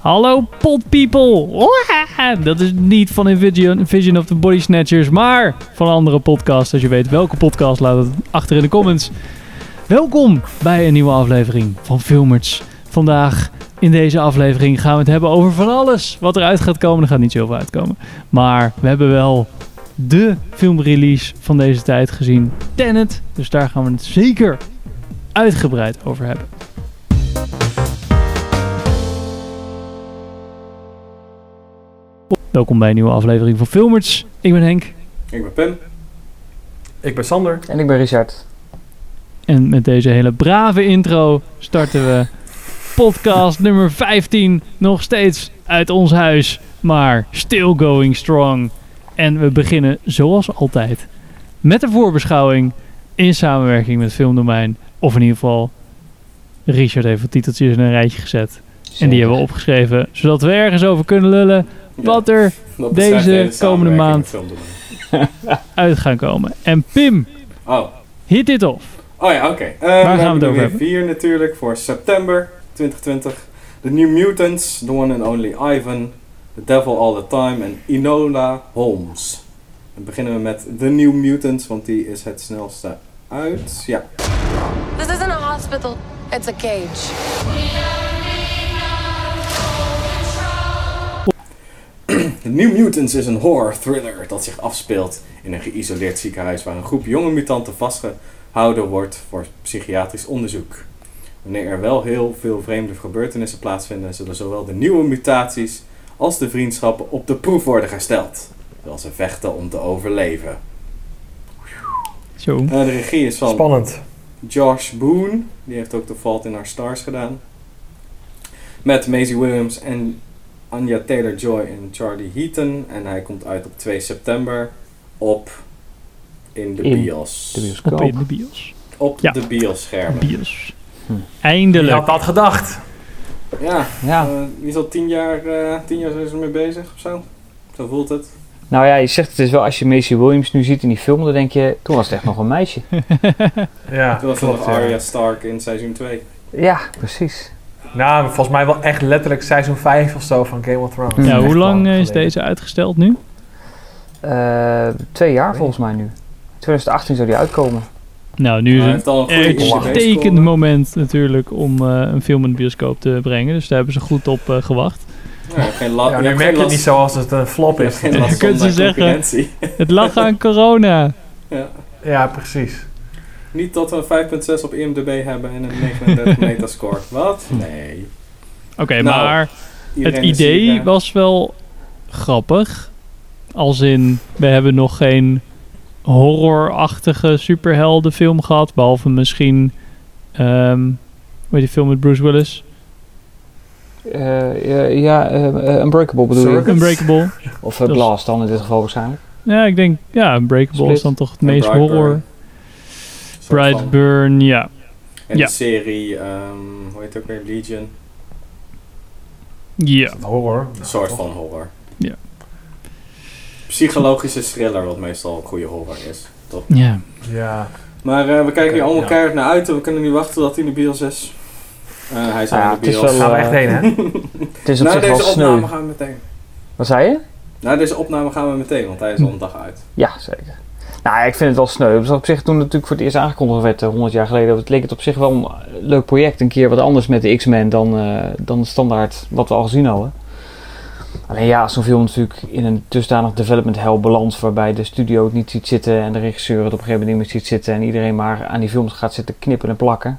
Hallo pot people. Dat is niet van Vision, Vision of the Body Snatchers, maar van andere podcast. Als je weet welke podcast, laat het achter in de comments. Welkom bij een nieuwe aflevering van Filmers. Vandaag in deze aflevering gaan we het hebben over van alles wat eruit gaat komen. Er gaat niet zoveel uitkomen. Maar we hebben wel de filmrelease van deze tijd gezien. Tenet. Dus daar gaan we het zeker uitgebreid over hebben. Welkom bij een nieuwe aflevering van Filmers. Ik ben Henk. Ik ben Pim. Ik ben Sander. En ik ben Richard. En met deze hele brave intro starten we podcast nummer 15. Nog steeds uit ons huis, maar still going strong. En we beginnen zoals altijd met een voorbeschouwing in samenwerking met Filmdomein. Of in ieder geval, Richard heeft wat titeltjes in een rijtje gezet. En die hebben we opgeschreven, zodat we ergens over kunnen lullen wat er Dat deze komende maand- uit gaan komen. En Pim, Oh, hit dit off. oh ja, oké. Eh, gaan we het hebben over hebben? vier natuurlijk voor september 2020. The New Mutants, The One and Only Ivan, The Devil All the Time en Enola Holmes. Dan beginnen we met The New Mutants, want die is het snelste uit. Ja, This isn't a hospital, it's a cage. New Mutants is een horror thriller dat zich afspeelt in een geïsoleerd ziekenhuis waar een groep jonge mutanten vastgehouden wordt voor psychiatrisch onderzoek. Wanneer er wel heel veel vreemde gebeurtenissen plaatsvinden, zullen zowel de nieuwe mutaties als de vriendschappen op de proef worden gesteld. Terwijl ze vechten om te overleven. Zo. Eh, de regie is van Spannend. Josh Boone, die heeft ook The Fault in Our Stars gedaan. Met Maisie Williams en Anya Taylor-Joy en Charlie Heaton. En hij komt uit op 2 september op in de In bios. De Op in de bios. Op Ja. de bios-schermen. Bios. Hm. Wie Eindelijk. had dat gedacht? Ja, Ja. eh, wie is al tien jaar, eh, tien jaar zijn ze ermee bezig of zo? Zo voelt het. Nou ja, je zegt het is wel, als je Macy Williams nu ziet in die film, dan denk je, toen was het echt nog een meisje. Ja, Toen was klopt, nog. Arya Stark in seizoen 2. Ja, precies. Nou, volgens mij wel echt letterlijk seizoen 5 of zo van Game of Thrones. Ja, hoe lang eh, is geleden. deze uitgesteld nu? Eh, twee jaar volgens mij nu. 2018 zou die uitkomen. Nou, nu is het een uitstekend moment natuurlijk om eh, een film in de bioscoop te brengen. Dus daar hebben ze goed op eh, gewacht. Ja, geen la- Ja, nu merk je het niet zoals het een flop is. Ja, last kunnen ze zeggen. Het lag aan corona. Ja. Ja, precies. Niet dat we een 5.6 op IMDb hebben en een 39 metascore. Wat? Nee. Oké, Nou, maar het hier, idee was wel grappig. Als in, we hebben nog geen horrorachtige superheldenfilm gehad. Behalve misschien, ehm hoe heet die film met Bruce Willis? Eh, ja, ja eh, eh, Unbreakable bedoel je? Circuit? Unbreakable. Of uh, Blast dan in dit geval waarschijnlijk. Ja, ik denk, ja, Unbreakable is dan toch het meest horror. Brightburn, ja. En Ja. de serie, ehm, hoe heet het ook weer? Legion. Ja. Horror. Een soort van horror. Ja. Psychologische thriller, wat meestal goede horror is. Toch? Ja. Ja. Maar eh, we kijken hier allemaal Ja. keihard naar uit en we kunnen niet wachten tot hij in de bios is. Eh, hij is al Ja, in het de is bios. wel, Gaan we eh, echt heen, hè? Het is op Na zich wel deze sneu. opname gaan we meteen. Wat zei je? Na deze opname gaan we meteen, want hij is al een dag uit. Ja, zeker. Nou ja, ik vind het wel sneu. Het was op zich toen het natuurlijk voor het eerst aangekondigd werd, eh, 100 jaar geleden, het leek het op zich wel een leuk project. Een keer wat anders met de X-Men dan, eh, dan de standaard wat we al gezien hadden. Alleen ja, zo'n film natuurlijk in een dusdanig development hell belandt, waarbij de studio het niet ziet zitten en de regisseur het op een gegeven moment niet meer ziet zitten en iedereen maar aan die films gaat zitten knippen en plakken.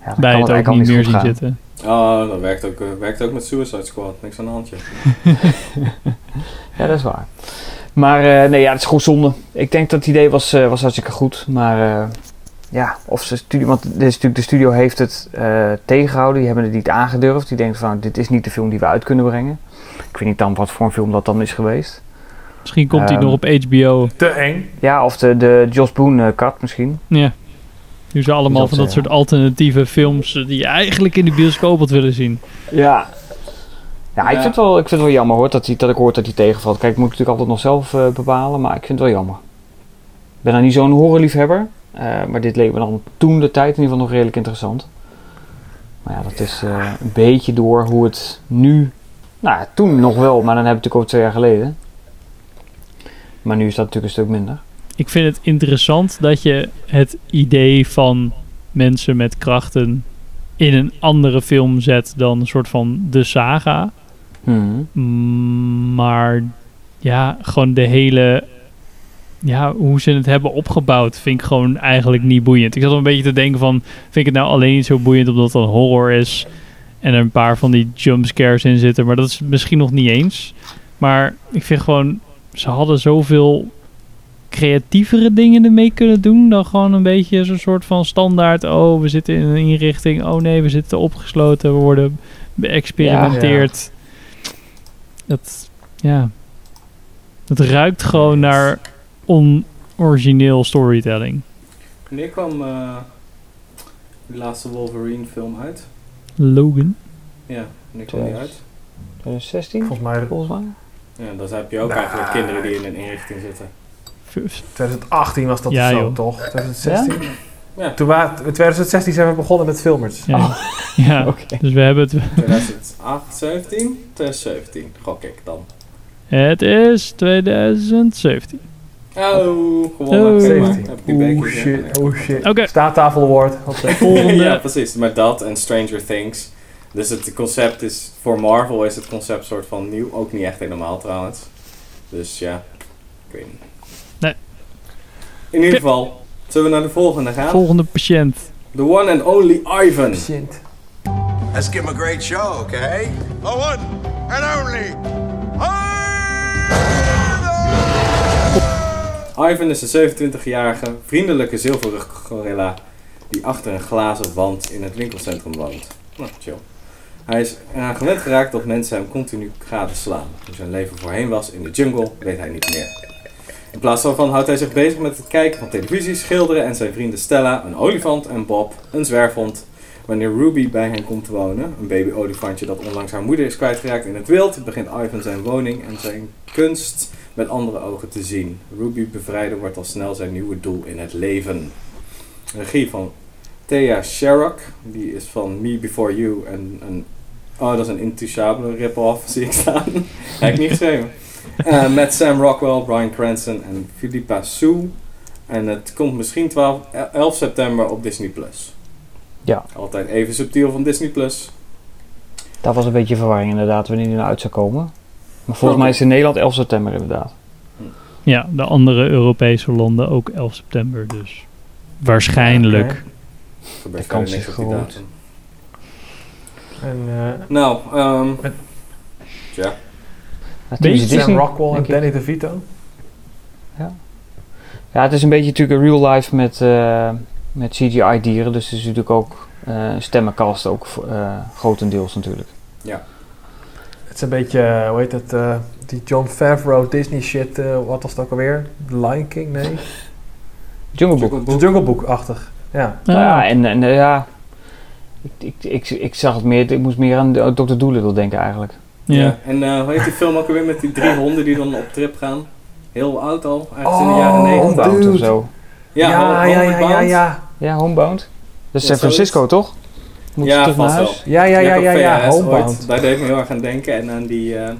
Ja, dan Bij kan het ook eigenlijk niet meer zien zitten. Oh, dat werkt ook, eh, werkt ook met Suicide Squad. Niks aan de handje. Ja, dat is waar. Maar eh, nee, ja, het is gewoon zonde. Ik denk dat het idee was, eh, was hartstikke goed. Maar eh, ja, of ze studio, want dit is natuurlijk, de studio heeft het eh, tegengehouden. Die hebben het niet aangedurfd. Die denken van, dit is niet de film die we uit kunnen brengen. Ik weet niet dan wat voor een film dat dan is geweest. Misschien komt hij Ehm. nog op HBO. Te eng. Ja, of de, de Joss Boone cut misschien. Ja. Nu zijn allemaal dat, van dat soort alternatieve films die je eigenlijk in de bioscoop had willen zien. Ja. Ja, ik vind het wel, ik vind het wel jammer hoor, dat, hij, dat ik hoor dat hij tegenvalt. Kijk, ik moet natuurlijk altijd nog zelf eh, bepalen, maar ik vind het wel jammer. Ik ben dan niet zo'n horrorliefhebber, eh, maar dit leek me dan toen de tijd in ieder geval nog redelijk interessant. Maar ja, dat is eh, een beetje door hoe het nu... Nou, ja, toen nog wel, maar dan heb ik het natuurlijk over twee jaar geleden. Maar nu is dat natuurlijk een stuk minder. Ik vind het interessant dat je het idee van mensen met krachten in een andere film zet dan een soort van de saga. Hmm. Mm, Maar ja, gewoon de hele. Ja, hoe ze het hebben opgebouwd vind ik gewoon eigenlijk niet boeiend. Ik zat een beetje te denken van, vind ik het nou alleen niet zo boeiend omdat het een horror is en er een paar van die jumpscares in zitten, maar dat is misschien nog niet eens. Maar ik vind gewoon, ze hadden zoveel creatievere dingen ermee kunnen doen dan gewoon een beetje zo'n soort van standaard. Oh, we zitten in een inrichting. Oh nee, we zitten opgesloten. We worden beëxperimenteerd. Dat, ja. Het ruikt gewoon naar onorigineel storytelling. Wanneer kwam eh de laatste Wolverine film uit? Logan. Ja, wanneer kwam die uit? 2016, Volgens mij volgens mij. Ja, dan heb je ook Nou, eigenlijk kinderen die in een inrichting zitten. F- 2018 was dat Ja, zo, joh. toch? 2016? Ja, Toen wa- in 2016 zijn we begonnen met filmers. Ja. ja. Oké. Dus we hebben het. 2008, 17? 2017, gok ik dan. Het is 2017. Oh, gewonnen. Oh. Kijk maar, 17. heb ik die Oeh beker hier. shit, oeh shit. Oké. Staattafel award. Ja, precies. Maar dat en Stranger Things. Dus het concept is, voor Marvel is het concept soort van nieuw. Ook niet echt helemaal trouwens. Dus ja, ik weet niet. Nee. In ieder geval, zullen we naar de volgende gaan? Volgende patiënt. The one and only Ivan. Shit. Let's give him a great show, okay? The one and only. Ivan is een 27-jarige, vriendelijke zilverrug gorilla die achter een glazen wand in het winkelcentrum woont. Nou, chill. Hij is eraan gewend geraakt dat mensen hem continu gadeslaan. Hoe zijn leven voorheen was in de jungle, weet hij niet meer. In plaats daarvan houdt hij zich bezig met het kijken van televisie, schilderen en zijn vrienden Stella, een olifant en Bob, een zwerfhond. Wanneer Ruby bij hen komt wonen, een baby-olifantje dat onlangs haar moeder is kwijtgeraakt in het wild, begint Ivan zijn woning en zijn kunst met andere ogen te zien. Ruby bevrijden wordt al snel zijn nieuwe doel in het leven. Regie van Thea Sharrock, die is van Me Before You en een... Oh, dat is een Intouchable rip-off, zie ik staan. Heb niet geschreven. Eh, met Sam Rockwell, Brian Cranston en Philippa Sue. En het komt misschien 12, 11 september op Disney+. Plus. Ja. Altijd even subtiel van Disney+. Plus. Dat was een beetje verwarring inderdaad, wanneer die nou uit zou komen. Maar volgens mij is het in Nederland 11 september inderdaad. Ja, de andere Europese landen ook 11 september. Dus waarschijnlijk. Gebeurt De kans is groot. En eh, Nou, ehm Met- ja. Ja, Sam Disney, Rockwell en. Danny DeVito. Ja, het is een beetje natuurlijk een real life met, eh, met CGI dieren. Dus het is natuurlijk ook eh stemmencast ook eh, grotendeels natuurlijk. Het is een beetje, hoe heet het, eh, die John Favreau Disney shit, eh, wat was het ook alweer? The Lion King? Nee? Jungle Book. Jungle Book-achtig. Ja. Nou ja, Ah, en, en ja, ik, ik, ik, ik zag het meer, ik moest meer aan Dr. Dolittle denken eigenlijk. Ja. En eh, hoe heet die film ook alweer met die drie honden die dan op trip gaan? Heel oud al, ergens in de Oh, jaren 90. Homebound of zo. Ja, ja, Home- ja, ja, Homeward ja, Bound. ja. Ja, Homebound. Dat is Ja, San Francisco, toch? Moet Ja, naar vast wel. huis? Ja, ja, ja, ja, ja. Homebound. Daar deed ik me heel erg aan denken. En aan die, eh,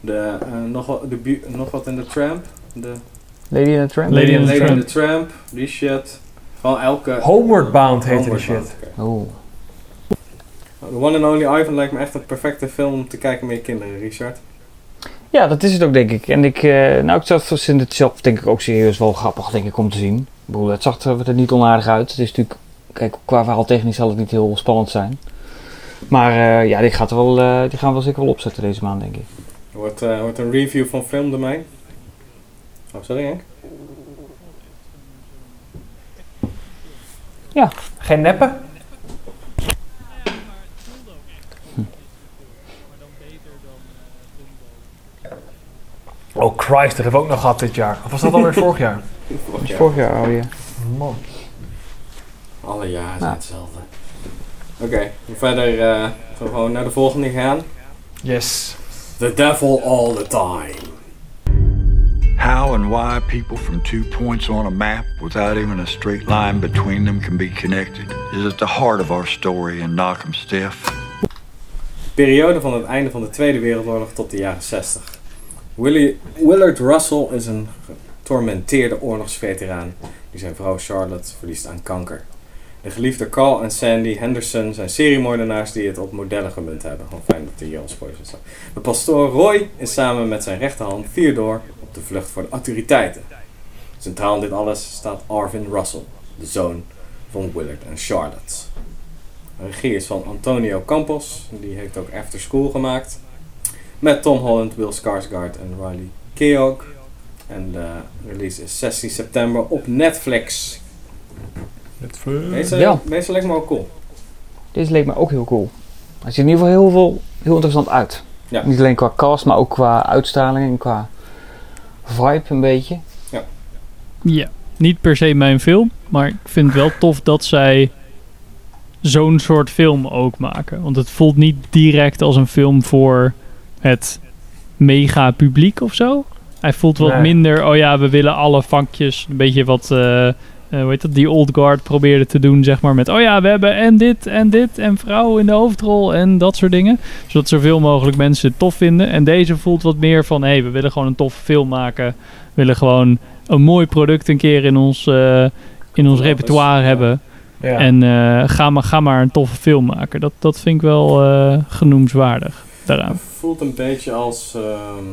de, eh, nog, wat, de bu- nog wat in de tramp. De Lady in the Tramp? Lady in the Lady Tramp. in the Tramp, die shit. Van elke... Homeward Bound heette die shit. Oh. The One and Only Ivan lijkt me echt een perfecte film om te kijken met je kinderen, Richard. Ja, dat is het ook, denk ik. En ik, eh, nou, ik zat vind het zelf, denk ik, ook serieus wel grappig, denk ik, om te zien. Ik bedoel, het zag er, er niet onaardig uit. Het is natuurlijk, kijk, qua verhaal technisch zal het niet heel spannend zijn. Maar eh, ja, die, gaat er wel, eh, die gaan we wel zeker wel opzetten deze maand, denk ik. Er wordt, eh, wordt een review van Filmdomein. Oh, sorry Henk? Geen neppen? Oh Christ, dat hebben we ook nog gehad dit jaar. Of was dat alweer vorig jaar? Vorig jaar. Vorig jaar alweer. Man. Alle jaren zijn Nou. hetzelfde. Oké, verder eh, gaan we gewoon naar de volgende gaan. Yes. The Devil All the Time. How and why people from two points on a map without even a straight line between them can be connected is at the heart of our story in Knock 'em Stiff. Periode van het einde van de Tweede Wereldoorlog tot de jaren 60. Willard Russell is een getormenteerde oorlogsveteraan die zijn vrouw Charlotte verliest aan kanker. De geliefde Carl en Sandy Henderson zijn seriemoordenaars die het op modellen gemunt hebben. Gewoon fijn dat er hier al spoilers zijn. De pastoor Roy is samen met zijn rechterhand Theodore op de vlucht voor de autoriteiten. Centraal in dit alles staat Arvin Russell, de zoon van Willard en Charlotte. De regie is van Antonio Campos, die heeft ook After School gemaakt. Met Tom Holland, Will Skarsgård en Riley Keough. En de release is 16 september op Netflix. Deze, Ja. deze lijkt me ook cool. Deze leek me ook heel cool. Hij ziet in ieder geval heel, veel, heel interessant uit. Ja. Niet alleen qua cast, maar ook qua uitstraling en qua vibe een beetje. Ja, niet per se mijn film, maar ik vind het wel tof dat zij zo'n soort film ook maken. Want het voelt niet direct als een film voor het mega publiek of zo. Hij voelt wat Nee. minder, oh ja, we willen alle vakjes, een beetje wat, eh, hoe heet dat, die Old Guard probeerde te doen, zeg maar, met, oh ja, we hebben en dit en dit en vrouw in de hoofdrol en dat soort dingen. Zodat zoveel mogelijk mensen het tof vinden. En deze voelt wat meer van, hé, hey, we willen gewoon een toffe film maken. We willen gewoon een mooi product een keer in ons, eh, in ons repertoire ja. hebben. Ja. En ga, maar, ga maar een toffe film maken. Dat, dat vind ik wel genoemswaardig daaraan. Het voelt een beetje als. ehm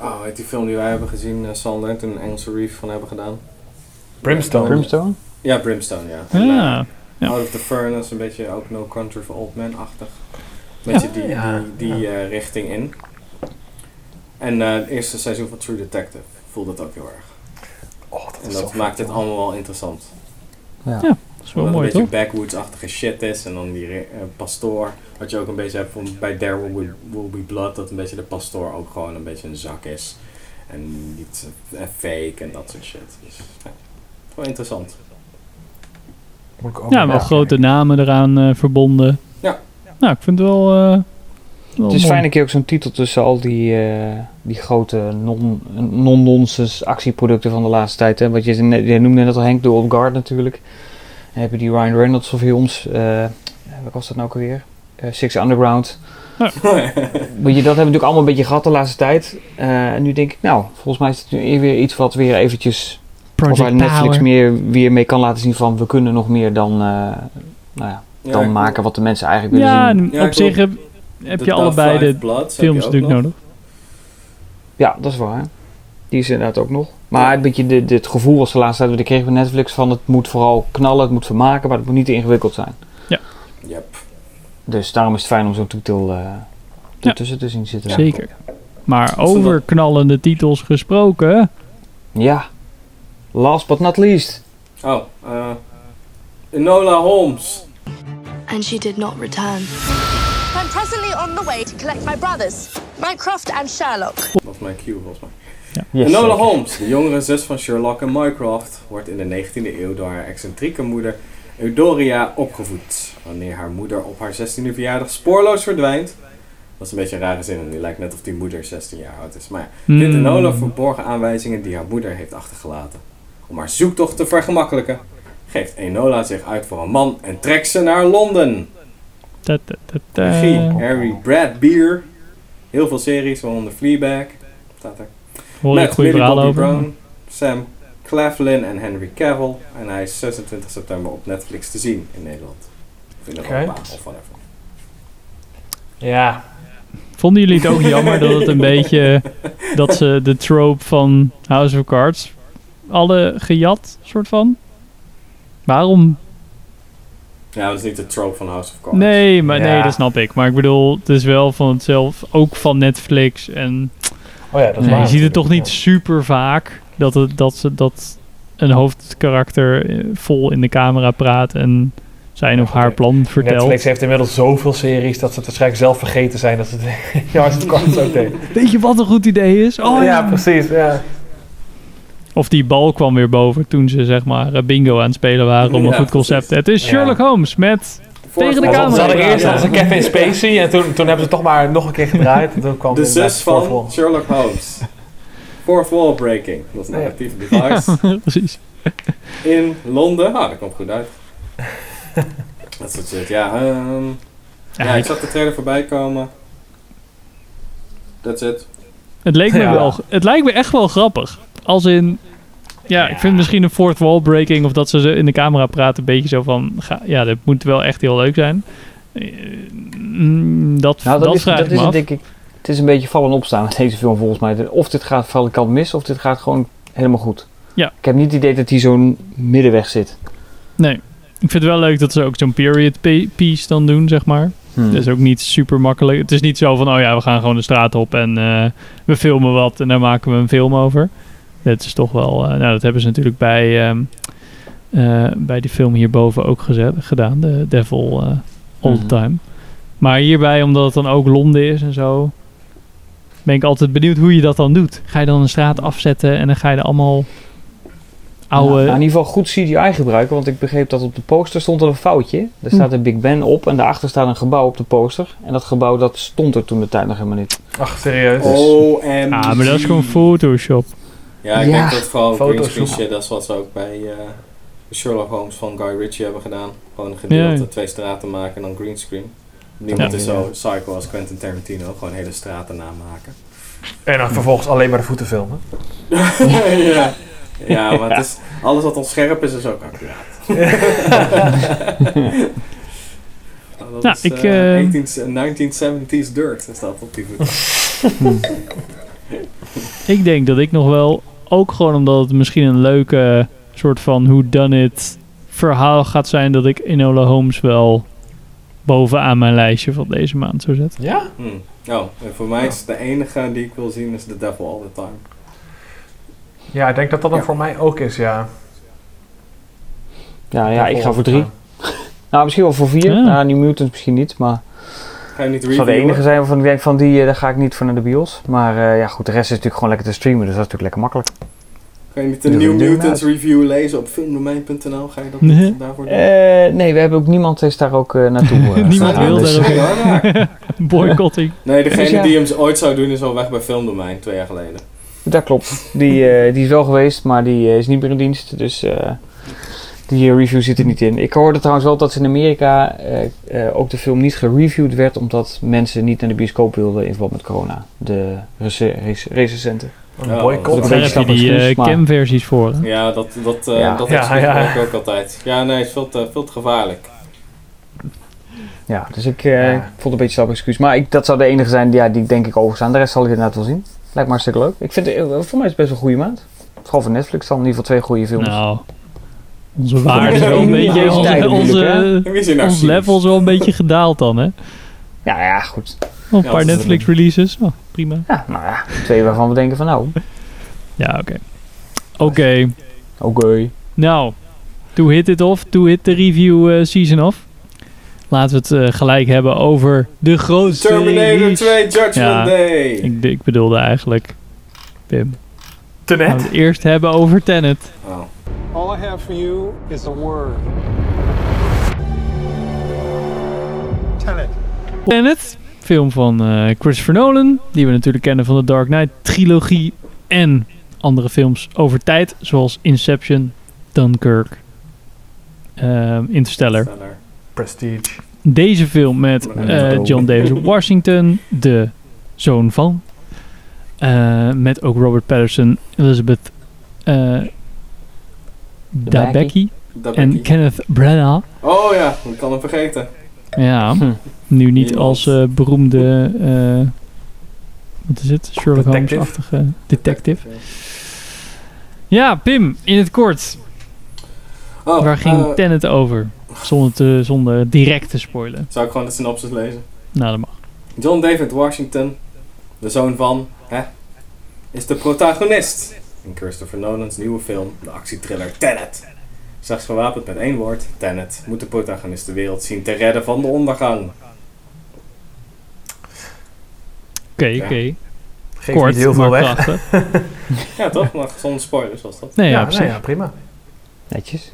oh, heet die film die wij hebben gezien, uh, Sander, toen een Engelse Reef van hebben gedaan? Brimstone. Brimstone? Ja, Brimstone, ja. En, Ja, ja. Out of the Furnace, een beetje ook No Country for Old Men-achtig. Beetje die, Ja, die, die eh, richting in. En eh, het eerste seizoen van True Detective voelde het ook heel erg. Oh, dat En dat maakt het allemaal wel interessant. Ja. Ja. dat is wel mooi, een beetje backwoods-achtige shit is. En dan die pastoor. Wat je ook een beetje hebt van bij There Will Be, Will Be Blood. Dat een beetje de pastoor ook gewoon een beetje een zak is. En niet fake en dat soort shit. Dus ja, wel interessant. Ja, wel grote namen eraan eh, verbonden. Ja. Nou, ik vind het wel, eh, wel Het is mooi. fijn een keer ook zo'n titel tussen al die, eh, die grote non- non-nonsense actieproducten van de laatste tijd. Hè. Wat je, net, je noemde net al Henk, de Old Guard natuurlijk. Dan heb je die Ryan Reynolds films. eh wat was dat nou ook alweer? Eh, Six Underground. Weet je, dat hebben we natuurlijk allemaal een beetje gehad de laatste tijd. Eh, en nu denk ik, nou, volgens mij is het nu weer iets wat weer eventjes... Of waar Netflix Power. meer, weer mee kan laten zien van... we kunnen nog meer dan, eh, nou ja, Ja, dan maken wat de mensen eigenlijk willen Ja, zien. en Ja, op zich heb, je allebei de Bloods films natuurlijk nog. nodig. Ja, dat is waar. Die is inderdaad ook nog. Maar een beetje de, de- het gevoel was de laatste tijd wat ik kreeg van Netflix van het moet vooral knallen, het moet vermaken, maar het moet niet te ingewikkeld zijn. Yep. Dus daarom is het fijn om zo'n titel eh Ja. ertussen te zien zitten. Zeker. Maar Is over knallende titels gesproken. Ja. Last but not least. Oh, eh Enola Holmes. and she did not return. I'm presently on the way to collect my brothers, Mycroft and Sherlock. Dat was mijn cue volgens mij. Yes, Enola zeker. Holmes, de jongere zus van Sherlock en Mycroft, wordt in de 19e eeuw door haar excentrieke moeder Eudoria opgevoed. Wanneer haar moeder op haar 16e verjaardag spoorloos verdwijnt. Dat is een beetje een rare zin, en die lijkt net of die moeder 16 jaar oud is. Maar ja, vindt Hmm. Enola verborgen aanwijzingen die haar moeder heeft achtergelaten. Om haar zoektocht te vergemakkelijken, geeft Enola zich uit voor een man en trekt ze naar Londen. Ta, ta, ta. Regie, Harry Brad Beer. Heel veel series, waaronder Fleabag. Staat er. Hoor Met goede Millie verhalen Bobby over. Brown, Sam Claflin en Henry Cavill. En hij is 26 september op Netflix te zien in Nederland. Of in Oké. Europa, of whatever. Ja, Vonden jullie het ook jammer dat het een beetje... dat ze de trope van House of Cards alle gejat, soort van? Waarom? Ja, dat is niet de trope van House of Cards. Nee, maar nee, dat snap ik. Maar ik bedoel, het is wel van hetzelfde, ook van Netflix. En oh ja, dat nee, je ziet het toch niet super vaak dat, het, dat, ze, dat een hoofdkarakter eh, vol in de camera praat en zijn of haar hè. plan vertelt. Netflix heeft inmiddels zoveel series dat ze het waarschijnlijk zelf vergeten zijn dat ze het ja, als het kan ook deed. Weet je wat een goed idee is? Oh, ja, ja. precies. Ja. Of die bal kwam weer boven toen ze zeg maar eh, bingo aan het spelen waren om Ja, een goed concept. precies. Het is Ja. Sherlock Holmes met Tegen de camera. Ze hadden eerst hadden ze Kevin Spacey en toen, toen hebben ze toch maar nog een keer gedraaid. En toen kwam De zus van Sherlock Holmes. Fourth wall breaking. Dat is een Ja. narratieve device. precies. In Londen. Ah, dat komt goed uit. dat soort shit. Ja, ehm, Ja, ja, ik zag de trailer voorbij komen. That's it. Het, leek me Ja. wel, het lijkt me echt wel grappig. Als in... Ja, ik vind misschien een fourth wall breaking... of dat ze in de camera praten... een beetje zo van... Ga, ja, dat moet wel echt heel leuk zijn. Eh, mm, dat, Nou, dat, dat, is, vraag dat ik is het denk ik. Het is een beetje vallen en opstaan met deze film volgens mij. Of dit gaat vallen kant mis, of dit gaat gewoon helemaal goed. Ja. Ik heb niet het idee dat hij zo'n middenweg zit. Nee. Ik vind het wel leuk dat ze ook zo'n period pi- piece dan doen, zeg maar. Hmm. Dat is ook niet super makkelijk. Het is niet zo van, oh ja, we gaan gewoon de straat op en eh, we filmen wat en daar maken we een film over. Dat is toch wel, eh, nou dat hebben ze natuurlijk bij, eh, bij die film hierboven ook gezet, gedaan, de Devil All the Mhm. Time. Maar hierbij, omdat het dan ook Londen is en zo, ben ik altijd benieuwd hoe je dat dan doet. Ga je dan een straat afzetten en dan ga je er allemaal oude... Nou, in ieder geval goed CGI gebruiken, want ik begreep dat op de poster stond er een foutje. Er staat een Big Ben op en daarachter staat een gebouw op de poster. En dat gebouw dat stond er toen de tijd nog helemaal niet. Ach, serieus? Oh, en ah, maar dat is gewoon Photoshop. Ja, ik Ja, denk dat het vooral Photoshop. dat is wat ze ook bij eh, Sherlock Holmes van Guy Ritchie hebben gedaan. Gewoon een gedeelte, ja. twee straten maken en dan greenscreen. Niemand Ja. is zo psycho als Quentin Tarantino, gewoon hele straten namaken. En dan vervolgens alleen maar de voeten filmen. ja. ja, maar het is, alles wat onscherp is, is ook accuraat. Nou, dat Nou, is, ik, eh, eh, 18 1970s dirt is dat op die voeten. Ik denk dat ik nog wel, ook gewoon omdat het misschien een leuke soort van who done it verhaal gaat zijn, dat ik Enola Holmes wel bovenaan mijn lijstje van deze maand zou zetten. Ja? Oh, en voor mij is de enige die ik wil zien is The Devil All the Time. Ja, ik denk dat dat dan Ja. voor mij ook is, ja. Ja, ja ik ga voor drie. Nou, misschien wel voor vier. Ja. Nou, New Mutants misschien niet, maar Ga je niet het zou de enige zijn waarvan ik denk van die, eh, daar ga ik niet voor naar de bios. Maar eh, ja goed, de rest is natuurlijk gewoon lekker te streamen, dus dat is natuurlijk lekker makkelijk. Ga je niet de New Mutants review lezen op filmdomein.nl? Ga je dat Nee. daarvoor doen? Eh, nee, we hebben ook niemand is daar ook eh, naartoe. Niemand wil dus, daar ook. Boycotting. Nee, degene Dus ja. die hem ooit zou doen is al weg bij Filmdomein, twee jaar geleden. Dat klopt. Die, eh, die is wel geweest, maar die eh, is niet meer in dienst. Dus eh, die review zit er niet in. Ik hoorde trouwens wel dat in Amerika eh, eh, ook de film niet gereviewd werd. Omdat mensen niet naar de bioscoop wilden in verband met corona. De rece- rece- recensenten. Een Ja, boycott. dat Daar is heb je die excuus, eh, maar- cam-versies voor. hè? Ja, dat, dat, eh Ja. dat Ja, ja. ik ook altijd. Ja, nee, het is veel te, veel te gevaarlijk. Ja, dus ik eh, Ja. ik vond het een beetje zelf excuus. Maar ik, dat zou de enige zijn die, ja, die ik denk ik overstaan. De rest zal ik inderdaad wel zien. Lijkt me hartstikke leuk. Ik vind het, eh, voor mij is het best wel een goede maand. Vooral voor Netflix dan in ieder geval twee goede films. Nou, onze waarde is wel een beetje, onze, onze, ons level is wel een beetje gedaald dan, hè? Ja, ja, goed. Nog een paar dat is Netflix releases. Oh, prima. Ja, nou ja, twee waarvan we denken van nou, Ja, oké. Oké. oké. Nou, to hit it off, to hit de review eh, season off. Laten we het eh, gelijk hebben over de grootste Terminator release. 2 Judgment Ja. Day. Ik, ik bedoelde eigenlijk, Pim. Te Gaan we net. het eerst hebben over Tenet. Oh. All I have for you is a word. Tenet. Tenet, film van eh, Christopher Nolan, die we natuurlijk kennen van de Dark Knight trilogie en andere films over tijd, zoals Inception, Dunkirk, ehm, Interstellar. Stellar. Prestige. Deze film met eh, John Davis Washington, de zoon van. Eh, met ook Robert Patterson, Elizabeth uh, Debicki Dat en. Kenneth Branagh. Oh ja, ik kan hem vergeten. Ja, Hm. nu niet als eh, beroemde, eh, wat is het, Sherlock Detective. Holmes-achtige detective. Ja, Pim, in het kort. Oh, Waar ging eh, Tenet over? Zonder, te, zonder direct te spoilen. Zou ik gewoon de synopsis lezen? Nou, dat mag. John David Washington, de zoon van, hè, is de protagonist in Christopher Nolan's nieuwe film, de actietriller Tenet. Slechts gewapend met één woord, Tenet, moet de protagonist de wereld zien te redden van de ondergang. Oké, Ja. oké. Geeft Kort, niet heel veel weg. Ja toch? Maar zonder spoilers was dat. Nee, ja, ja, nee, ja, prima. Netjes.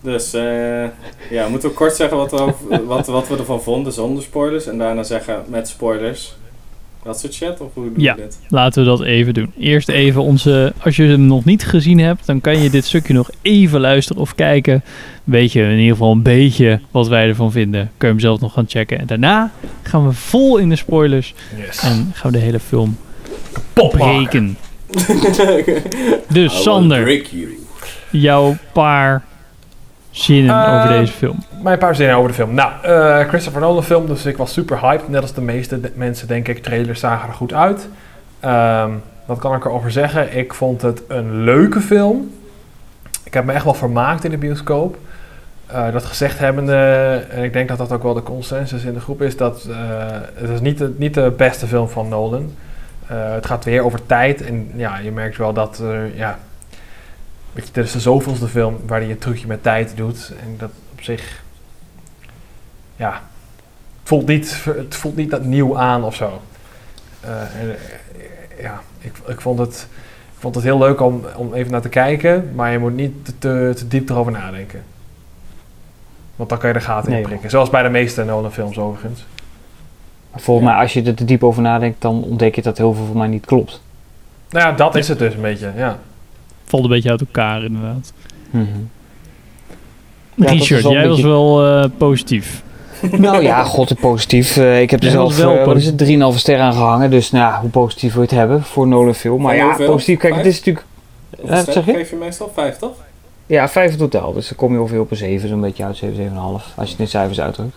Dus eh, ja, moeten we kort zeggen wat we, wat, wat we ervan vonden zonder spoilers en daarna zeggen met spoilers. Dat soort chat? Of hoe doe Ja. dit? Laten we dat even doen. Eerst even onze... Als je hem nog niet gezien hebt, dan kan je dit stukje nog even luisteren of kijken. Weet je in ieder geval een beetje wat wij ervan vinden. Kun je hem zelf nog gaan checken. En daarna gaan we vol in de spoilers. Yes. En gaan we de hele film breken. Dus Sander, jouw paar zinnen Eh, over deze film. Mijn paar zinnen over de film. Nou, eh, Christopher Nolan film, dus ik was super hyped. Net als de meeste de- mensen, denk ik. Trailers zagen er goed uit. Ehm, wat kan ik erover zeggen? Ik vond het een leuke film. Ik heb me echt wel vermaakt in de bioscoop. Eh, dat gezegd hebbende, en ik denk dat dat ook wel de consensus in de groep is, dat eh, het is niet de, niet de beste film van Nolan. Eh, het gaat weer over tijd en ja, je merkt wel dat, eh, ja, weet je, dit is de zoveelste film waar hij een trucje met tijd doet. En dat op zich, ja, het voelt niet, het voelt niet dat nieuw aan of zo. Eh, en, eh, ja, ik, ik, vond het, ik vond het heel leuk om, om even naar te kijken, maar je moet niet te, te, te diep erover nadenken. Want dan kan je de gaten Nee, in prikken. Zoals bij de meeste Nolan films overigens. Volgens mij, als je er te diep over nadenkt, dan ontdek je dat heel veel voor mij niet klopt. Nou ja, dat is het dus een beetje, ja. Valt een beetje uit elkaar inderdaad. Ja, Richard, wel een jij was wel eh, positief. Nou ja, god, positief. Eh, ik heb er zelf wel eh, wat is positief. het, 3,5 ster aan gehangen. Dus nou, ja, hoe positief wil je het hebben voor Nolan film. Maar ja, hoeveel? positief. Kijk, het is natuurlijk... Wat zeg je? geef je meestal? Vijf, toch? Ja, 5 in totaal. Dus dan kom je ongeveer op een 7, zo'n beetje uit 7, 7,5. Als je het in cijfers uitdrukt.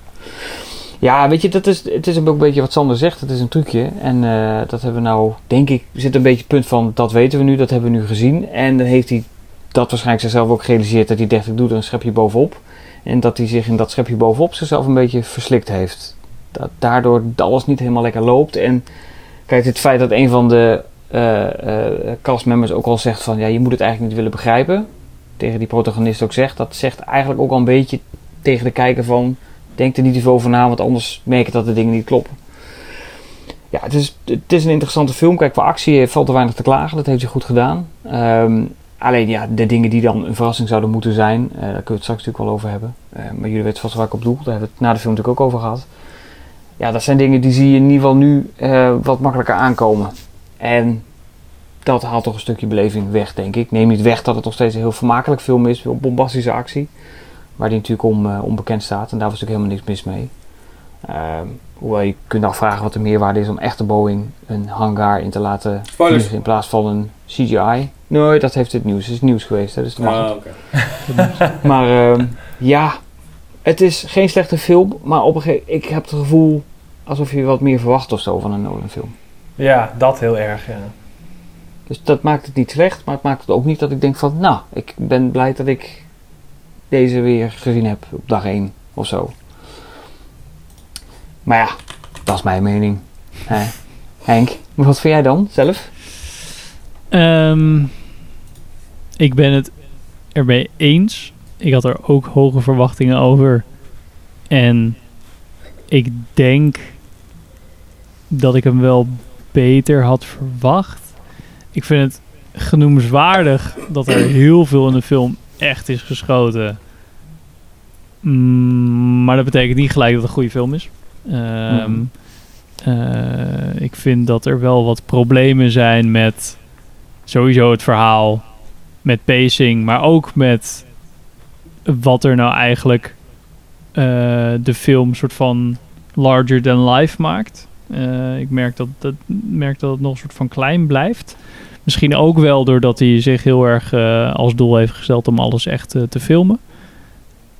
Ja, weet je, dat is, het is ook een beetje wat Sander zegt. Het is een trucje. En eh, dat hebben we nou, denk ik, zit een beetje het punt van, dat weten we nu, dat hebben we nu gezien. En dan heeft hij dat waarschijnlijk zichzelf ook gerealiseerd dat hij dacht, ik doe er een schepje bovenop. En dat hij zich in dat schepje bovenop zichzelf een beetje verslikt heeft. Dat daardoor alles niet helemaal lekker loopt. En kijk, het feit dat een van de eh eh, castmembers ook al zegt van, ja, je moet het eigenlijk niet willen begrijpen. Tegen die protagonist ook zegt, dat zegt eigenlijk ook al een beetje tegen de kijker van, denk er niet te veel over na, want anders merk je dat de dingen niet kloppen. Ja, het is, het is een interessante film. Kijk, voor actie valt er weinig te klagen. Dat heeft hij goed gedaan. Ehm, alleen ja, de dingen die dan een verrassing zouden moeten zijn, eh, daar kunnen we het straks natuurlijk wel over hebben. Eh, maar jullie weten vast waar ik op doel. Daar hebben we het na de film natuurlijk ook over gehad. Ja, dat zijn dingen die zie je in ieder geval nu eh, wat makkelijker aankomen. En dat haalt toch een stukje beleving weg, denk ik. Neem niet weg dat het nog steeds een heel vermakelijk film is. Een bombastische actie. Waar die natuurlijk om, eh, onbekend staat. En daar was natuurlijk helemaal niks mis mee. Ehm, hoewel je kunt afvragen wat de meerwaarde is om echt de Boeing een hangar in te laten Spoilers. vliegen in plaats van een CGI. Nee, dat heeft het nieuws. Het is nieuws geweest, hè, dus dat mag Ah, oké. Maar ehm, ja, het is geen slechte film. Maar op een gegeven ik heb het gevoel alsof je wat meer verwacht of zo van een Nolan film. Ja, dat heel erg, ja. Dus dat maakt het niet slecht, maar het maakt het ook niet dat ik denk van, nou, ik ben blij dat ik deze weer gezien heb op dag 1 of zo. Maar ja, dat is mijn mening. Hè. Henk, wat vind jij dan zelf? Ehm, ik ben het ermee eens. Ik had er ook hoge verwachtingen over. En ik denk dat ik hem wel beter had verwacht. Ik vind het genoemenswaardig dat er heel veel in de film echt is geschoten. Mm, maar dat betekent niet gelijk dat het een goede film is. Ehm, Mhm. eh, ik vind dat er wel wat problemen zijn met sowieso het verhaal, met pacing, maar ook met wat er nou eigenlijk eh, de film soort van larger than life maakt. Eh, ik merk dat, dat, merk dat het nog een soort van klein blijft. Misschien ook wel doordat hij zich heel erg als doel heeft gesteld om alles echt te filmen.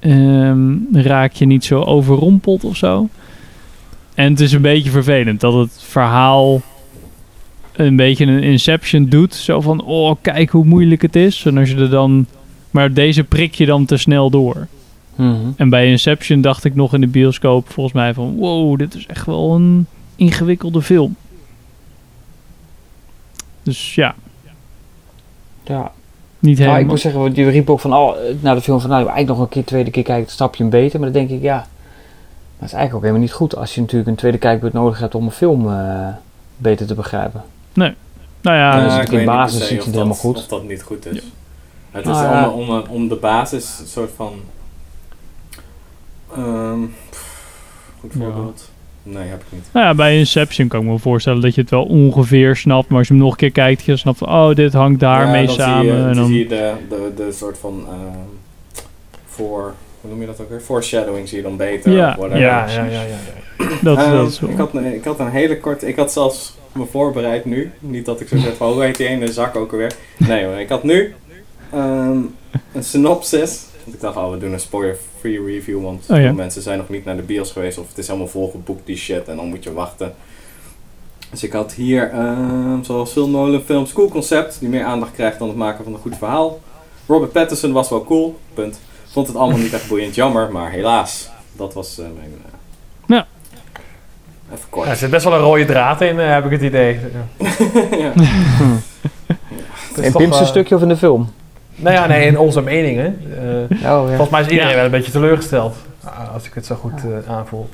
Ehm, raak je niet zo overrompeld of zo. En het is een beetje vervelend dat het verhaal een beetje een Inception doet. Zo van, oh, kijk hoe moeilijk het is. En als je er dan... Maar deze prik je dan te snel door. Mhm. En bij Inception dacht ik nog in de bioscoop volgens mij van... Wow, dit is echt wel een ingewikkelde film. Dus ja, Ja, niet Nou, helemaal... ik moet zeggen, want je riep ook van, oh, na de film van, nou, eigenlijk nog een keer, tweede keer kijken, je hem beter. Maar dan denk ik, ja, dat is eigenlijk ook helemaal niet goed als je natuurlijk een tweede kijkbeurt nodig hebt om een film eh, beter te begrijpen. nou ja, dus ik in basis ziet of het helemaal dat- goed. Of dat niet goed is. Ja. Het is Nou ja. om, om, om de basis een soort van... ehm, pff, goed Ja. voorbeeld. Nee, heb ik niet. Nou ja, bij Inception kan ik me voorstellen dat je het wel ongeveer snapt. Maar als je hem nog een keer kijkt, je snapt van, oh, dit hangt daarmee Ja, samen. Zie je, en dan zie je de, de, de soort van eh, voor, hoe noem je dat ook weer? Foreshadowing zie je dan beter. Ja. Ja, ja, ja, ja. dat, Ehm, dat is wel. ik, had, een- ik had een hele korte, ik had zelfs me voorbereid nu. Niet dat ik zo zeg van, hoe heet die ene zak ook alweer? Nee hoor, ik had nu ehm, een synopsis. Want ik dacht, oh we doen een spoiler-free review, want Oh, ja. mensen zijn nog niet naar de bios geweest. Of het is helemaal volgeboekt die shit en dan moet je wachten. Dus ik had hier, ehm, zoals veel Nolan films, cool concept. Die meer aandacht krijgt dan het maken van een goed verhaal. Robert Pattinson was wel cool, punt. Vond het allemaal niet echt boeiend jammer, maar helaas. Dat was eh, mijn... eh, Ja. Even kort. Ja, er zit best wel een rode draad in, eh, heb ik het idee. Ja. ja. Het is In Pim's eh, stuk of in de film? Nou ja, nee, in onze meningen. Eh, Oh, ja. Volgens mij is iedereen Ja. wel een beetje teleurgesteld. ah, Als ik het zo goed eh, aanvoel.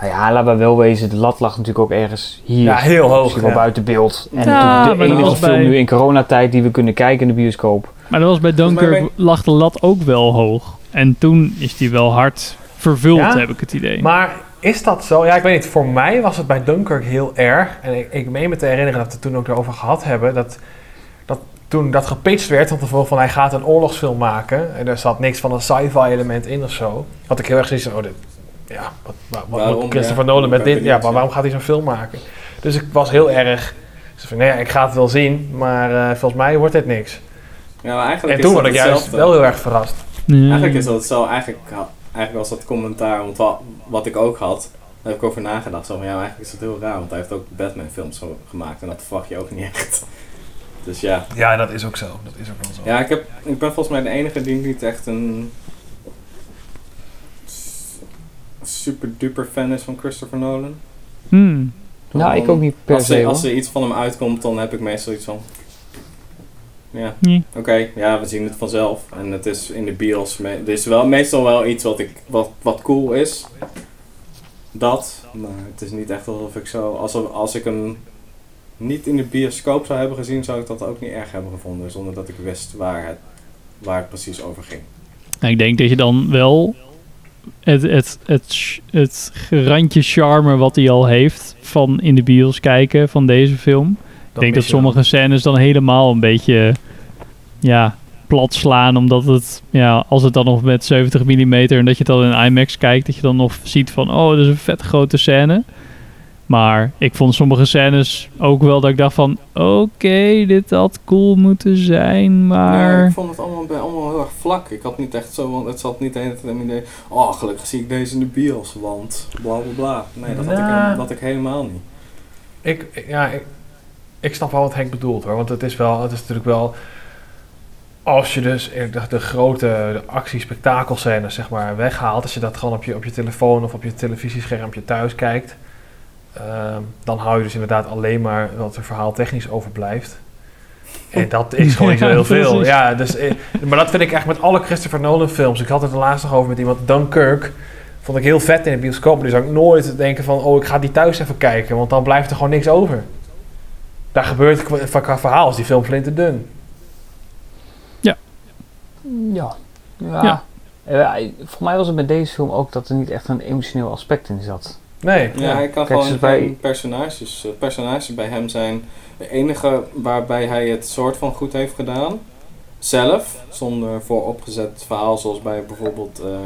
Nou ja, laten we wel wezen, de lat lag natuurlijk ook ergens hier. Ja, heel hoog, Misschien wel ja. buiten beeld. En Ja, de enige film bij- nu in coronatijd die we kunnen kijken in de bioscoop. Maar dat was bij Dunkirk, lag de lat ook wel hoog. En toen is die wel hard vervuld, Ja? heb ik het idee. Maar is dat zo? Ja, ik weet niet. Voor mij was het bij Dunkirk heel erg. En ik, ik meen me te herinneren dat we het toen ook erover gehad hebben. Dat toen dat gepitcht werd van tevoren van hij gaat een oorlogsfilm maken. En er zat niks van een sci-fi element in of zo. Had ik heel erg zoiets van, oh dit, ja, wat, wat, Waarom? moet Christopher Ja, Nolan met dit? Ja, maar waarom gaat hij zo'n film maken? Dus ik was heel erg, zo van, nee, ik ga het wel zien. Maar eh, volgens mij wordt dit niks. Ja, maar eigenlijk En toen word ik juist wel heel erg verrast. Ja. Eigenlijk is dat zo, eigenlijk, eigenlijk was dat commentaar, want wat, wat ik ook had, daar heb ik over nagedacht. Zo van, ja, eigenlijk is dat heel raar, want hij heeft ook Batman films gemaakt en dat verwacht je ook niet echt. Dus ja. Ja, dat is ook zo. Dat is ook wel zo. Ja, ik, heb, ik ben volgens mij de enige die niet echt een super duper fan is van Christopher Nolan. Hmm. Nou, ik ook niet per als se. er, als er iets van hem uitkomt, dan heb ik meestal iets van... Ja, Nee. oké, ja, we zien het vanzelf. En het is in de bios, er is wel, meestal wel iets wat, ik, wat, wat cool is. Dat, maar het is niet echt alsof ik zo... Alsof, als ik hem niet in de bioscoop zou hebben gezien, zou ik dat ook niet erg hebben gevonden. Zonder dat ik wist waar het, waar het precies over ging. Nou, ik denk dat je dan wel het, het, het, het randje charme wat hij al heeft van in de bios kijken van deze film. ik denk dat dan. sommige scènes dan helemaal een beetje ja, plat slaan. Omdat het, ja, als het dan nog met 70 mm en dat je het dan in IMAX kijkt, dat je dan nog ziet van, oh, dat is een vet grote scène. Maar ik vond sommige scènes ook wel dat ik dacht van, oké, dit had cool moeten zijn, maar... Ja, ik vond het allemaal, bij, allemaal heel erg vlak. Ik had niet echt zo, want het zat niet de hele tijd in mijn idee. Oh, gelukkig zie ik deze in de bios, want bla bla bla. Nee, dat had, ik, helemaal- dat had ik helemaal niet. Ik, ja, ik, ik snap wel wat Henk bedoelt hoor. Want het is wel, het is natuurlijk wel. Als je dus eh, de, de grote de actie-spektakelscènes zeg maar weghaalt. Als je dat gewoon op je, op je telefoon of op je televisieschermpje thuis kijkt. Ehm, dan hou je dus inderdaad alleen maar wat er verhaal technisch overblijft. En dat is gewoon niet zo Ja, heel veel. precies. Ja, dus, eh, maar dat vind ik echt met alle Christopher Nolan films. Ik had het er laatst nog over met iemand. Dunkirk vond ik heel vet in de bioscoop. Maar die zou ik nooit denken van... Oh, ik ga die thuis even kijken. Want dan blijft er gewoon niks over. Daar gebeurt qua, verhaal is die film flinterdun. Ja. Ja. Ja. Eh, voor mij was het met deze film ook dat er niet echt een emotioneel aspect in zat. Nee. Ja, hij kan Kijk, gewoon bij- geen personages, eh, personages bij hem zijn. De enige waarbij hij het soort van goed heeft gedaan, zelf, zonder vooropgezet verhaal zoals bij bijvoorbeeld eh,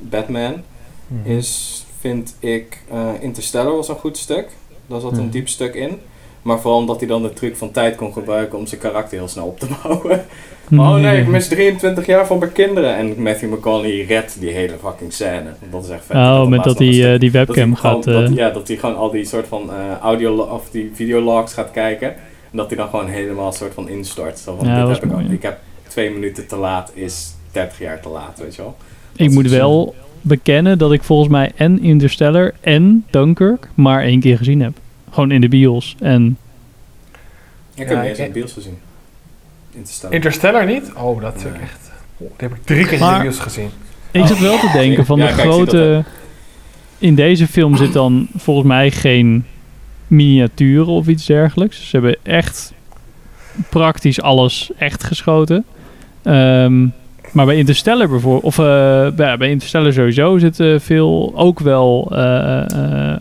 Batman, Mhm. is, vind ik, eh, Interstellar was een goed stuk. Daar zat een Mhm. diep stuk in. Maar vooral omdat hij dan de truc van tijd kon gebruiken om zijn karakter heel snel op te bouwen. Oh nee, ik mis 23 jaar van mijn kinderen. En Matthew McConaughey redt die hele fucking scène. Dat is echt vet. Ik Oh, met laatst dat hij eh, die dat webcam gewoon- gaat... dat- eh, ja, dat hij gewoon al die soort van eh, audio of die videologs gaat kijken. En dat hij dan gewoon helemaal een soort van instort. Zo van, Ja, dit dat heb ik, mooi, ja. ik heb twee minuten te laat is 30 jaar te laat, weet je wel. Ik moet wel bekennen dat ik volgens mij en Interstellar en Dunkirk maar één keer gezien heb. Gewoon in de bios. En Ik heb Ja, eens ik- in de bios gezien. Interstellar. Interstellar niet? Oh, dat is Nee. echt... Oh, die heb ik drie keer in de bios gezien. ik zit wel te denken van Ja, de kijk, grote... In deze film zit dan volgens mij geen miniaturen of iets dergelijks. Ze hebben echt praktisch alles echt geschoten. Ehm, Maar bij Interstellar bijvoorbeeld, of eh, bij, bij Interstellar sowieso zit eh, veel ook wel eh, eh,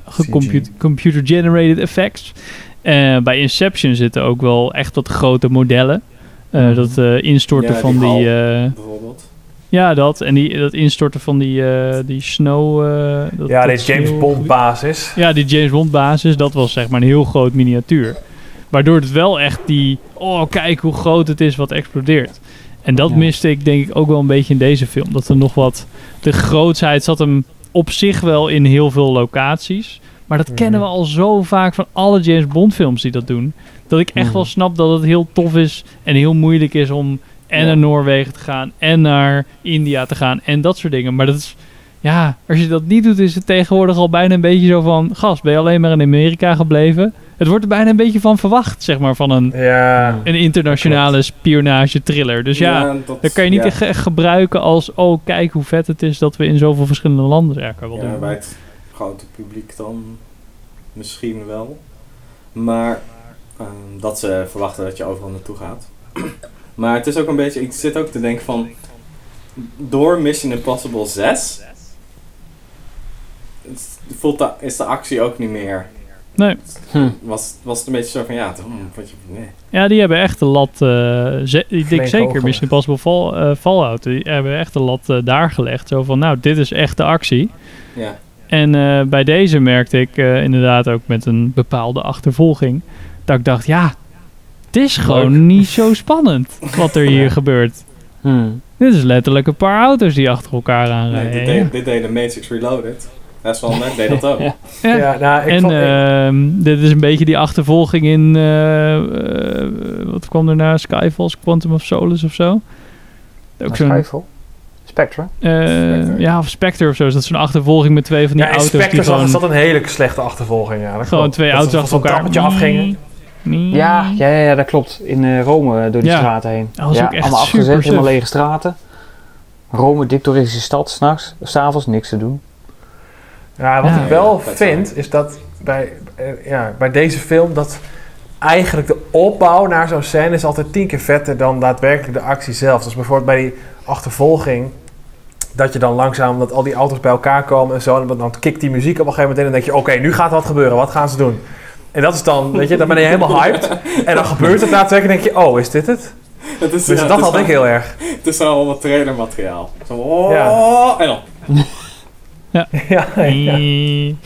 computer-generated effects. Eh, bij Inception zitten ook wel echt wat grote modellen. Eh, Dat eh, instorten Ja, van die die... hal, eh, bijvoorbeeld. ja, dat. En die, dat instorten van die, eh, die snow... eh, dat, Ja, dat dit James Bond basis. Ja, die James Bond basis, dat was zeg maar een heel groot miniatuur. Waardoor het wel echt die... Oh, kijk hoe groot het is wat explodeert. En dat Ja. miste ik denk ik ook wel een beetje in deze film. Dat er nog wat... De grootsheid zat hem op zich wel in heel veel locaties. Maar dat kennen we al zo vaak van alle James Bond films die dat doen. Dat ik echt Mhm. wel snap dat het heel tof is en heel moeilijk is om en Ja. naar Noorwegen te gaan en naar India te gaan en dat soort dingen. Maar dat is, ja, als je dat niet doet, is het tegenwoordig al bijna een beetje zo van, gast, ben je alleen maar in Amerika gebleven? Het wordt er bijna een beetje van verwacht, zeg maar, van een, Ja. een internationale spionage thriller. Dus ja, dat, dat kan je niet echt, gebruiken als, oh, kijk hoe vet het is dat we in zoveel verschillende landen zijn. Ja, wel doen. Grote publiek dan misschien wel. Maar ehm, dat ze verwachten dat je overal naartoe gaat. maar het is ook een beetje, ik zit ook te denken van, door Mission Impossible 6 het voelt de, is de actie ook niet meer. Nee. Hm. Was, was het een beetje zo van, ja, wat je, nee. Ja, die hebben echt de lat. eh, ze- ik denk zeker. Mission Impossible Fall, eh, Fallout. Die hebben echt de lat eh, daar gelegd. Zo van, nou, dit is echt de actie. Ja, En eh, bij deze merkte ik eh, inderdaad ook met een bepaalde achtervolging. Dat ik dacht, ja, het is gewoon niet zo spannend wat er hier gebeurt. Hmm. Dit is letterlijk een paar auto's die achter elkaar nee, aanrijden. dit, deed, dit deed de Matrix Reloaded. Dat is wel net, deed dat ook. Ja. Ja. Ja, nou, ik en vond, ik- ehm, dit is een beetje die achtervolging in, eh, eh, wat kwam daarna? Skyfalls, Quantum of Solace of zo? Ook zo'n, Skyfall? Spectre? eh, Spectre. ja, of Spectre of zo. Is dat zo'n achtervolging met twee van die ja, auto's die Spectre zat, gewoon, zat een hele slechte achtervolging. Ja, dat gewoon klopt. twee Dat auto's achter van een elkaar afgingen. Nee. Ja, ja, ja, ja, dat klopt. In eh, Rome eh, door die Ja. straten heen. Dat was ja, ook echt allemaal super afgezet, helemaal lege straten. Rome, dik toeristische stad, s'nachts, s'avonds niks te doen. Ja, wat Ja. ik wel vind, is dat bij, ja, bij deze film dat eigenlijk de opbouw naar zo'n scène is altijd tien keer vetter dan daadwerkelijk de actie zelf. Dus bijvoorbeeld bij die achtervolging, dat je dan langzaam, dat al die auto's bij elkaar komen en zo, en dan, dan kikt die muziek op een gegeven moment in en dan denk je, oké, nu gaat wat gebeuren, wat gaan ze doen? En dat is dan, weet je, dan ben je helemaal hyped. En dan gebeurt het daadwerkelijk en denk je, oh, is dit het? Het is, Dus ja, dat het had ik heel erg. Het is wel allemaal trailermateriaal. Zo, oh, Ja. en dan. ja, ja. Nee.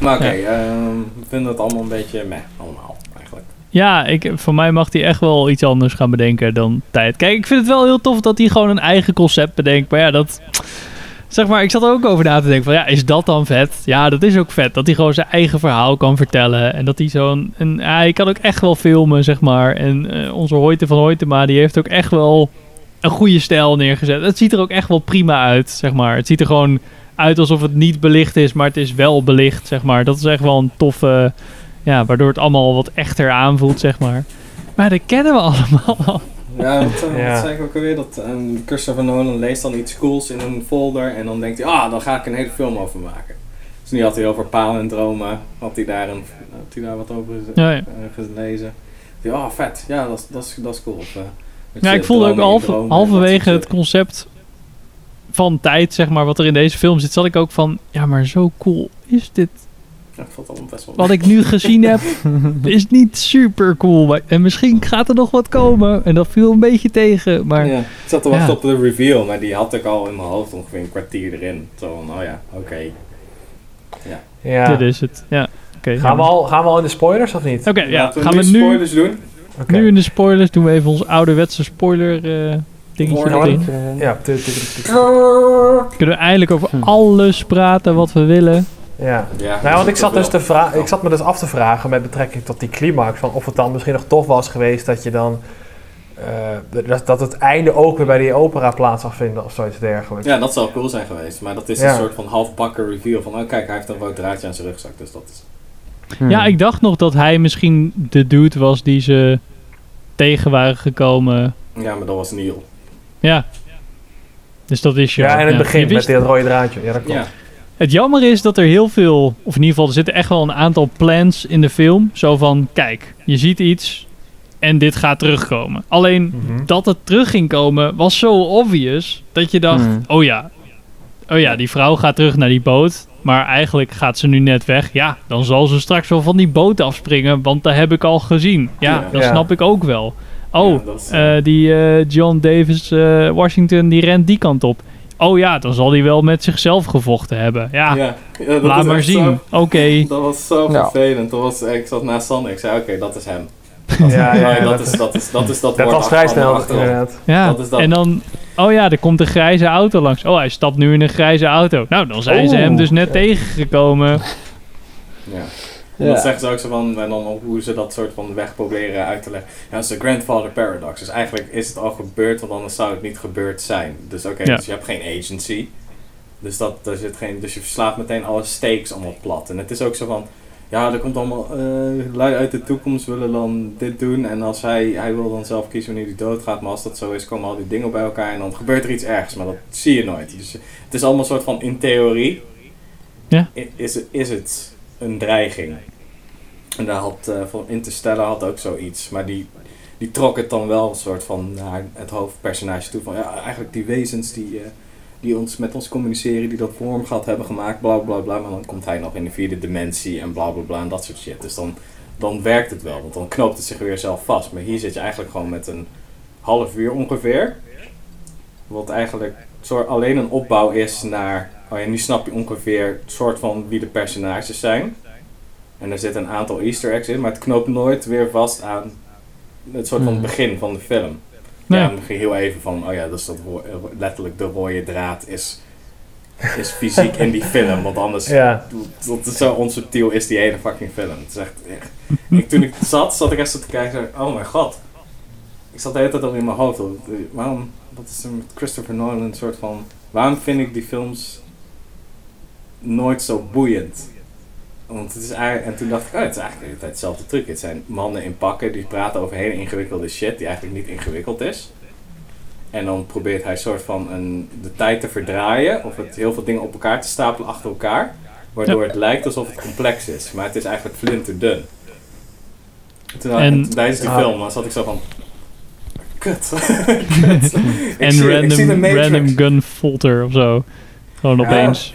Maar oké, ehm, we vinden het allemaal een beetje meh, allemaal. Ja, ik, voor mij mag hij echt wel iets anders gaan bedenken dan tijd. Kijk, ik vind het wel heel tof dat hij gewoon een eigen concept bedenkt. Maar ja, dat... Zeg maar, ik zat er ook over na te denken van... Ja, is dat dan vet? Ja, dat is ook vet. Dat hij gewoon zijn eigen verhaal kan vertellen. En dat hij zo'n... een- Ja, hij kan ook echt wel filmen, zeg maar. En eh, onze Hoyte van Hoytema, die heeft ook echt wel... Een goede stijl neergezet. Het ziet er ook echt wel prima uit, zeg maar. Het ziet er gewoon uit alsof het niet belicht is, maar het is wel belicht, zeg maar. Dat is echt wel een toffe... Ja, waardoor het allemaal wat echter aanvoelt, zeg maar. Maar dat kennen we allemaal. Ja, wat, eh, Ja. zei ik ook alweer? Dat eh, Christopher Nolan leest dan iets cools in een folder en dan denkt hij, ah, dan ga ik een hele film over maken. Dus nu had hij over palindromen, had hij daar, een, had hij daar wat over geze- Ja, ja. eh, gelezen. Ja, oh, vet, ja, dat is, dat is, dat is cool. Of, dat Ja, ik voelde ook dromen halve- dromen halverwege dat het concept van tijd, zeg maar, wat er in deze film zit, zat ik ook van, ja, maar zo cool is dit. Allemaal best wel Wat ik nu gezien heb, is niet super cool. Maar, en misschien gaat er nog wat komen. En dat viel een beetje tegen. Maar Ja, ik zat te wachten Ja. op de reveal, maar die had ik al in mijn hoofd ongeveer een kwartier erin. Zo van, oh ja, oké. Ja. dit is het. Ja, oké. Gaan, we al, gaan we al in de spoilers of niet? Oké, ja. Laten Gaan we nu nu, spoilers doen? Oké. nu in de spoilers doen we even ons ouderwetse spoiler eh dingetje Ja, Kunnen we eindelijk over Hm. alles praten wat we willen. Ja. Ja, Nou, want ik zat, dus te vra- ik zat me dus af te vragen met betrekking tot die climax. Van of het dan misschien nog tof was geweest dat je dan. eh, dat, dat het einde ook weer bij die opera plaats zou vinden of zoiets dergelijks. Ja, dat zou cool zijn geweest. Maar dat is Ja. een soort van halfbakken reveal van, oh kijk, hij heeft een rood draadje aan zijn rugzak. Dus dat is... hmm. Ja, ik dacht nog dat hij misschien de dude was die ze tegen waren gekomen. Ja, maar dat was Neil. Ja. Dus dat is je. Ja, in het begin met wist- dit rode draadje. Ja, dat klopt. Ja, Het jammer is dat er heel veel, of in ieder geval er zitten echt wel een aantal plans in de film. Zo van, kijk, je ziet iets, en dit gaat terugkomen. Alleen Mhm. dat het terug ging komen was zo obvious dat je dacht, Hmm. oh ja, oh ja, die vrouw gaat terug naar die boot, maar eigenlijk gaat ze nu net weg. Ja, dan zal ze straks wel van die boot afspringen, want dat heb ik al gezien. Ja, Ja. dat Ja. snap ik ook wel. Oh, Ja, dat is, eh, eh, die eh, John Davis eh, Washington, die rent die kant op. Oh ja, dan zal hij wel met zichzelf gevochten hebben. Ja, ja, ja, dat laat maar zien. Oké. dat was zo Ja. vervelend. Dat was, ik zat naast Sander. Ik zei, oké, dat is hem. Ja, ja, Oh, ja, dat, dat, is, dat is dat is dat dat was vrij snel inderdaad. Ja, Dat is dat. en dan... Oh ja, er komt een grijze auto langs. Oh, hij stapt nu in een grijze auto. Nou, dan zijn ze hem dus net tegengekomen. Ja. Ja. Dat zeggen ze ook zo van, en dan ook hoe ze dat soort van weg proberen uit te leggen. Ja, dat is de grandfather paradox. Dus eigenlijk is het al gebeurd, want anders zou het niet gebeurd zijn. Dus oké, Ja. dus je hebt geen agency. Dus, dat, daar zit geen, dus je verslaat meteen alle stakes allemaal plat. En het is ook zo van, ja, er komt allemaal eh lui uit de toekomst willen dan dit doen. En als hij, hij wil dan zelf kiezen wanneer hij doodgaat. Maar als dat zo is, komen al die dingen bij elkaar en dan gebeurt er iets ergs. Maar dat zie je nooit. Dus het is allemaal een soort van, in theorie, Ja. is het een dreiging. En daar had eh, van Interstellar had ook zoiets. Maar die, die trok het dan wel een soort van naar het hoofdpersonage toe. Van ja, eigenlijk die wezens die, eh, die ons met ons communiceren, die dat vormgat hebben gemaakt, bla bla bla. Maar dan komt hij nog in de vierde dimensie en bla bla bla en dat soort shit. Dus dan, dan werkt het wel, want dan knoopt het zich weer zelf vast. Maar hier zit je eigenlijk gewoon met een half uur ongeveer. Wat eigenlijk alleen een opbouw is naar. Oh ja, nu snap je ongeveer soort van wie de personages zijn. En er zitten een aantal Easter eggs in, maar het knoopt nooit weer vast aan het soort van Hmm. begin van de film. Nee. Ja, misschien heel even van, oh ja, dus dat ro- letterlijk de rode draad is, is fysiek in die film. Want anders, Ja. dat is zo onsubtiel is die hele fucking film. Het is echt, echt ik, toen ik zat, zat ik echt zo te kijken, oh mijn god. Ik zat de hele tijd al in mijn hoofd. al, Waarom, wat is er met Christopher Nolan een soort van, waarom vind ik die films nooit zo boeiend? Want het is eigenlijk, en toen dacht ik, oh, het is eigenlijk de hele tijd hetzelfde truc. Het zijn mannen in pakken die praten over hele ingewikkelde shit die eigenlijk niet ingewikkeld is. En dan probeert hij soort van een, de tijd te verdraaien, of het heel veel dingen op elkaar te stapelen achter elkaar. Waardoor het lijkt alsof het complex is, maar het is eigenlijk flinterdun. Toen, En- en, tijdens die Ah. film zat ik zo van, kut. En zie- random, random gun folter of zo. Gewoon Ja. opeens.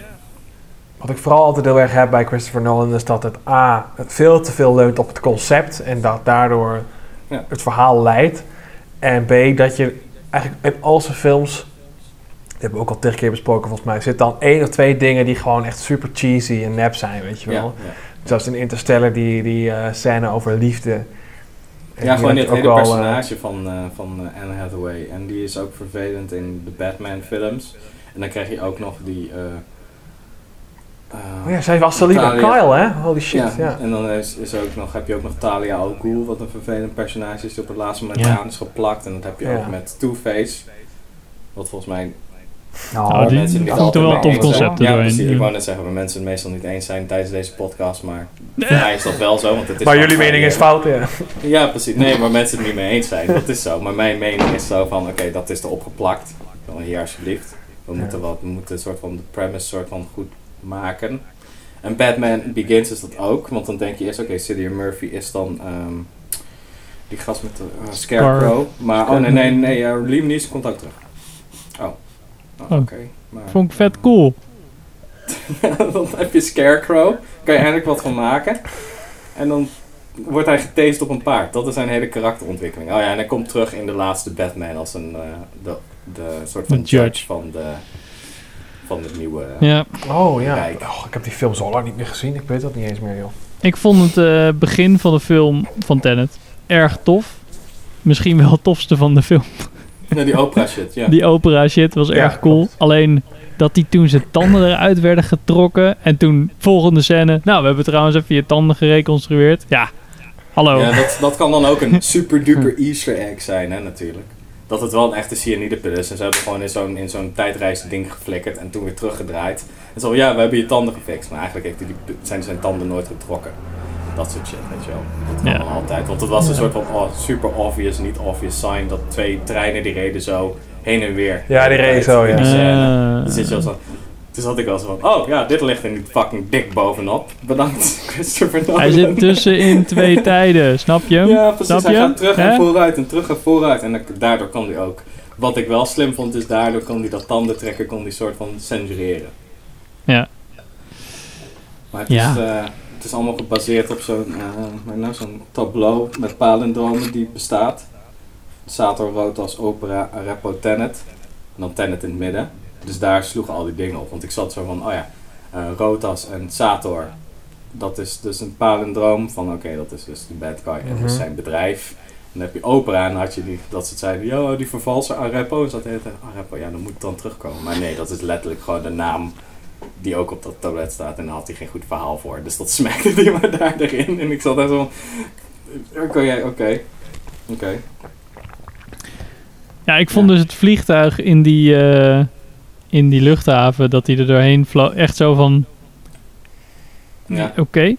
Wat ik vooral altijd heel erg heb bij Christopher Nolan is dat het A, het veel te veel leunt op het concept en dat daardoor Ja. het verhaal leidt. En B, dat je eigenlijk in al zijn films, die hebben we ook al tegen keer besproken volgens mij, zit dan één of twee dingen die gewoon echt super cheesy en nep zijn, weet je wel. ja. Zoals in Interstellar die, die eh, scène over liefde. En Ja, gewoon je hele ook wel, eh, personage van, eh, van Anne Hathaway. En die is ook vervelend in de Batman films. En dan krijg je ook nog die... eh, eh, Oh ja, zij was Talia. Kyle, hè? Holy shit, ja, ja. en dan is, is ook nog, heb je ook nog Talia al Ghul, wat een vervelend personage is, die op het laatste moment Ja. aan is geplakt. En dat heb je Ja. ook met Two-Face. Wat volgens mij Oh, waar die- mensen niet moeten wel tof eens zijn. concept Ja, precies. ja. Ik wou net zeggen, waar mensen het meestal niet eens zijn tijdens deze podcast, maar voor mij is dat wel zo. Want het is Maar jullie mening is gevarieerd. fout, ja. Ja, precies. Nee, maar mensen het niet mee eens zijn. Dat is zo. Maar mijn mening is zo van, oké, dat is er opgeplakt. Dan hier alsjeblieft. We Ja. moeten wat, we moeten een soort van de premise soort van goed maken. En Batman Begins is dat ook. Want dan denk je eerst, oké, Cillian Murphy is dan ehm, die gast met de eh, Scarecrow. Maar, oh nee, nee, nee, eh, Liam Neeson komt ook terug. Oh. Oh, Oh. oké. Vond ik vet cool. dan heb je Scarecrow. Kan je eindelijk wat van maken. En dan wordt hij getased op een paard. Dat is zijn hele karakterontwikkeling. Oh ja, en hij komt terug in de laatste Batman als een, eh, de, de soort van judge van de, van de nieuwe... Ja. Oh ja. Rijk. Oh, ik heb die film zo lang niet meer gezien. Ik weet dat niet eens meer, joh. Ik vond het eh, begin van de film van Tenet erg tof. Misschien wel het tofste van de film. Ja, die opera shit, ja. Die opera shit was Ja, erg cool. klopt. Alleen dat die toen zijn tanden eruit werden getrokken. En toen volgende scène. Nou, we hebben trouwens even je tanden gereconstrueerd. Ja, hallo. Ja, dat, dat kan dan ook een super duper easter egg zijn, hè, natuurlijk. Dat het wel een echte cyanidepil is. En ze hebben gewoon in zo'n, in zo'n tijdreis ding geflikkerd en toen weer teruggedraaid. En zo, ja, we hebben je tanden gefixt. Maar eigenlijk heeft hij die, zijn zijn tanden nooit getrokken. Dat soort shit, weet je wel. Dat Ja. altijd. Want het was een soort van oh, super obvious, niet obvious sign dat twee treinen die reden zo heen en weer. Ja, die reden zo, ja. In die scène. Dan zit je al zo, Toen zat ik wel zo van, oh ja, dit ligt er niet fucking dik bovenop. Bedankt, Christopher Nolan. Hij zit tussenin twee tijden, snap je? Ja, precies. Snap Hij je? gaat terug en vooruit en terug en vooruit. En daardoor kon hij ook... Wat ik wel slim vond, is daardoor kon hij dat tandentrekken kon hij soort van censureren. Ja. Maar het, Ja. is, eh, het is allemaal gebaseerd op zo'n maar nou, zo'n tableau met palindromen die bestaat. Sator rood als opera, Arepo Tenet. En dan Tenet in het midden. Dus daar sloegen al die dingen op. Want ik zat zo van, oh ja, eh Rotas en Sator. Dat is dus een palindroom van, oké, dat is dus de bad guy. En dat is zijn bedrijf. En dan heb je opera en had je die, dat ze zeiden, yo, die vervalser Arepo. En zat de hele tijd, Arepo, ja, dan moet het dan terugkomen. Maar nee, dat is letterlijk gewoon de naam die ook op dat tablet staat. En daar had hij geen goed verhaal voor. Dus dat smekte hij maar daar erin. En ik zat daar zo van, oké, oké, oké. Ja, ik vond dus het vliegtuig in die, eh, in die luchthaven, dat hij er doorheen vloog, echt zo van, Ja. oké,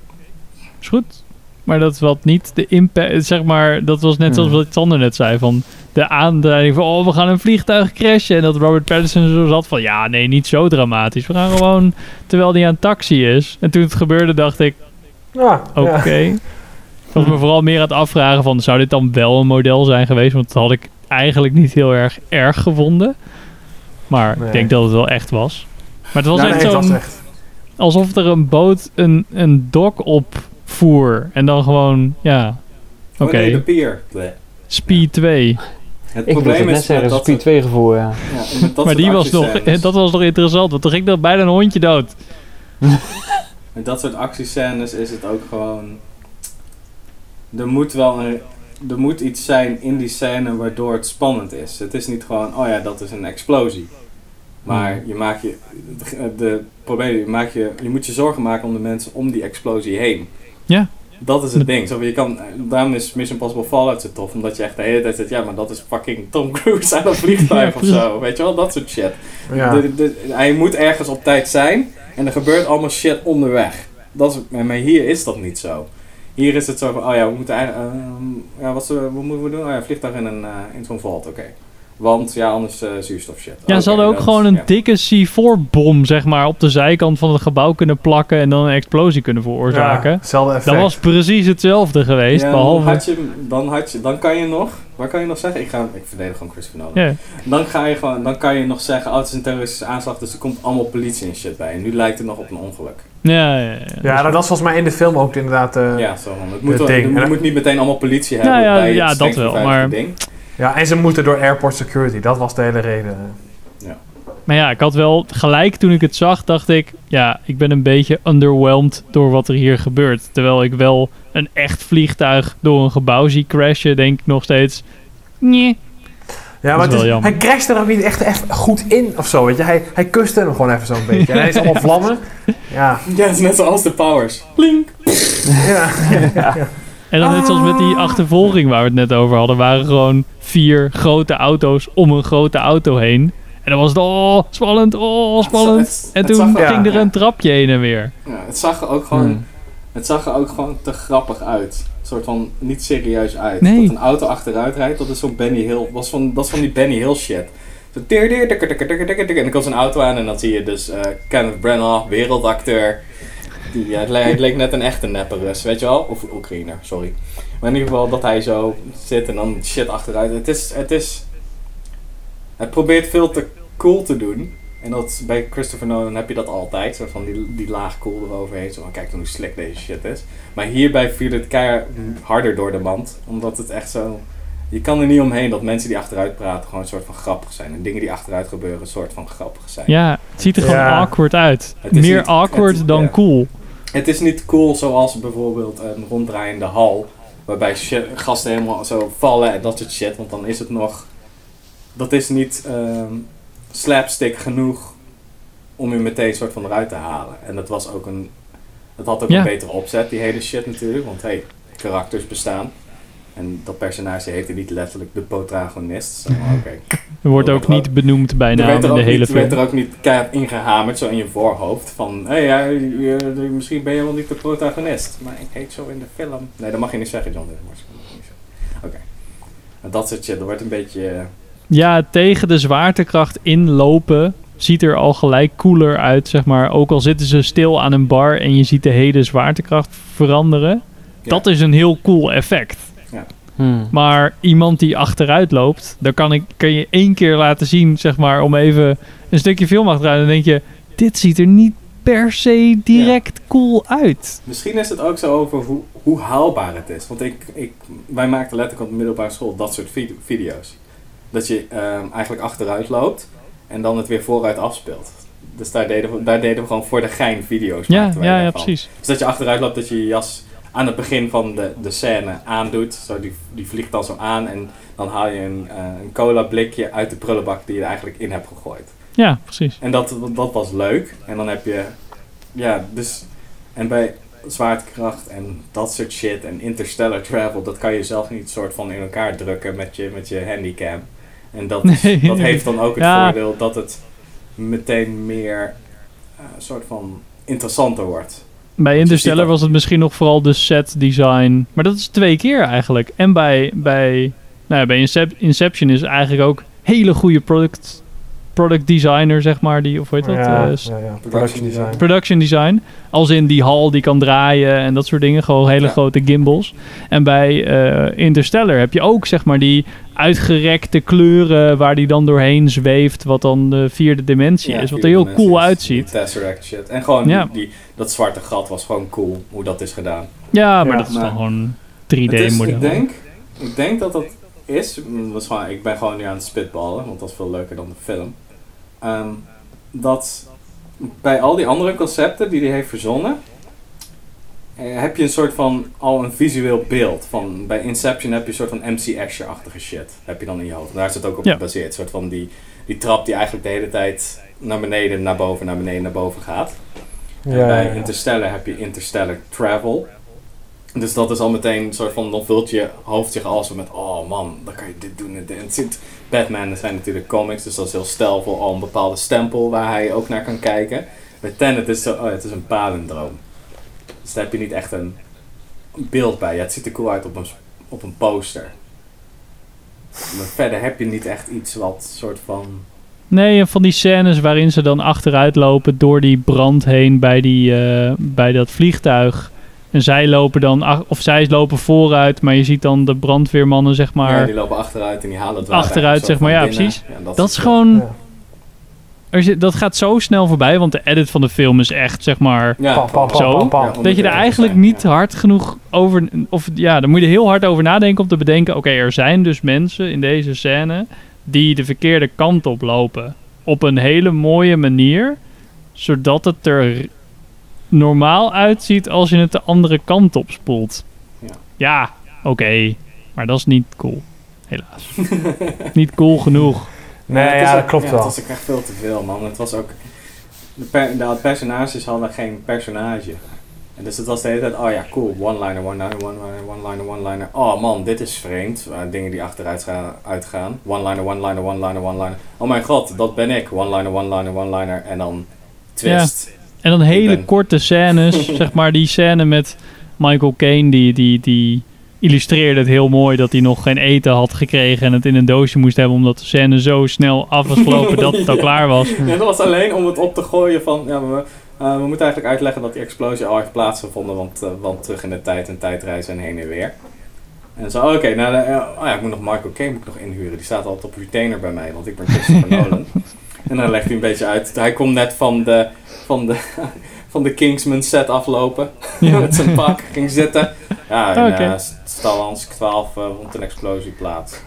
is goed. Maar dat is wat niet de impact, zeg maar, dat was net zoals Hmm. wat Sander net zei, van de aanduiding van, oh, we gaan een vliegtuig crashen. En dat Robert Pattinson zo zat van, ja, nee, niet zo dramatisch. We gaan gewoon, terwijl hij aan taxi is. En toen het gebeurde, dacht ik, Ja, Oké. ja. Ik was me vooral meer aan het afvragen van, zou dit dan wel een model zijn geweest? Want dat had ik eigenlijk niet heel erg erg gevonden. Maar Nee. ik denk dat het wel echt was. Maar het was echt nee, het was zo'n, echt. alsof er een boot een, een dok opvoer. En dan gewoon, ja, oké, Oh nee, de pier. Speed 2. Het Ik probleem net is met dat Speed 2 gevoel, ja. ja, Maar die was, nog, dat was nog interessant, want toen ging er bijna een hondje dood. Met dat soort actiescènes is het ook gewoon. Er moet wel een, er moet iets zijn in die scène waardoor het spannend is. Het is niet gewoon, oh ja, dat is een explosie. Maar je maakt je. De, de probleem, je, maakt je, je moet je zorgen maken om de mensen om die explosie heen. Ja. Dat is het ding. Zo, je kan, daarom is Mission Impossible Fallout zo tof. Omdat je echt de hele tijd zegt, ja, maar dat is fucking Tom Cruise aan dat vliegtuig Ja, of zo. Weet je wel, dat soort shit. Ja. De- de- hij moet ergens op tijd zijn en er gebeurt allemaal shit onderweg. Dat is, maar hier is dat niet zo. Hier is het zo van, oh ja, we moeten eigenlijk, ehm, ja, wat, we- wat moeten we doen? Oh ja, vliegtuig in, een, eh, in zo'n vault, oké. Want ja, anders eh, zuurstof shit. Ja, ze hadden ook dat- gewoon een ja. dikke C4-bom, zeg maar, op de zijkant van het gebouw kunnen plakken en dan een explosie kunnen veroorzaken. Ja, hetzelfde effect. Dat was precies hetzelfde geweest, Ja, behalve... dan, had je, dan, had je, dan kan je nog, waar kan je nog zeggen? Ik, ga, ik verdedig gewoon Christopher Nolan. Ja. Dan, ga je gewoon, dan kan je nog zeggen, oh het is een terroristische aanslag, dus er komt allemaal politie en shit bij. En nu lijkt het nog op een ongeluk. Ja, ja, ja. Ja, dat was volgens mij in de film ook inderdaad. eh, ja. Ja, zo het moet, wel, ding. moet niet meteen allemaal politie hebben Nou ja, bij ja, het dat strengst wel, maar- ding. En ze moeten door airport security. Dat was de hele reden. Maar ja, ik had wel gelijk toen ik het zag, dacht ik, ja, ik ben een beetje underwhelmed door wat er hier gebeurt. Terwijl ik wel een echt vliegtuig door een gebouw zie crashen, denk ik nog steeds, nee. Ja, is maar is- jammer. hij crasht er ook niet echt, echt goed in of zo. Weet je? Hij, hij kuste hem gewoon even zo'n beetje. En hij is allemaal vlammen. Ja. Ja, het is net zoals de Powers. Blink! ja. En dan net zoals met die achtervolging waar we het net over hadden, waren gewoon vier grote auto's om een grote auto heen. En dan was het, oh, spannend, oh, spannend. En toen zag ging er een trapje heen en weer. Ja, het zag er ook gewoon, Hmm. het zag er ook gewoon te grappig uit. Een soort van niet serieus uit. Nee. Dat een auto achteruit rijdt, dat is zo'n Benny Hill, was van, dat is van die Benny Hill shit. Zo. En dan komt zo'n auto aan en dan zie je dus eh, Kenneth Branagh, wereldacteur. Ja, het, le- het leek net een echte neppe Rus, weet je wel? Of Oekraïner, sorry. Maar in ieder geval dat hij zo zit en dan shit achteruit. Het is, het is, het probeert veel te cool te doen. En dat, bij Christopher Nolan heb je dat altijd. Zo van die, die laag cool eroverheen. Zo van, kijk dan hoe slick deze shit is. Maar hierbij viel het keihard harder door de mand. Omdat het echt zo... Je kan er niet omheen dat mensen die achteruit praten gewoon een soort van grappig zijn. En dingen die achteruit gebeuren een soort van grappig zijn. Ja, het ziet er gewoon Ja. awkward uit. Het is Meer niet- awkward het- dan ja. cool. Het is niet cool zoals bijvoorbeeld een ronddraaiende hal. Waarbij gasten helemaal zo vallen en dat soort shit. Want dan is het nog... Dat is niet ehm, slapstick genoeg om je meteen een soort van eruit te halen. En dat was ook een... Het had ook Ja. een betere opzet, die hele shit natuurlijk. Want hey, karakters bestaan. En dat personage heette niet letterlijk de protagonist. Maar Oké. Er wordt ook niet benoemd bij naam werd in de ook hele niet, werd film. er ook niet keihard ingehamerd, zo in je voorhoofd. Van, hé, ja, je- je- misschien ben je wel niet de protagonist. Maar ik heet zo in de film. Nee, dat mag je niet zeggen, John. Oké. En dat soort shit, dat wordt een beetje... eh, Ja, tegen de zwaartekracht inlopen ziet er al gelijk cooler uit, zeg maar. Ook al zitten ze stil aan een bar en je ziet de hele zwaartekracht veranderen. Ja. Dat is een heel cool effect. Hmm. Maar iemand die achteruit loopt, daar kan, ik, kan je één keer laten zien, zeg maar, om even een stukje film achteruit. Dan denk je, dit ziet er niet per se direct cool uit. Misschien is het ook zo over hoe, hoe haalbaar het is. Want ik, ik, wij maakten letterlijk op de middelbare school dat soort vid- video's. Dat je ehm, eigenlijk achteruit loopt en dan het weer vooruit afspeelt. Dus daar deden we, daar deden we gewoon voor de gein video's. Ja, ja, ja, precies. Dus dat je achteruit loopt, dat je je jas aan het begin van de, de scène aandoet. Zo, die, die vliegt dan zo aan en dan haal je een, eh, een cola blikje uit de prullenbak die je er eigenlijk in hebt gegooid. Ja, precies. En dat, dat was leuk. En dan heb je, ja, dus, en bij zwaartekracht en dat soort shit en interstellar travel, dat kan je zelf niet soort van in elkaar drukken met je, met je handicam. En dat, is- Nee. dat heeft dan ook het Ja. voordeel dat het meteen meer eh, soort van interessanter wordt. Bij Interstellar was het misschien nog vooral de set design. Maar dat is twee keer eigenlijk. En bij, bij, nou ja, bij Incep- Inception is eigenlijk ook hele goede product, product designer, zeg maar. Die, of hoe heet dat? Ja, Eh, ja, ja. Production design. production design. Als in die hal die kan draaien en dat soort dingen. Gewoon hele Ja. grote gimbals. En bij eh, Interstellar heb je ook zeg maar die uitgerekte kleuren waar die dan doorheen zweeft. Wat dan de vierde dimensie Ja, is. Wat er heel cool uitziet. die Tesseract shit. En gewoon Ja. die, die- dat zwarte gat was gewoon cool, hoe dat is gedaan. Ja, maar Ja, dat is maar- dan gewoon Het is, 3D-model. ik, denk, ik denk dat dat is, dat is gewoon, ik ben gewoon nu aan het spitballen, want dat is veel leuker dan de film. Ehm, dat bij al die andere concepten die hij heeft verzonnen, eh, heb je een soort van al een visueel beeld. Van, bij Inception heb je een soort van MC Escher-achtige shit. Heb je dan in je hoofd. Daar is het ook op Ja. gebaseerd. Een soort van die, die trap die eigenlijk de hele tijd naar beneden, naar boven, naar beneden, naar boven gaat. En bij ja, ja. Interstellar heb je Interstellar Travel. Dus dat is al meteen een soort van, dan vult je hoofd zich al zo met, oh man, dan kan je dit doen en dit. En zit, Batman, er zijn natuurlijk comics, dus dat is heel stijlvol, al een bepaalde stempel waar hij ook naar kan kijken. Bij Tenet is zo, oh het is een palindroom. Dus daar heb je niet echt een beeld bij. Ja, het ziet er cool uit op een, op een poster. Maar verder heb je niet echt iets wat soort van... Nee, van die scènes waarin ze dan achteruit lopen door die brand heen bij, die, eh, bij dat vliegtuig. En zij lopen dan, of zij lopen vooruit, maar je ziet dan de brandweermannen, zeg maar. ja, die lopen achteruit en die halen het water Achteruit, zeg maar, ja, binnen. precies. dat is gewoon. Ja. Er zit, dat gaat zo snel voorbij, want de edit van de film is echt, zeg maar. Ja, Pam, pam, pam, Zo, pam, Dat je er eigenlijk zijn, niet hard genoeg over. Of ja, dan moet je er heel hard over nadenken om te bedenken: oké, er zijn dus mensen in deze scène die de verkeerde kant op lopen. Op een hele mooie manier, zodat het er normaal uitziet als je het de andere kant op spoelt. Ja. Ja, oké, maar dat is niet cool. Helaas. niet cool genoeg. Nee, ja, ook- dat klopt ja, wel. Het was ook echt veel te veel, man. Het was ook... De, per- de personages hadden geen personage. En dus het was de hele tijd, oh ja, cool, one-liner, one-liner, one-liner, one-liner, one-liner. Oh man, dit is vreemd. Uh, dingen die achteruit gaan, uitgaan. One-liner, one-liner, one-liner, one-liner. Oh mijn god, dat ben ik. One-liner, one-liner, one-liner. En dan twist. En dan hele ben- korte scènes. zeg maar die scène met Michael Caine, die, die, die illustreerde het heel mooi dat hij nog geen eten had gekregen en het in een doosje moest hebben omdat de scène zo snel af was gelopen dat het al Ja. klaar was. Ja, dat was alleen om het op te gooien van... Ja, we, eh, we moeten eigenlijk uitleggen dat die explosie al heeft plaatsgevonden, want, eh, want terug in de tijd en tijdreizen en heen en weer. En zo, oké, nou, eh, oh ja, ik moet nog Michael Caine moet ik nog inhuren. Die staat altijd op retainer bij mij, want ik ben Christopher Nolan. En dan legt hij een beetje uit. Hij komt net van de, van de, van de Kingsman set aflopen. Ja. Met zijn pak, ging zitten. Ja, en Oké. eh, Stalans 12 uh, vond een explosie plaats.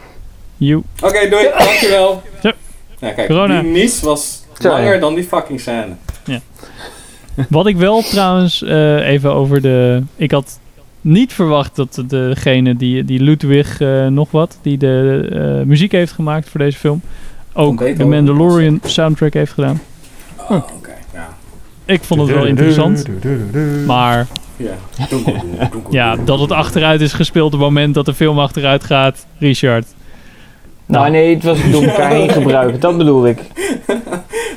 Oké, doei, dankjewel. Zo. Ja, kijk, Corona. die nies was langer ja. dan die fucking scène. Wat ik wel trouwens eh, even over de. Ik had niet verwacht dat degene die, die Ludwig eh, nog wat, die de eh, muziek heeft gemaakt voor deze film, ook de. Mandalorian soundtrack heeft gedaan. Oh, ja. Ik vond het wel interessant, maar Ja, dat het achteruit is gespeeld op het moment dat de film achteruit gaat, Richard. Nou nee, het was door elkaar heen gebruiken, dat bedoel ik.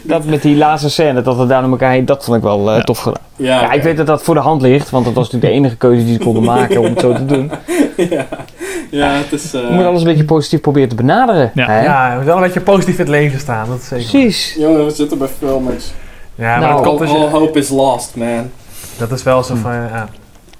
Dat met die laatste scène, dat het daar door elkaar heen, dat vond ik wel eh, Ja. tof gedaan. Ja, Ja, ik weet dat dat voor de hand ligt, want dat was natuurlijk de enige keuze die ze konden maken om het zo te doen. ja. Ja, het is... eh, Je moet alles een beetje positief proberen te benaderen. Ja. hè? Ja, je moet wel een beetje positief in het leven staan, dat is zeker. Precies. Jongen, we zitten bij filmers. Ja, maar Nou, dat, all, komt dus, all hope is lost, man. dat is wel zo van, ja,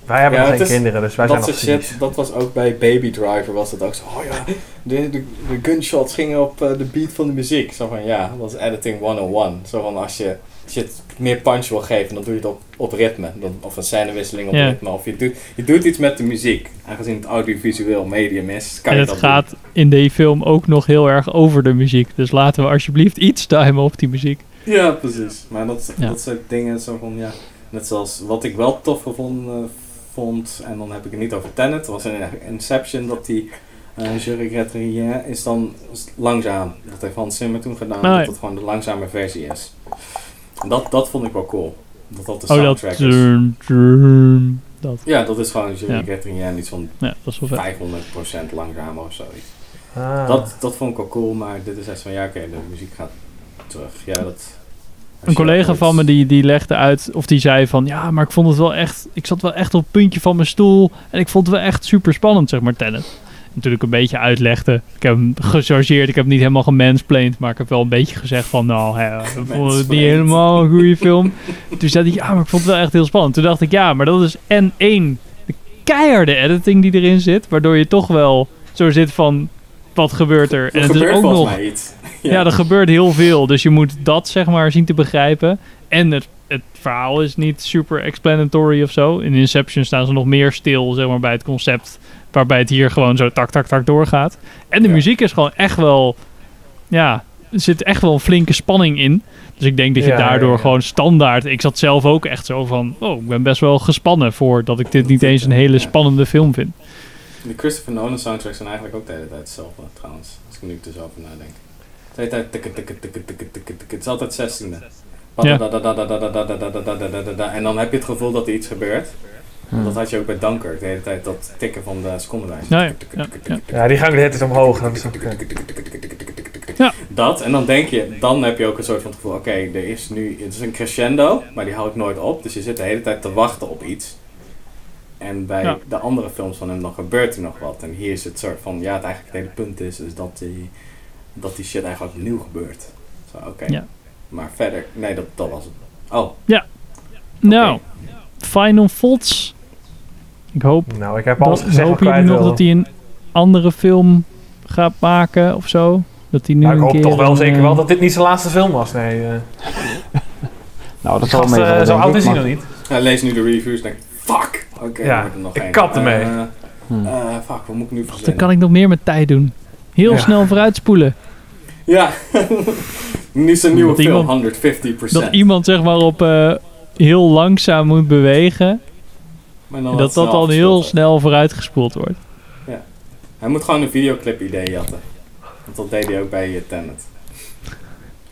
wij hebben Ja, nog het geen is- kinderen, dus wij dat zijn nog shit, dat was ook bij Baby Driver was dat ook zo. Oh ja, de, de, de gunshots gingen op eh, de beat van de muziek. Zo van ja, dat is editing 101. Zo van als je, het meer punch wil geven, dan doe je het op, op ritme. Dan, of een scènewisseling op Ja. ritme. Of je doet, je doet iets met de muziek. Aangezien het audiovisueel medium is, kan En je het dat gaat in die film ook nog heel erg over de muziek. Dus laten we alsjeblieft iets timen op die muziek. Ja, precies. Maar dat, Ja. dat soort dingen, zo van ja. Net zoals wat ik wel tof gevonden vond, en dan heb ik het niet over Tenet, was in Inception dat die uh, rien is dan langzaam. Dat heeft Hans Zimmer toen gedaan, ja. dat het gewoon de langzame versie is. En dat, dat vond ik wel cool. Dat dat de Oh, dat... soundtrack is. drum, drum, dat. Ja, dat is gewoon Je Ja. rien, iets van Ja, dat is wel vet. 500% langzamer of zoiets. Ah. Dat, dat vond ik wel cool, maar dit is echt van ja, oké, de muziek gaat terug. Ja, dat... Een collega van me die, die legde uit, of die zei van ja, maar ik vond het wel echt, ik zat wel echt op het puntje van mijn stoel en ik vond het wel echt super spannend, zeg maar, Tenet. Natuurlijk een beetje uitlegde. Ik heb hem gechargeerd, ik heb hem niet helemaal gemansplained, maar ik heb wel een beetje gezegd van nou, hè, ik vond het niet helemaal een goede film. Toen zei hij ja, maar ik vond het wel echt heel spannend. Toen dacht ik ja, maar dat is en één, de keiharde editing die erin zit, waardoor je toch wel zo zit van wat gebeurt er? Er En het is ook nog iets. Ja. er gebeurt heel veel. Dus je moet dat zeg maar zien te begrijpen. En het, het verhaal is niet super explanatory of zo. In Inception staan ze nog meer stil zeg maar, bij het concept. Waarbij het hier gewoon zo tak, tak, tak doorgaat. En de Ja. muziek is gewoon echt wel... Ja, er zit echt wel een flinke spanning in. Dus ik denk dat je Ja, daardoor ja, ja. gewoon standaard... Ik zat zelf ook echt zo van... Oh, ik ben best wel gespannen voor dat ik dit niet eens een hele spannende film vind. De Christopher Nolan soundtracks zijn eigenlijk ook de hele tijd hetzelfde, trouwens. Als ik er nu dus over nadenk. De hele tijd tikke, tikke, tikke, tikke, tikke, tikke. Het is altijd zestiende. Ja. En dan heb je het gevoel dat er iets gebeurt. Hmm. Dat had je ook bij Dunkirk, de hele tijd dat tikken van de secondenlijst. Ja, ja, ja, ja. Ja, die gaan de hele tijd omhoog. Dat eh, Ja. En dan denk je, dan heb je ook een soort van het gevoel, oké, er is nu, het is een crescendo, maar die houdt nooit op. Dus je zit de hele tijd te wachten op iets. En bij Ja. de andere films van hem, dan gebeurt er nog wat. En hier is het soort van, ja, het eigenlijk het hele punt is, is dat die, dat die shit eigenlijk opnieuw gebeurt. Zo, oké. Ja. Maar verder, nee, dat, dat was het. Oh, Nou, Final Thoughts. Ik hoop nou, ik heb alles Dat, gezegd ik jullie nog dat hij een andere film gaat maken of zo? Dat hij nu Nou, ik een hoop keer toch wel een, zeker eh, wel dat dit niet zijn laatste film was. Nee, eh Nou, dat zal meevallen, eh, zo denk oud ik, is hij nog niet. hij leest nu de reviews en denkt, fuck! Oké, Ja, dan er nog ik één. kap ermee. Eh, Hmm. eh, fuck, wat moet ik nu Dan verzinnen? kan ik nog meer met tijd doen. Heel Ja. snel vooruitspoelen. Ja, is een nieuwe Dat film, iemand- 150%. Dat iemand zeg maar op eh, heel langzaam moet bewegen. En dat dat dan heel snel vooruitgespoeld wordt. wordt. Hij moet gewoon een videoclip idee jatten. Want dat deed hij ook bij uh, Tenet.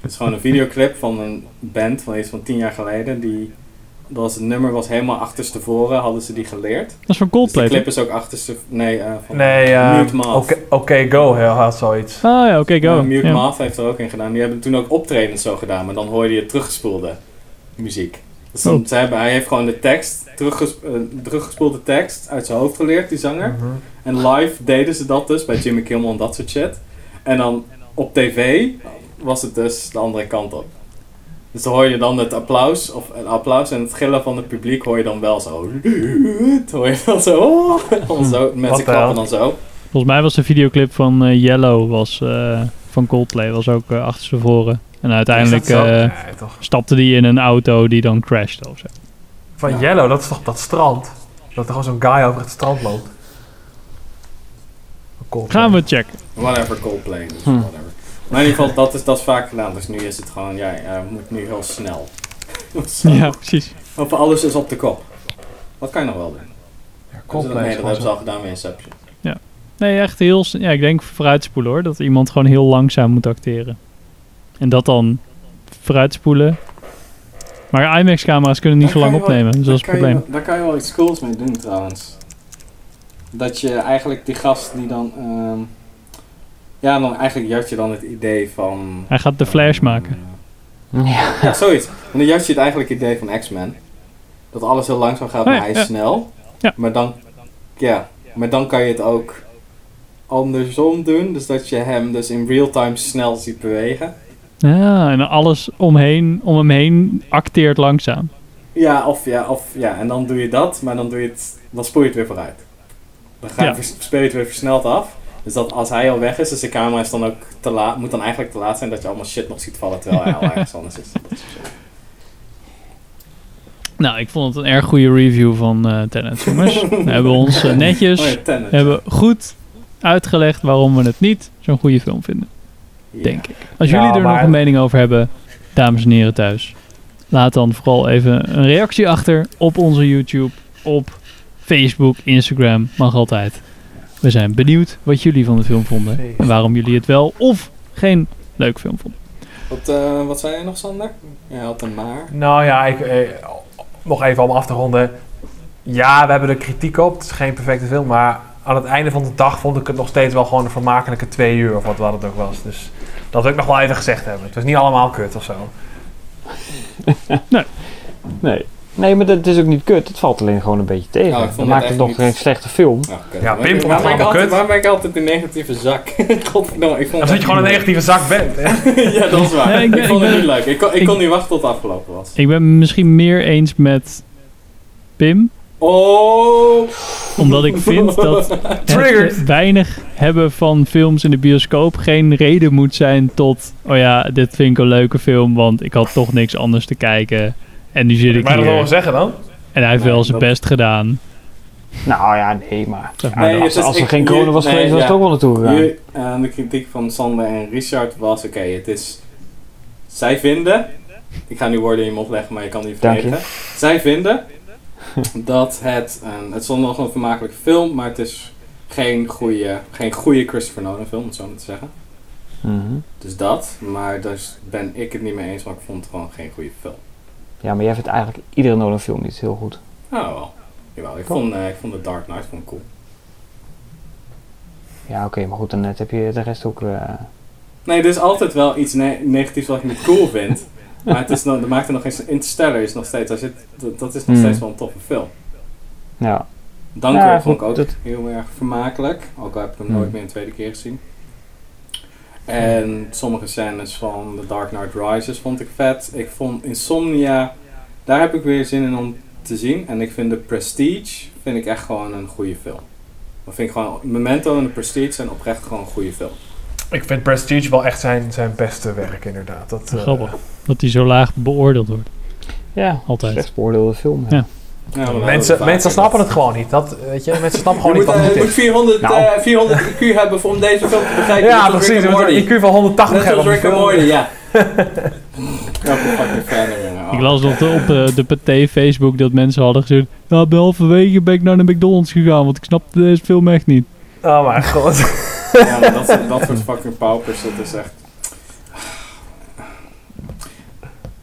Het is gewoon een videoclip van een band van iets van tien jaar geleden. Die, dat was, het nummer was helemaal achterstevoren, hadden ze die geleerd. Dat is van Dus de Coldplay. clip is ook achterste... Nee, eh van Nee, eh, Mute Math. Oké, oké, go hij had zoiets. Ah ja, oké, go. Mute Ja. Math heeft er ook in gedaan. Die hebben toen ook optredens zo gedaan, maar dan hoorde je teruggespoelde muziek. Dus dan, Oh. ze hebben, hij heeft gewoon de tekst, eh, teruggespoelde tekst uit zijn hoofd geleerd, die zanger. Mhm. En live deden ze dat dus bij Jimmy Kimmel en dat soort shit. En dan op tv was het dus de andere kant op. Dus dan hoor je dan het applaus, of het applaus en het gillen van het publiek hoor je dan wel zo. Hoor je dan zo. oh, dan zo mensen klappen dan zo. Volgens mij was de videoclip van eh, Yellow was, eh, van Coldplay was ook uh, achterstevoren. En uiteindelijk Is dat zo? eh, Nee, toch. stapte die in een auto die dan crashte of zo. Van Ja. Yellow, dat is toch dat strand? Dat er gewoon zo'n guy over het strand loopt. Coldplay. Gaan we checken. Whatever, Coldplay. Dus Hm. whatever. Maar in ieder geval, dat is, dat is vaak gedaan. Dus nu is het gewoon, ja, je moet nu heel snel. Ja, precies. Of alles is op de kop. Wat kan je nog wel doen? Ja, Dat, Coldplay nee, is dat hebben ze al gedaan bij Inception. Nee, echt heel... Ja, ik denk vooruitspoelen hoor. Dat iemand gewoon heel langzaam moet acteren. En dat dan vooruitspoelen. Maar IMAX-camera's kunnen niet Daar zo lang wel- opnemen. Dus dat is daar het kan je probleem. wel- Daar kan je wel iets cools mee doen trouwens. Dat je eigenlijk die gast die dan... ehm, ja, dan eigenlijk jat je dan het idee van... Hij gaat de Flash maken. Ja. Ja, zoiets. En dan jat je het eigenlijk idee van X-Men. Dat alles heel langzaam gaat, Oh maar ja, hij is ja. snel. Ja. Maar dan... Ja, maar dan kan je het ook andersom doen. Dus dat je hem dus in real time snel ziet bewegen. Ja, en alles omheen, om hem heen acteert langzaam. Ja, of ja, of ja, en dan doe je dat, maar dan doe je het, dan spoel je het weer vooruit. Dan ga je speel je het weer versneld af. Dus dat als hij al weg is, dus de camera is dan ook te laat, moet dan eigenlijk te laat zijn dat je allemaal shit nog ziet vallen terwijl hij al ergens anders is. Nou, ik vond het een erg goede review van eh Tenet, jongens. We hebben ons eh, netjes Oh ja, Tenet. hebben goed uitgelegd waarom we het niet zo'n goede film vinden, Ja. denk ik. Als jullie er nog een mening over hebben, dames en heren thuis, laat dan vooral even een reactie achter op onze YouTube, op Facebook, Instagram, mag altijd. We zijn benieuwd wat jullie van de film vonden en waarom jullie het wel of geen leuk film vonden. Wat, eh, wat zei je nog, Sander? Je had een maar. Nou ja, ik, eh, nog even om af te ronden. Ja, we hebben er kritiek op. Het is geen perfecte film, maar aan het einde van de dag vond ik het nog steeds wel gewoon een vermakelijke twee uur of wat, wat het ook was. Dus dat wil ik nog wel even gezegd hebben. Het was niet allemaal kut of zo. Nee. Nee, maar dat is ook niet kut. Het valt alleen gewoon een beetje tegen. Dan het maakt het nog niet- geen slechte film. Nou. Ja, Pim vond het allemaal altijd- kut. Waarom ben ik altijd een negatieve zak? Godverdomme, ik vond zit je gewoon een negatieve zak bent. hè? ja, dat is waar. Nee, ik vond ik het ben- niet leuk. Ik kon, ik ik- kon niet wachten tot het afgelopen was. Ik ben misschien meer eens met Pim, Oh! omdat ik vind dat het weinig hebben van films in de bioscoop geen reden moet zijn tot, oh ja, dit vind ik een leuke film, want ik had toch niks anders te kijken. En nu zit Mag ik ik dat wel hier. zeggen dan? En hij heeft Nee, wel zijn best gedaan. Nou ja, nee, maar... Zeg maar. Nee, als, het is- als er ik- geen corona was nee, geweest, was ja. het ook wel naartoe gegaan. Hier, eh, de kritiek van Sander en Richard was: oké, het is. Zij vinden. Ik ga nu woorden in je mond leggen, maar je kan Dank je. vergeten. Zij vinden dat het. Een, het is wel nog een vermakelijke film, maar het is geen goede, geen goede Christopher Nolan film, om het zo maar te zeggen. Mhm. Dus dat, maar daar ben ik het niet mee eens, maar ik vond het gewoon geen goede film. Ja, maar jij vindt eigenlijk iedere Nolan film niet heel goed. Nou, wel. Jawel, ik vond, eh, ik vond The Dark Knight vond ik cool. Ja, oké, maar goed, dan net heb je de rest ook... eh, Nee, er is altijd wel iets ne- negatiefs wat je niet cool vindt. maar het is nog, dat maakt er nog eens. Interstellar is nog steeds. Als je, dat, dat is nog Hmm. steeds wel een toffe film. ja. Dunkirk Ja, vond ik ook dat- heel erg vermakelijk. Ook al heb ik hem Hmm. nooit meer een tweede keer gezien. En sommige scènes van The Dark Knight Rises vond ik vet. Ik vond Insomnia, daar heb ik weer zin in om te zien. En ik vind The Prestige, vind ik echt gewoon een goede film. Dat vind ik gewoon, Memento en The Prestige zijn oprecht gewoon een goede film. Ik vind Prestige wel echt zijn, zijn beste werk, inderdaad. Dat, eh, Grappig. Dat hij zo laag beoordeeld wordt. Ja, Altijd. slecht beoordeelde film. Ja. Ja, Mensen, mensen snappen het gewoon niet. Dat, weet je, mensen snappen Je gewoon moet, niet wat eh, het je moet is. 400, Nou. eh, 400 IQ hebben voor om deze film te begrijpen. Ja, Net precies. Je moet een IQ van 180 Net hebben. als om Rick and te Morty, filmen. ja. Jongen. Ik las nog op eh, de Pathé Facebook dat mensen hadden gezegd... Nou, halverwege ben ik naar de McDonald's gegaan, want ik snapte deze film echt niet. Oh mijn god. Ja, maar dat, soort- dat soort fucking paupers, dat is echt...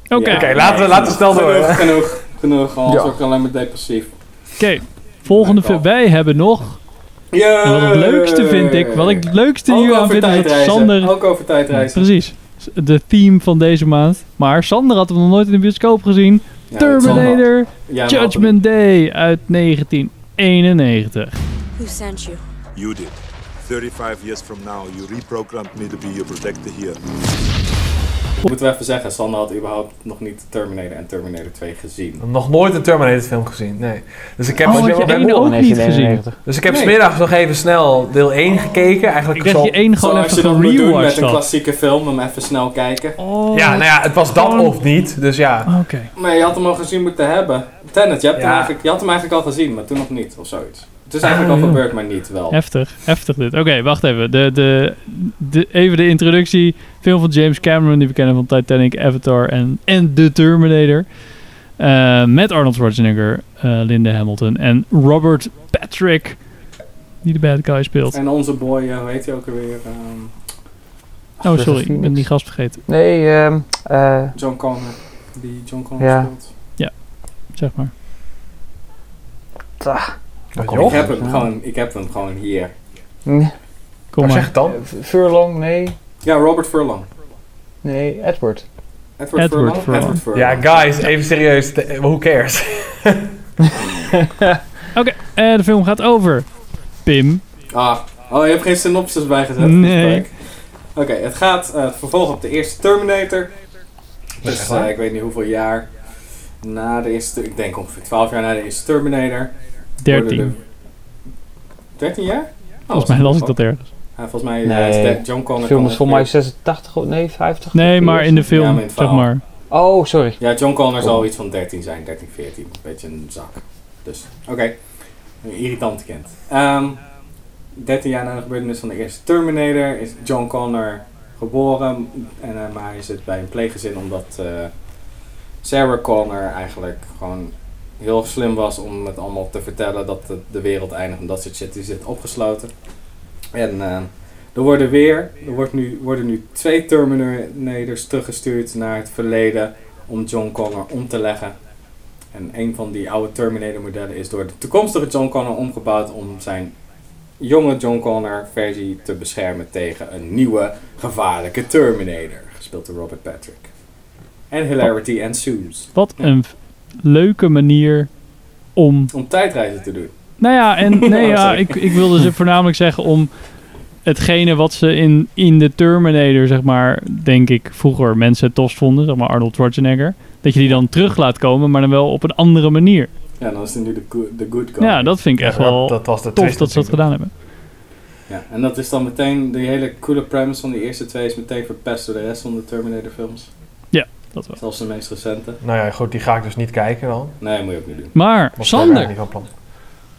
Oké, Ja, Oké, laten we- laten we snel door, Genoeg, genoeg, word ik alleen maar depressief. Oké. Volgende film. Wij hebben nog... En wat het leukste vind ik... Wat ik het leukste Ook hier aan vind is dat. Sander... Ook over tijdreizen. Precies. De theme van deze maand. Maar Sander had hem nog nooit in de bioscoop gezien. Ja. Terminator Ja, maar Judgment Day uit 1991. Who sent you? You did. 35 years from now, you reprogrammed me to be your protector here. Moeten we even zeggen, Sander had überhaupt nog niet Terminator en Terminator 2 gezien. Nog nooit een Terminator film gezien, nee. Dus ik heb, Oh, heb- je één ook niet 1991. dus ik heb Nee. smiddags nog even snel deel 1 gekeken. Eigenlijk Ik zo... je één gewoon je even doen met een klassieke film, hem even snel kijken. Oh, Ja, nou ja, het was dat Gewoon- of niet. Dus ja. Oké. Maar je had hem al gezien moeten hebben. Tenet, je, hebt hem eigenlijk, je had hem eigenlijk al gezien, maar toen nog niet, of zoiets. Het is eigenlijk Oh, al ja. gebeurd, maar niet wel. Heftig, heftig dit. Oké, wacht even. De, de, de, even de introductie. Film van James Cameron, die we kennen van Titanic, Avatar en, en The Terminator. Eh, met Arnold Schwarzenegger, eh, Linda Hamilton en Robert Patrick, die de bad guy speelt. En onze boy, eh, hoe heet hij ook alweer? Ehm, Oh, sorry, ik ben die gast vergeten. Nee, ehm eh, John Connor. Die John Connor Ja. speelt. Zeg maar. tah. Ik heb, hem gewoon, ik heb hem gewoon hier. Nee. Kom Maar zeg het dan. Furlong, nee. Ja, Robert Furlong. Nee, Edward. Edward, Edward Furlong? Furlong. Edward Furlong. Ja, guys, even serieus. Who cares? Oké, eh, de film gaat over Pim. Ah, Oh, je hebt geen synopsis bijgezet? Nee. Kijk. Oké, het gaat eh, het vervolg op de eerste Terminator. Dus eh, ik weet niet hoeveel jaar na de eerste... Ik denk ongeveer 12 jaar na de eerste Terminator. Worden 13. de- 13 jaar? Oh, Volgens mij las ik dat ergens. Ja, volgens mij Nee, eh, John Connor... De film is voor mij ongeveer- 86, of- nee 50. Nee, maar in de film, Ja, zeg maar. Oh, sorry. Ja, John Connor zal iets van 13 zijn, 13, 14. Een beetje een zak. Dus, oké. Een irritante kind. Ehm 13 jaar na de gebeurtenis van de eerste Terminator is John Connor geboren. En, eh, maar hij zit bij een pleeggezin omdat eh, Sarah Connor eigenlijk gewoon heel slim was om het allemaal te vertellen dat de, de wereld eindigt en dat soort shit. Die zit opgesloten. En eh, er worden weer, er wordt nu, worden nu twee Terminators teruggestuurd naar het verleden om John Connor om te leggen. En een van die oude Terminator modellen is door de toekomstige John Connor omgebouwd om zijn jonge John Connor versie te beschermen tegen een nieuwe gevaarlijke Terminator. Gespeeld door Robert Patrick. En hilarity ensues. Wat een leuke manier om... Om tijdreizen te doen. Nou ja, en nee, Oh, ja, ik, ik wilde ze voornamelijk zeggen om hetgene wat ze in, in de Terminator, zeg maar, denk ik, vroeger mensen het tofst vonden, zeg maar Arnold Schwarzenegger, dat je die dan terug laat komen, maar dan wel op een andere manier. Ja, dan is hij nu de, go- de good guy. Ja, dat vind ik echt Ja, wel dat was de tof twist dat ze dat gedaan hebben. Ja, en dat is dan meteen, de hele coole premise van die eerste twee is meteen verpest door de rest van de Terminator films. Dat wel. Zelfs de meest recente. Nou ja, goed, die ga ik dus niet kijken dan. Nee, moet je ook niet doen. Maar, Sander, ik niet van plan.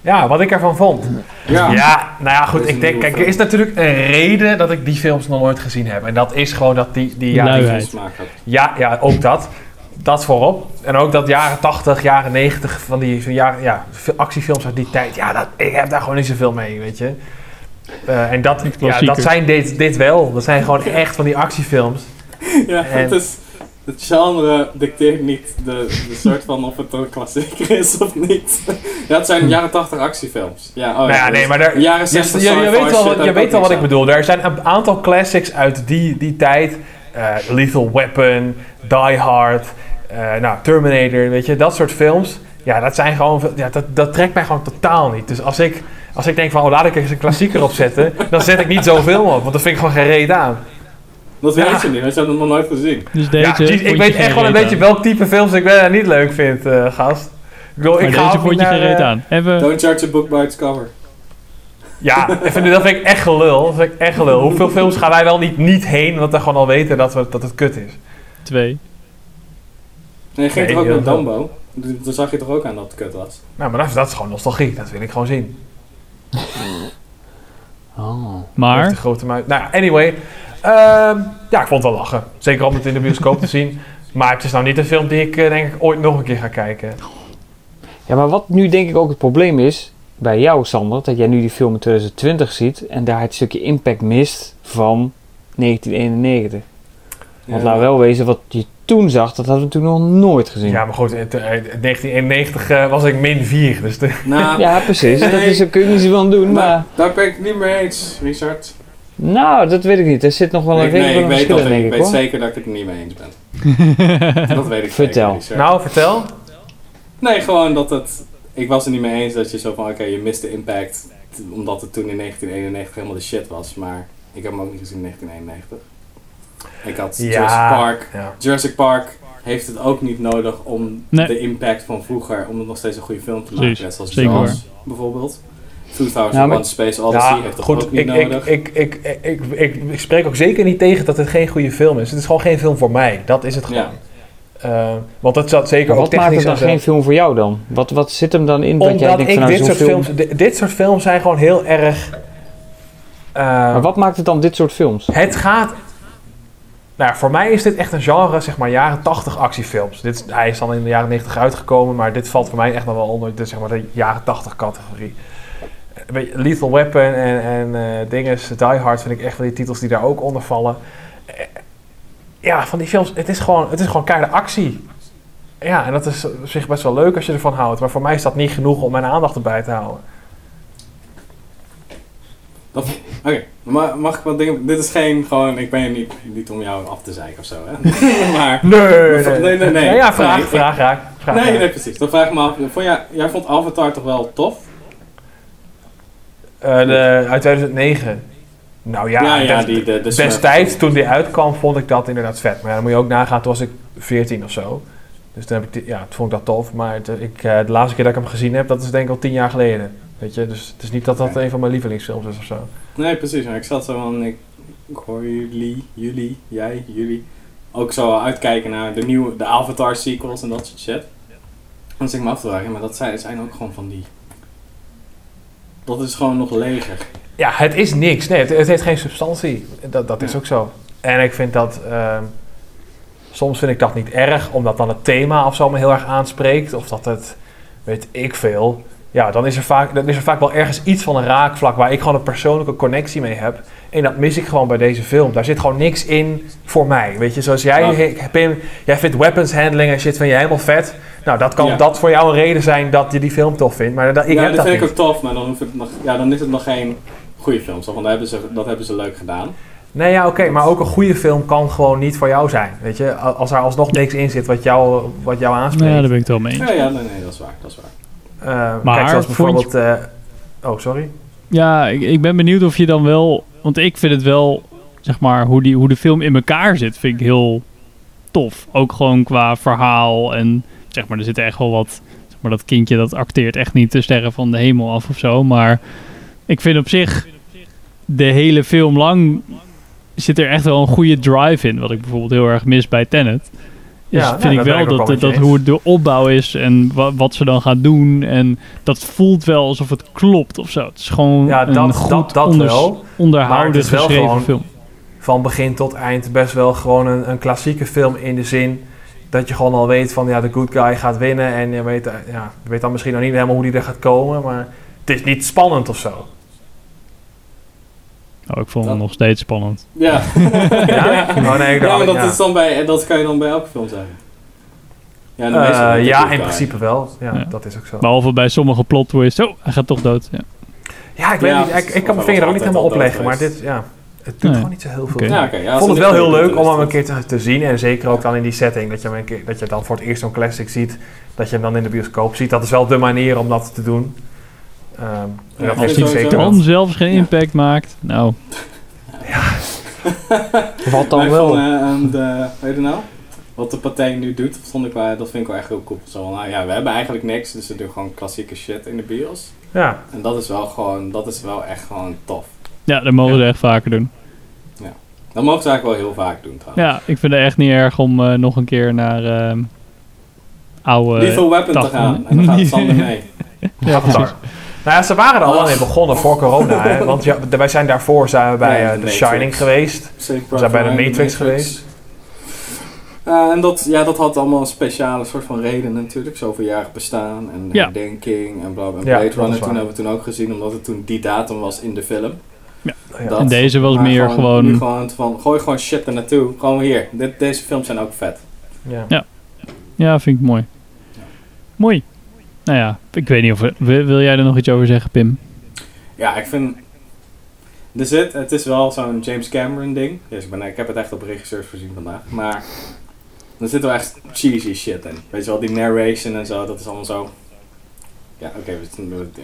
Ja, wat ik ervan vond. Ja. Ja, nou ja, goed. Ik denk, kijk, er is natuurlijk een reden dat ik die films nog nooit gezien heb. En dat is gewoon dat die, die. Smaak had. Ja, ja, ook dat. Dat voorop. En ook dat jaren 80, jaren 90 van die van jaren, ja, actiefilms uit die tijd. Ja, dat, ik heb daar gewoon niet zoveel mee, weet je. Eh, en dat, ja, dat zijn dit, dit wel. Dat zijn gewoon echt van die actiefilms. Ja, En- het is... Het genre dicteert niet de, de soort van of het een klassieker is of niet. Ja, het zijn jaren 80 actiefilms. Ja, oh, nou ja, nee, maar daar, jaren je, 60 je, weet wel, wat- je ik weet wel wat ik bedoel. Er zijn een aantal classics uit die, die tijd. Eh, Lethal Weapon, Die Hard, eh, nou, Terminator, weet je, dat soort films. Ja, dat zijn gewoon, ja, dat, dat trekt mij gewoon totaal niet. Dus als ik, als ik denk van, oh, laat ik eens een klassieker opzetten, dan zet ik niet zoveel op, want dat vind ik gewoon geen reet aan. Dat weet je niet, want je hebt het nog nooit gezien. dus deze ja, precies, vond ik weet echt wel een beetje welk type films ik wel en niet leuk vind, eh, gast. Ik bedoel, Maar ik ga deze vond je naar, eh, aan. Even, Don't judge a book by its cover. Ja, ik vind, dat vind ik echt gelul. Dat vind ik echt gelul. Hoeveel films gaan wij wel niet, niet heen, omdat we gewoon al weten dat, we, dat het kut is? twee. Nee, je ging Nee, toch ook veel. Dumbo? Toen zag je toch ook aan dat het kut was? Nou, maar dat, dat is gewoon nostalgie. Dat wil ik gewoon zien. Oh. Maar, de grote muis. Nou, anyway. Ehm, ja, ik vond het wel lachen. Zeker om het in de bioscoop te zien. Maar het is nou niet een film die ik eh, denk ik ooit nog een keer ga kijken. Ja, maar wat nu denk ik ook het probleem is bij jou, Sander, dat jij nu die film in 2020 ziet en daar het stukje impact mist van 1991. Want Ja. laat wel wezen, wat je toen zag, dat hadden we toen nog nooit gezien. Ja, maar goed, in 1991 eh, was ik min 4. Dus de, Nou, Ja, precies. Dat is, daar kun je niet zoveel aan doen, nou, maar... daar ben ik het niet mee eens, Richard. Nou, dat weet ik niet. Er zit nog wel een nee, redelijk ik weet, dat, ik weet hoor. zeker dat ik het er niet mee eens ben. dat weet ik Vertel. nou, vertel. Nee, gewoon dat het... Ik was er niet mee eens dat je zo van, oké, je mist de impact. Omdat het toen in 1991 helemaal de shit was. Maar ik heb hem ook niet gezien in 1991. Ik had Ja. Jurassic Park. Ja. Jurassic Park heeft het ook niet nodig om Nee. de impact van vroeger, om het nog steeds een goede film te maken. Net zoals zeker Jaws, bijvoorbeeld. 2001 Nou, maar- Space Odyssey Ja, heeft dat goed, ook niet ik, ik, nodig. ik, ik, ik, ik, ik, ik spreek ook zeker niet tegen dat het geen goede film is. Het is gewoon geen film voor mij. Dat is het gewoon. Ja. Eh, want dat zat zeker Maar wat maakt het dan en geen film voor jou dan? Wat, wat zit hem dan in dat jij denkt ik van nou, dit soort film... films... di- Dit soort films zijn gewoon heel erg... eh, Maar wat maakt het dan dit soort films? Het gaat... Nou, voor mij is dit echt een genre, zeg maar, jaren 80 actiefilms. Dit, hij is dan in de jaren 90 uitgekomen, maar dit valt voor mij echt nog wel onder de, zeg maar, de jaren 80 categorie. Weet je, Lethal Weapon en, en eh dinges, Die Hard vind ik echt wel die titels die daar ook onder vallen. Eh, ja, van die films, het is gewoon, het is gewoon keiharde actie. Ja, en dat is op zich best wel leuk als je ervan houdt. Maar voor mij is dat niet genoeg om mijn aandacht erbij te houden. Oké, mag ik wat dingen... Dit is geen gewoon... Ik ben hier niet, niet om jou af te zeiken of zo, hè? maar... Nee, nee, nee, nee. ja, vraag, Nee, vraag, raak. Vraag, Nee, nee, precies. Dan vraag ik me af. Vond jij, jij vond Avatar toch wel tof? Eh, de, uit 2009. Nou ja, Ja, ja, des- die- de- de destijds toen die uitkwam vond ik dat inderdaad vet. Maar ja, dan moet je ook nagaan, toen was ik 14 of zo. Dus toen heb ik, ja, toen vond ik dat tof. Maar het, ik, eh, de laatste keer dat ik hem gezien heb, dat is denk ik al 10 jaar geleden. Weet je, dus het is niet dat dat een van mijn lievelingsfilms is of zo. Nee, precies. Maar ik zat zo van, ik, ik hoor jullie, jullie, jij, jullie, ook zo uitkijken naar de nieuwe, de Avatar sequels en dat soort shit. Dan zit ik me af te vragen, maar dat zijn, zijn ook gewoon van die... Dat is gewoon nog leger. Ja, het is niks. Nee, het, het heeft geen substantie. Dat, dat is ook zo. En ik vind dat... ehm, soms vind ik dat niet erg, omdat dan het thema of zo me heel erg aanspreekt. Of dat het, weet ik veel... Ja, dan is, er vaak, dan is er vaak wel ergens iets van een raakvlak waar ik gewoon een persoonlijke connectie mee heb. En dat mis ik gewoon bij deze film. Daar zit gewoon niks in voor mij. Weet je, zoals jij, Nou. Pim, jij vindt weapons handling en shit vind je helemaal vet. Nou, dat kan Ja. dat voor jou een reden zijn dat je die film tof vindt. Maar dat, ik ja, heb dat dat vind niet. ik ook tof, maar dan, ik nog, ja, dan is het nog geen goede film. Zo, van, dat, hebben ze, dat hebben ze leuk gedaan. Nee, ja, oké, maar ook een goede film kan gewoon niet voor jou zijn. Weet je, als er alsnog niks in zit wat jou, wat jou aanspreekt. Ja, daar ben ik het wel mee eens. Ja, ja, nee, nee, dat is waar. Dat is waar. Eh, Maar kijk, zoals bijvoorbeeld. eh, oh, sorry. Ja, ik, ik ben benieuwd of je dan wel... Want ik vind het wel, zeg maar, hoe, die, hoe de film in elkaar zit, vind ik heel tof. Ook gewoon qua verhaal en, zeg maar, er zit echt wel wat... Zeg maar, dat kindje dat acteert echt niet de sterren van de hemel af of zo. Maar ik vind op zich, de hele film lang zit er echt wel een goede drive in. Wat ik bijvoorbeeld heel erg mis bij Tenet. Ja, nou, vind ik dat wel dat, wel dat, hoe de opbouw is en wa- wat ze dan gaan doen. En dat voelt wel alsof het klopt of zo. Het is gewoon Ja, een dat, goed dat, dat onders- wel. Onderhouden geschreven gewoon film. van begin tot eind best wel gewoon een, een klassieke film in de zin dat je gewoon al weet van ja, de good guy gaat winnen en je weet, eh, ja, je weet dan misschien nog niet helemaal hoe die er gaat komen, maar het is niet spannend of zo. Oh, ik vond het nog steeds spannend. Ja. Ja? Oh, nee, ik ja, maar dat, ja. Is dan bij, dat kan je dan bij elke film zeggen. Ja, Eh, ja, in principe wel. Ja, Ja. dat is ook zo. Behalve bij sommige plot twists. Oh, hij gaat toch dood. Ja. Ja, ik weet Ja, niet. Ik, kan mijn vinger er ook niet altijd helemaal al opleggen, maar dit, ja, het doet Nee. gewoon niet zo heel veel. Ik vond het wel heel leuk om hem een keer te, te zien. En zeker ook dan in die setting, dat je, hem een keer, dat je dan voor het eerst zo'n classic ziet. Dat je hem dan in de bioscoop ziet. Dat is wel de manier om dat te doen. Ehm, en Ja, dat heeft vind hij zeker. Dan zelfs geen impact maakt. Nou, Wat dan wel? eh, ehm, de, weet je nou? Wat de partij nu doet, dat, vond ik wel, dat vind ik wel echt heel cool. Zo, nou ja, we hebben eigenlijk niks, dus we doen gewoon klassieke shit in de bios. Ja, En dat is wel gewoon, dat is wel echt gewoon tof. ja, dat mogen ze echt vaker doen. Dat mogen ze eigenlijk wel heel vaak doen trouwens. Ja, ik vind het echt niet erg om eh, nog een keer naar ehm oude... Lethal Weapon te gaan. En dan gaat Sander mee. ja, Avatar. Nou ja, ze waren er al lang in begonnen voor corona. Hè? Want ja, wij zijn daarvoor zijn we bij Ja, eh, de The Matrix. Shining geweest. We zijn bij de Matrix geweest. Eh, en dat, ja, dat had allemaal een speciale soort van reden natuurlijk. Zoveeljarig bestaan en Ja. herdenking en bla bla. En Ja, Blade Runner toen hebben we toen ook gezien, omdat het toen die datum was in de film. Ja. Dat. En deze was meer gewoon... gewoon van, gooi gewoon shit er naartoe. Gewoon hier, dit, deze films zijn ook vet. Ja. Ja, vind ik mooi. Mooi. Nou ja, ik weet niet of... Wil, wil jij er nog iets over zeggen, Pim? Ja, ik vind... Er zit, het is wel zo'n James Cameron ding. Dus ik, ben, ik heb het echt op regisseurs voorzien vandaag. Maar er zit wel echt cheesy shit in. Weet je wel, die narration en zo, dat is allemaal zo... Ja, oké,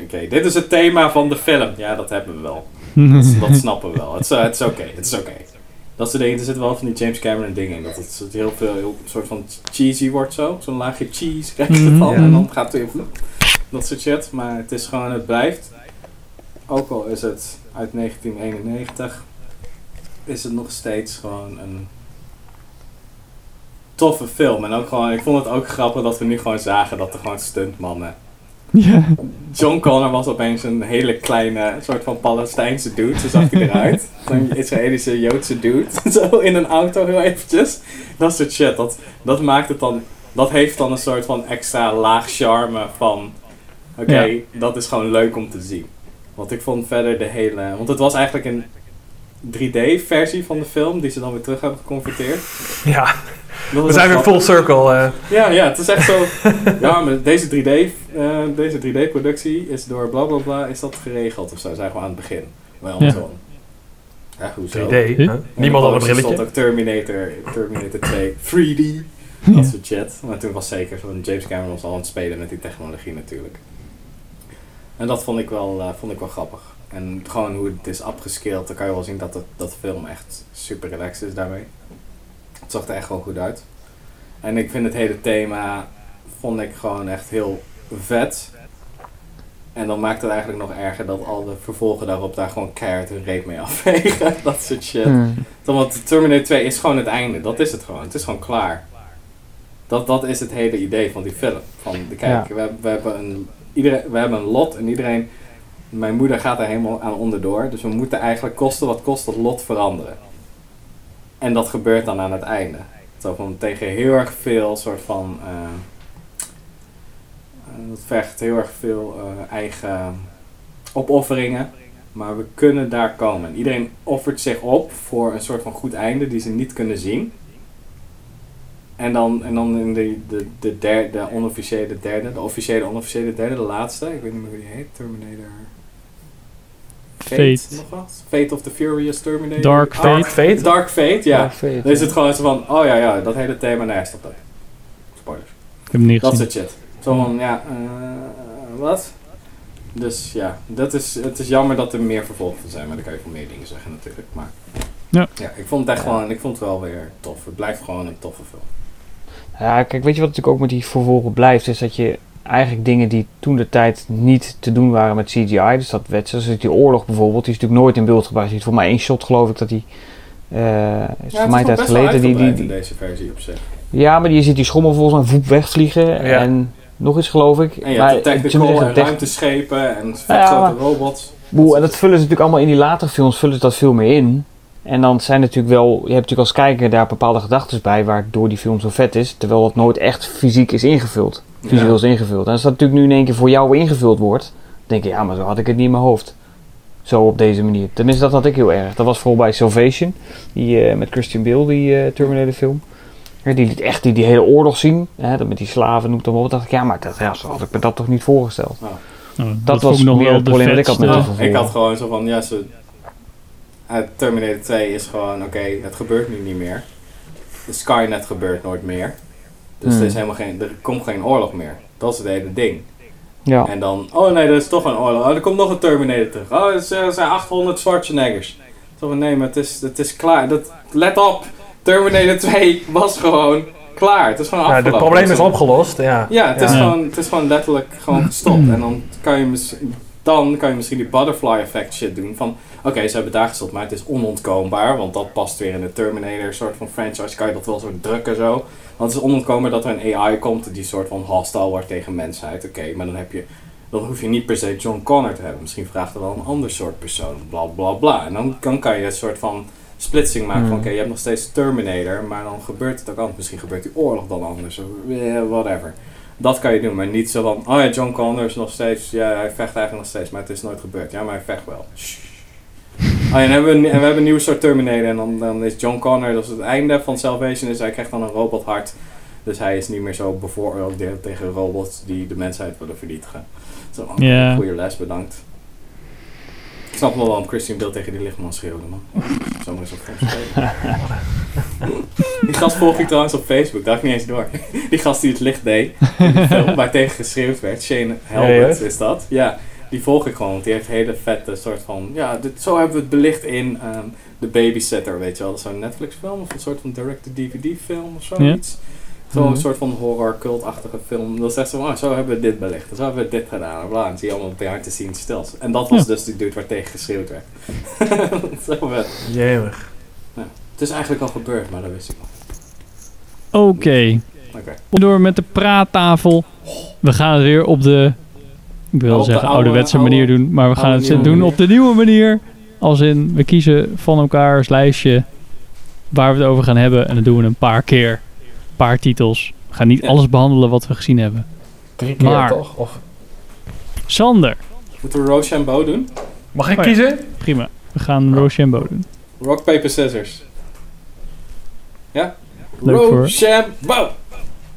oké, dit is het thema van de film. Ja, dat hebben we wel. Dat, dat snappen we wel. Het is het is oké, het is oké. Dat soort dingen, er zitten wel van die James Cameron dingen in. Dat het heel veel, heel soort van cheesy wordt zo. Zo'n laagje cheese krijg je Mhm. ervan. En dan gaat het weer dat soort shit. Maar het is gewoon, het blijft. Ook al is het uit 1991, is het nog steeds gewoon een toffe film. En ook gewoon, ik vond het ook grappig dat we nu gewoon zagen dat er gewoon stuntmannen ja. John Connor was opeens een hele kleine soort van Palestijnse dude, zo zag hij eruit. Zo'n Israëlische Joodse dude, zo in een auto heel eventjes. Dat soort shit, dat, dat maakt het dan, dat heeft dan een soort van extra laag charme van, oké, Ja. dat is gewoon leuk om te zien. Want ik vond verder de hele, want het was eigenlijk een 3D versie van de film, die ze dan weer terug hebben geconverteerd. ja, Dat we zijn weer full circle. eh. Ja, ja, het is echt zo. ja, maar deze 3D, eh, deze 3D-productie is door bla bla bla, is dat geregeld of zo, zijn we aan het begin. Wel Ja. zo. Ja, hoezo? 3D. Huh? hè? Niemand had een Er stond brilletje. ook Terminator, Terminator 2, 3D, dat soort shit. Maar toen was zeker van James Cameron was al aan het spelen met die technologie natuurlijk. En dat vond ik wel, eh, vond ik wel grappig. En gewoon hoe het is afgescaled, dan kan je wel zien dat, het, dat de film echt super relaxed is daarmee. Het zag er echt gewoon goed uit. En ik vind het hele thema, vond ik gewoon echt heel vet. En dan maakt het eigenlijk nog erger dat al de vervolgen daarop daar gewoon keihard hun reet mee afvegen. dat soort shit. Hmm. Want Terminator 2 is gewoon het einde. Dat is het gewoon. Het is gewoon klaar. Dat, dat is het hele idee van die film. Van, de, kijk, we, we, hebben een, iedereen, we hebben een lot en iedereen... Mijn moeder gaat er helemaal aan onderdoor. Dus we moeten eigenlijk kosten wat kost dat lot veranderen. En dat gebeurt dan aan het einde. Zo van tegen heel erg veel soort van... eh, dat vergt heel erg veel eh, eigen opofferingen. Maar we kunnen daar komen. En iedereen offert zich op voor een soort van goed einde die ze niet kunnen zien. En dan, en dan in de, de, de derde, de onofficiële derde, de officiële onofficiële derde, de laatste. Ik weet niet meer hoe die heet. Terminator... Fate. Nog wat? Fate of the Furious Terminator. Dark Fate. Dark Fate? Dark Fate, ja. Dark Fate, Dan is ja. het gewoon zo van, oh ja, ja, dat hele thema, nee, stop dat. Spoilers. Ik heb hem niet Dat gezien. soort shit. Zo van, ja, eh, wat? Dus ja, dat is, het is jammer dat er meer vervolgen zijn, maar dan kan je van meer dingen zeggen natuurlijk. Maar Ja. ja ik vond het echt gewoon, ik vond het wel weer tof. Het blijft gewoon een toffe film. Ja, kijk, weet je wat natuurlijk ook met die vervolgen blijft, is dat je eigenlijk dingen die toen de tijd niet te doen waren met CGI, dus dat werd zoals die oorlog bijvoorbeeld, die is natuurlijk nooit in beeld gebracht. Je ziet voor mij één shot geloof ik dat die, eh is voor mij tijd geleden, die, die, in die, deze versie op zich. ja, maar je ziet die schommel volgens mij voep wegvliegen Ja. en nog iets geloof ik. En je maar hebt de technical en tech- ruimteschepen en vet Ja, grote maar- robots. Boel, en dat vullen ze natuurlijk allemaal in die latere films, vullen ze dat veel meer in. En dan zijn natuurlijk wel, je hebt natuurlijk als kijker daar bepaalde gedachten bij, waardoor die film zo vet is, terwijl dat nooit echt fysiek is ingevuld. Visueel Ja. is ingevuld. En als dat natuurlijk nu in één keer voor jou ingevuld wordt, dan denk je, ja, maar zo had ik het niet in mijn hoofd. Zo op deze manier. Tenminste, dat had ik heel erg. Dat was vooral bij Salvation, die, eh, met Christian Bale, die eh, Terminator film. Ja, die liet echt die, die hele oorlog zien, hè, dat met die slaven, noem het dan op. dacht ik, ja, maar dat, ja, zo had ik me dat toch niet voorgesteld. Nou, Dat, was nog meer wel het de probleem dat ik had met. Ik had gewoon zo van, ja, ze, Terminator 2 is gewoon, oké, het gebeurt nu niet meer. De Skynet gebeurt nooit meer. Dus Hmm. er, is helemaal geen, er komt geen oorlog meer. Dat is het hele ding. Ja. En dan, oh nee, er is toch een oorlog. Oh, er komt nog een Terminator terug. Oh, er zijn er zijn 800 Schwarzeneggers. Van, nee, maar het is, het is klaar. Dat, let op, Terminator 2 was gewoon klaar. Het is gewoon Ja, afgelopen. het probleem is opgelost, ja. ja, het is, Ja. Gewoon, het is gewoon letterlijk gewoon gestopt. En dan kan je, mis- dan kan je misschien die butterfly effect shit doen. Van, oké, ze hebben daar gestopt, maar het is onontkoombaar. Want dat past weer in de Terminator soort van franchise. Kan je dat wel zo drukken zo. Want het is onontkoombaar dat er een AI komt die soort van hostile wordt tegen mensheid. Oké, maar dan heb je... Dan hoef je niet per se John Connor te hebben. Misschien vraagt er wel een ander soort persoon. Bla bla bla. En dan, dan kan je een soort van splitsing maken van Hmm. oké, je hebt nog steeds Terminator, maar dan gebeurt het ook anders. Misschien gebeurt die oorlog dan anders, eh, whatever. Dat kan je doen, maar niet zo van, oh ja, John Connor is nog steeds, ja, hij vecht eigenlijk nog steeds, maar het is nooit gebeurd. Ja, maar hij vecht wel. Shh. Oh en, hebben we, en we hebben een nieuwe soort Terminator en dan, dan is John Connor, dat is het einde van Salvation, is hij krijgt dan een robothart. Dus hij is niet meer zo bevooroordeeld tegen robots die de mensheid willen vernietigen. Zo, oh, Ja. goeie les, bedankt. Ik snap wel waarom Christian Bale tegen die lichtman schreeuwde, man. Zo eens op film spelen. Die gast volg ik trouwens op Facebook, daar had ik niet eens door. Die gast die het licht deed, in de film, waar tegen geschreeuwd werd, Shane ja. is dat. Ja, die volg ik gewoon, want die heeft hele vette soort van, ja, dit, zo hebben we het belicht in ehm The Babysitter, weet je wel. Dat is zo'n Netflix film of een soort van direct-to-DVD film of zoiets. Zo'n Mhm. soort van horror cultachtige film. Dan zegt ze van, oh, zo hebben we dit belicht, en zo hebben we dit gedaan, en bla. En zie je allemaal behind the scenes stils. En dat was Ja. dus die dude waar tegen geschreeuwd werd. zo vet. Jemig. Het is eigenlijk al gebeurd, maar dat wist ik nog. Oké. Oké. Door met de praattafel. We gaan weer op de, ik wil Op zeggen oude- ouderwetse oude- manier doen. Maar we gaan het doen manier. op de nieuwe manier. Als in, we kiezen van elkaars lijstje waar we het over gaan hebben. En dan doen we een paar keer. Een paar titels. We gaan niet Ja. alles behandelen wat we gezien hebben. Drie keer Maar- toch? Of, Sander, Moeten we Rochambeau doen? mag ik Oh ja. kiezen? prima. We gaan Rochambeau doen. Rock, paper, scissors. Ja? Leuk voor- Rochambeau!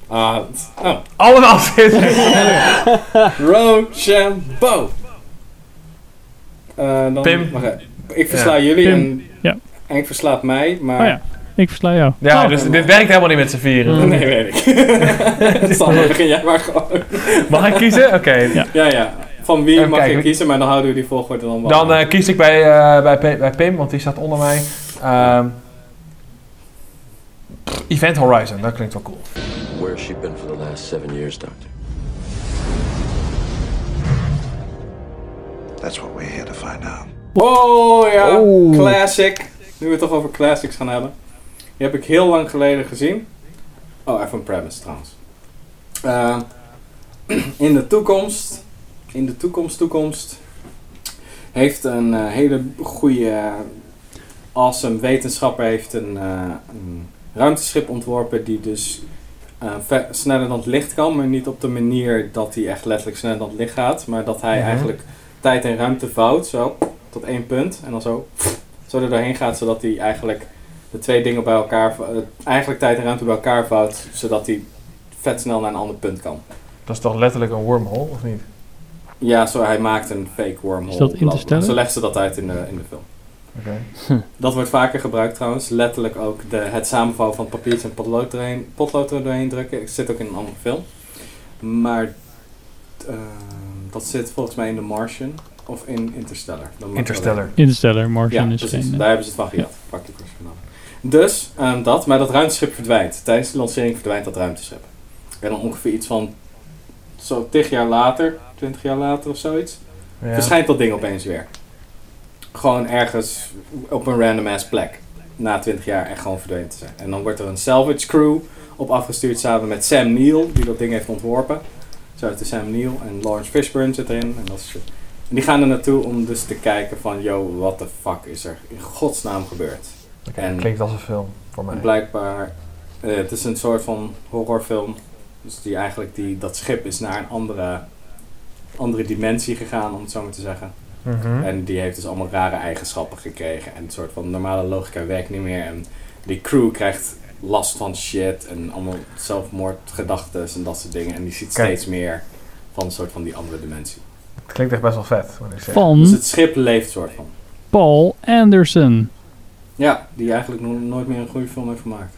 Ah, t- oh. Allemaal zitten. Rochambeau! Eh dan, Pim. Ik versla Ja. jullie Pim. en Ja. Henk verslaat mij, maar... Oh ja, ik versla jou. Ja, Oh, dus dit werkt helemaal niet met z'n vieren. Nee, weet ik. Sander, begin jij maar gewoon. Mag ik kiezen? Oké. Ja. Ja, ja. van wie Even mag kijken. je kiezen, maar dan houden we die volgorde dan wel. Dan eh, kies ik bij, eh, bij, bij Pim, want die staat onder mij. Ehm, Event Horizon, dat klinkt wel cool. Where's she been for the last seven years, Doctor? That's what we're here to find out. Oh ja, Oeh. classic. Nu we het toch over classics gaan hebben. Die heb ik heel lang geleden gezien. Oh, even een premise trouwens. Eh, in de toekomst, in de toekomst, toekomst, heeft een eh, hele goede, awesome wetenschapper heeft een, eh, een ruimteschip ontworpen die dus eh, sneller dan het licht kan, maar niet op de manier dat hij echt letterlijk sneller dan het licht gaat, maar dat hij Mhm. eigenlijk tijd en ruimte vouwt, zo, tot één punt, en dan zo, zo er doorheen gaat, zodat hij eigenlijk de twee dingen bij elkaar, eh, eigenlijk tijd en ruimte bij elkaar vouwt, zodat hij vet snel naar een ander punt kan. Dat is toch letterlijk een wormhole, of niet? Ja, zo, hij maakt een fake wormhole. Is dat. Interstellar? Zo legt ze dat uit in de, in de film. Oké. Dat wordt vaker gebruikt trouwens. Letterlijk ook de, het samenvouwen van papiertje en potlood erheen, potlood er doorheen drukken. Het zit ook in een andere film. Maar eh, dat zit volgens mij in The Martian of in Interstellar. Interstellar. Interstellar, Martian Ja, is precies. geen... eh, Daar hebben ze het van gejat. Nolan. Dus, ehm, dat. Maar dat ruimteschip verdwijnt. Tijdens de lancering verdwijnt dat ruimteschip. En dan ongeveer iets van... Zo tig jaar later, 20 jaar later of zoiets. Ja. Verschijnt dat ding opeens weer. Gewoon ergens op een random ass plek. Na 20 jaar echt gewoon verdwenen te zijn. En dan wordt er een salvage crew op afgestuurd samen met Sam Neill, die dat ding heeft ontworpen. Zo de Sam Neill en Lawrence Fishburne zit erin en dat shit. En die gaan er naartoe om dus te kijken van, yo, what the fuck is er in godsnaam gebeurd? En- klinkt als een film voor mij. Blijkbaar, eh, het is een soort van horrorfilm. Dus die eigenlijk, die, dat schip is naar een andere, andere dimensie gegaan, om het zo maar te zeggen. Mhm. En die heeft dus allemaal rare eigenschappen gekregen. En een soort van normale logica werkt niet meer. En die crew krijgt last van shit en allemaal zelfmoordgedachten en dat soort dingen. En die ziet Kijk. steeds meer van een soort van die andere dimensie. Het klinkt echt best wel vet. Wat ik zeg. Van Dus het schip leeft soort van. Paul Anderson. Ja, die eigenlijk nooit meer een goede film heeft gemaakt.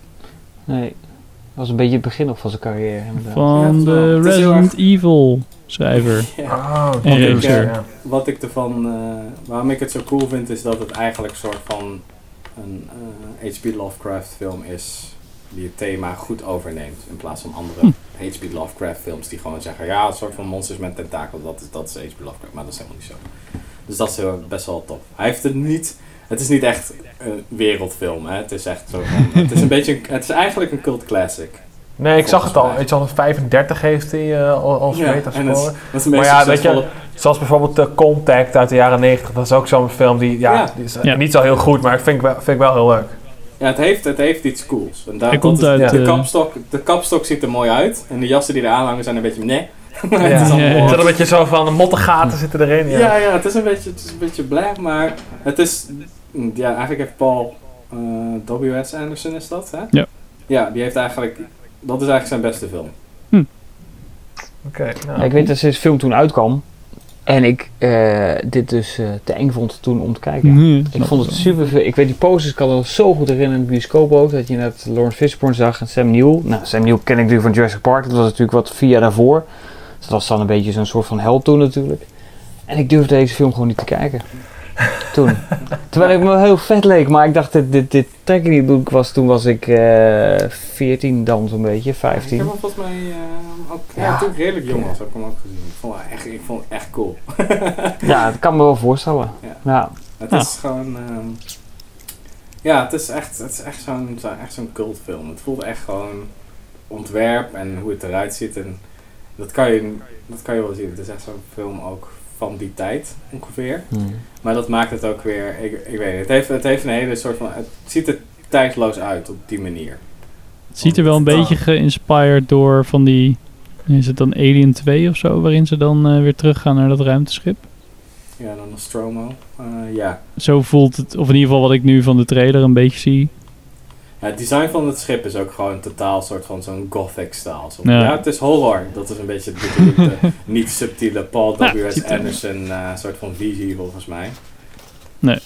Nee. Dat was een beetje het begin nog van zijn carrière. inderdaad. Van Ja, de Resident Evil schrijver. Ja. Oh, En oké, regisseur. ja. Wat ik ervan, eh, waarom ik het zo cool vind, is dat het eigenlijk een soort van een eh, H.P. Lovecraft film is die het thema goed overneemt. In plaats van andere H.P. Lovecraft films die gewoon zeggen, ja, een soort van monsters met tentakels, dat is, dat is H.P. Lovecraft. Maar dat is helemaal niet zo. Dus dat is heel, best wel top. Hij heeft het niet, het is niet echt een wereldfilm, hè. Het is echt zo van, het is een beetje, het is eigenlijk een cult classic. Nee, ik zag het al. Mij. Iets van 35 heeft hij eh, al als Ja, Maar beetje ja, weet je, zoals bijvoorbeeld The Contact uit de jaren 90. Dat is ook zo'n film die, ja, Ja. die is eh, Ja. niet zo heel goed, maar vind ik wel, vind ik wel heel leuk. Ja, het heeft, het heeft iets cools. En daar, komt is- uit, de, eh, kapstok, de kapstok ziet er mooi uit. En de jassen die er aanhangen zijn een beetje nee. Ja. het is allemaal Ja, een beetje zo van de mottengaten zitten erin. Ja. Ja, ja, het is een beetje, het is een beetje black, maar het is... Ja, eigenlijk heeft Paul eh, W.S. Anderson is dat, hè? Ja. Ja, die heeft eigenlijk... Dat is eigenlijk zijn beste film. Oké, nou. Ja, ik weet dat deze film toen uitkwam. En ik eh, dit dus eh, te eng vond toen om te kijken. Nee, Ik vond het super. Ik weet die posters, ik kan het zo goed herinneren in de bioscoop ook. Dat je net Lawrence Fishburne zag en Sam Neill. Nou, Sam Neill ken ik natuurlijk van Jurassic Park. Dat was natuurlijk wat vier jaar daarvoor. Dus dat was dan een beetje zo'n soort van held toen natuurlijk. En ik durfde deze film gewoon niet te kijken. Toen. Terwijl ik me heel vet leek, maar ik dacht, dit, dit, dit trek ik niet. Ik was, toen was ik eh 14 dan zo'n beetje, Ik 15. heb hem volgens mij eh, ook... Ja, Ja. toen ik redelijk jong was, heb ik hem ook gezien. Ik vond het echt, ik vond het echt cool. Ja, dat kan me wel voorstellen. Ja. Het is gewoon... ehm, ja, het is echt, het is echt zo'n zo, echt zo'n cultfilm. Het voelt echt gewoon ontwerp en hoe het eruit ziet. En dat kan je, dat kan je wel zien. Het is echt zo'n film ook van die tijd ongeveer. Hmm. Maar dat maakt het ook weer... Ik, ik weet niet. Het heeft, het heeft een hele soort van... Het ziet er tijdloos uit op die manier. Het ziet er wel een beetje geïnspired door van die... Is het dan Alien 2 of zo? Waarin ze dan eh, weer teruggaan naar dat ruimteschip? Ja, dan Nostromo. Eh, ja. Zo voelt het, of in ieder geval wat ik nu van de trailer een beetje zie. Ja, het design van het schip is ook gewoon totaal soort van zo'n gothic stijl. Zo- Ja. Ja. het is horror. Dat is een beetje de niet subtiele Paul Ja, W.S. er- Anderson eh, soort van visie volgens mij. Nou,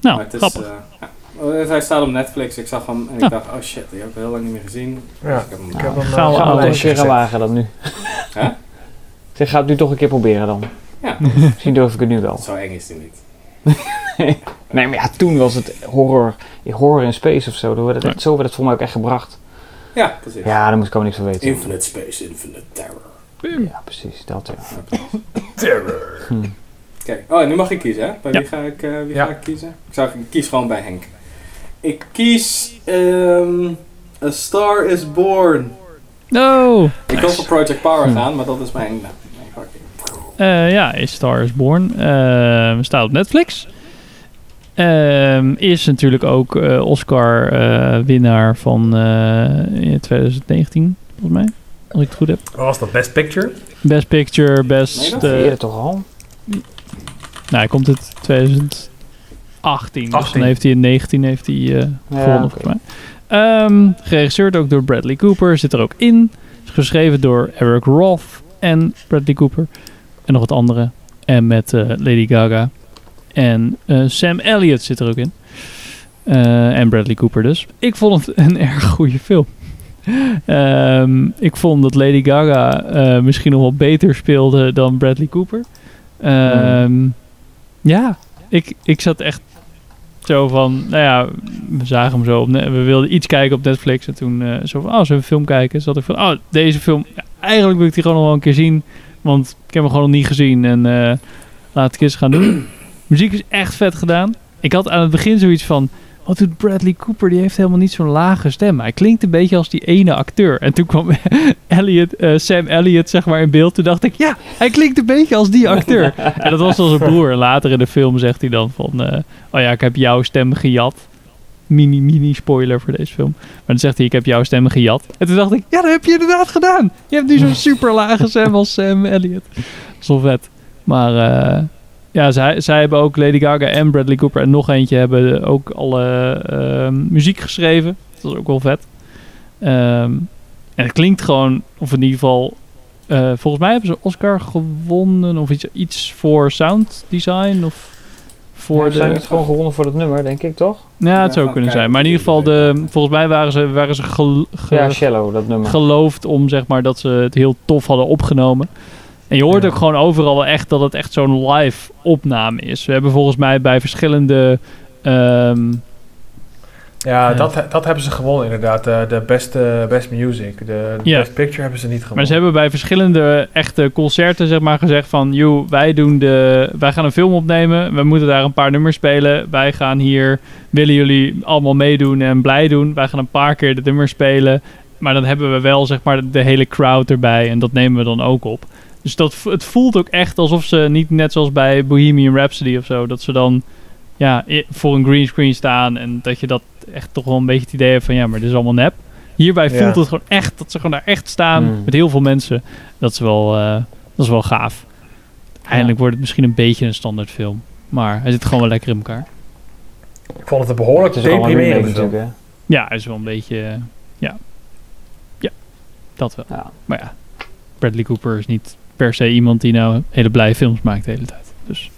Maar het is, grappig. eh, ja. Oh, Hij staat op Netflix. Ik zag hem en Ja. ik dacht, oh shit, die heb ik heel lang niet meer gezien. Ja. Dus ik heb hem Ik heb hem, Gaan we eh, een lijstje keer wagen dan nu. Hè? Zeg, ga het nu toch een keer proberen dan. Ja, Misschien durf ik het nu wel. zo eng is die niet. Nee, maar ja, toen was het horror, horror in space of zo. Zo werd het, zo werd het voor mij ook echt gebracht. Ja, precies. Ja, daar moest ik ook niks van weten. Infinite space, infinite terror. Ja, precies. Dat ja. Terror. Hm. Oké, oh, nu mag ik kiezen, hè? Bij Ja. wie ga ik, eh, wie Ja. ga ik kiezen? Ik, zou, ik kies gewoon bij Henk. Ik kies ehm A Star is Born. Oh! Ik wil voor Project Power gaan, maar dat is mijn... Eh, ja, A Star is Born. Ehm, staat op Netflix. Ehm, is natuurlijk ook eh, Oscar-winnaar van eh, in 2019, volgens mij. Als ik het goed heb. Wat was dat? Best Picture? Best Picture, Nee, Best... dat eh, Eerder toch al? nou, hij komt uit 2018. Dus 18. dan heeft hij in 19 heeft hij, eh, gewonnen, volgens mij. Ehm, geregisseerd ook door Bradley Cooper. Zit er ook in. Is geschreven door Eric Roth en Bradley Cooper. En nog wat andere. En met eh, Lady Gaga. En eh, Sam Elliott zit er ook in. Eh, en Bradley Cooper dus. Ik vond het een erg goede film. Ehm, ik vond dat Lady Gaga misschien nog wel beter speelde dan Bradley Cooper. Ehm, Ja, ik, ik zat echt zo van, nou ja, we zagen hem zo op, we wilden iets kijken op Netflix en toen eh, zo van, oh, zullen we een film kijken? Zat ik van, oh, deze film, eigenlijk wil ik die gewoon nog wel een keer zien, want ik heb hem gewoon nog niet gezien en eh, laat ik eens gaan doen. Muziek is echt vet gedaan. Ik had aan het begin zoiets van, wat doet Bradley Cooper? Die heeft helemaal niet zo'n lage stem. Hij klinkt een beetje als die ene acteur. En toen kwam Elliot, eh, Sam Elliott zeg maar in beeld. Toen dacht ik, ja, hij klinkt een beetje als die acteur. en dat was al zijn broer. Later in de film zegt hij dan van, eh, oh ja, ik heb jouw stem gejat. Mini, mini spoiler voor deze film. Maar dan zegt hij, ik heb jouw stem gejat. En toen dacht ik, ja, dat heb je inderdaad gedaan. Je hebt nu zo'n super lage stem als Sam Elliott. Dat is wel vet. Maar eh, ja, zij, zij hebben ook Lady Gaga en Bradley Cooper en nog eentje hebben ook alle ehm, muziek geschreven. Dat is ook wel vet. Ehm, en het klinkt gewoon, of in ieder geval, eh, volgens mij hebben ze Oscar gewonnen of iets, iets voor sound design of voor de. zijn het gewoon gewonnen voor dat nummer, denk ik, toch? Ja, het Ja, zou kunnen kijken zijn. Maar in ieder geval, de, volgens mij waren ze, waren ze gel- Ja, Shallow, dat nummer. geloofd om zeg maar dat ze het heel tof hadden opgenomen. En je hoort Ja. ook gewoon overal wel echt dat het echt zo'n live opname is. We hebben volgens mij bij verschillende ehm, Ja. Dat, dat hebben ze gewonnen inderdaad. De, de beste best music. De, best picture hebben ze niet gewonnen. Maar ze hebben bij verschillende echte concerten zeg maar gezegd van... Joh, wij, doen de, wij gaan een film opnemen. We moeten daar een paar nummers spelen. Wij gaan hier... Willen jullie allemaal meedoen en blij doen? Wij gaan een paar keer de nummers spelen. Maar dan hebben we wel zeg maar de hele crowd erbij. En dat nemen we dan ook op. Dus dat, het voelt ook echt alsof ze niet net zoals bij Bohemian Rhapsody of zo... Dat ze dan ja, voor een greenscreen staan. En dat je dat echt toch wel een beetje het idee hebt van... Ja, maar dit is allemaal nep. Hierbij Ja. voelt het gewoon echt dat ze gewoon daar echt staan Mm. met heel veel mensen. Dat is wel, eh, dat is wel gaaf. Eindelijk wordt het misschien een beetje een standaard film. Maar hij zit gewoon wel lekker in elkaar. Ik vond het een behoorlijk is allemaal Ja, hij is wel een beetje... eh, ja. Ja, dat wel. Ja. Maar ja, Bradley Cooper is niet per se iemand die nou hele blije films maakt de hele tijd. Dus.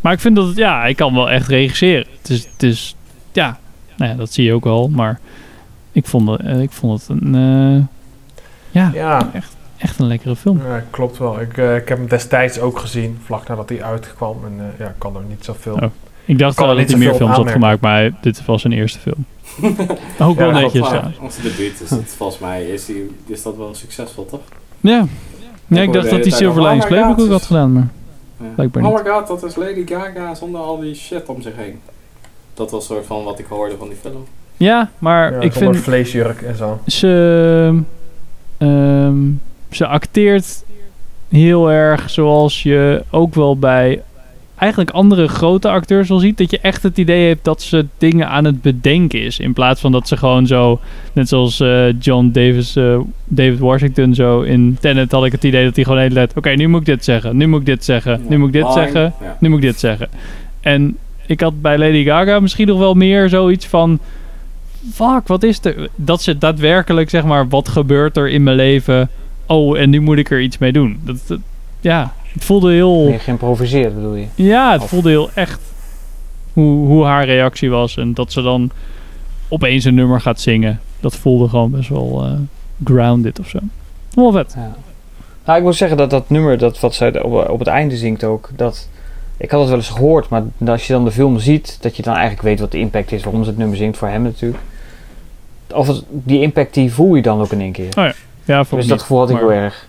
Maar ik vind dat het, ja, hij kan wel echt regisseren. Het is, het is ja, nou ja, dat zie je ook wel. Maar ik vond het, eh, ik vond het een, eh, ja, Ja, echt een lekkere film. ja, klopt wel. Ik, eh, ik heb hem destijds ook gezien, vlak nadat hij uitkwam. En eh, ja, ik kan er niet zoveel... Oh. Ik dacht er dat hij meer films had gemaakt, maar dit was zijn eerste film. ook wel Ja, netjes trouwens. Onze debuut is het, volgens mij is, die, is dat wel succesvol, toch? Ja. ja, hoorde ik dacht dat hij Silver al, Linings oh Playbook ook had gedaan, maar Ja. Blijkbaar oh my god, dat is Lady Gaga zonder al die shit om zich heen. Dat was soort van wat ik hoorde van die film. ja, maar Ja, ik vind vleesjurk en zo. ze, ehm, ze acteert heel erg zoals je ook wel bij eigenlijk andere grote acteurs wel ziet. Dat je echt het idee hebt dat ze dingen aan het bedenken is. In plaats van dat ze gewoon zo, net zoals eh, John Davis, eh, David Washington zo in Tenet had ik het idee dat hij gewoon heel let. Oké, nu moet ik dit zeggen, nu moet ik dit zeggen, nu moet ik dit zeggen, nu moet ik dit zeggen. En ik had bij Lady Gaga misschien nog wel meer zoiets van... Fuck, wat is er? Dat ze daadwerkelijk, zeg maar, wat gebeurt er in mijn leven? Oh, en nu moet ik er iets mee doen. Dat, dat- ja, het voelde heel... Meer geïmproviseerd bedoel je? Ja, het Of- voelde heel echt hoe, hoe haar reactie was. En dat ze dan opeens een nummer gaat zingen. Dat voelde gewoon best wel eh, grounded of zo. Wel vet. Ja. Nou, ik moet zeggen dat dat nummer, dat wat zij op, op het einde zingt ook, dat... Ik had het wel eens gehoord, maar als je dan de film ziet, dat je dan eigenlijk weet wat de impact is, waarom ze het nummer zingt voor hem natuurlijk. Of het, die impact die voel je dan ook in één keer. Oh ja, ja voor dus dat gevoel had ik maar heel erg.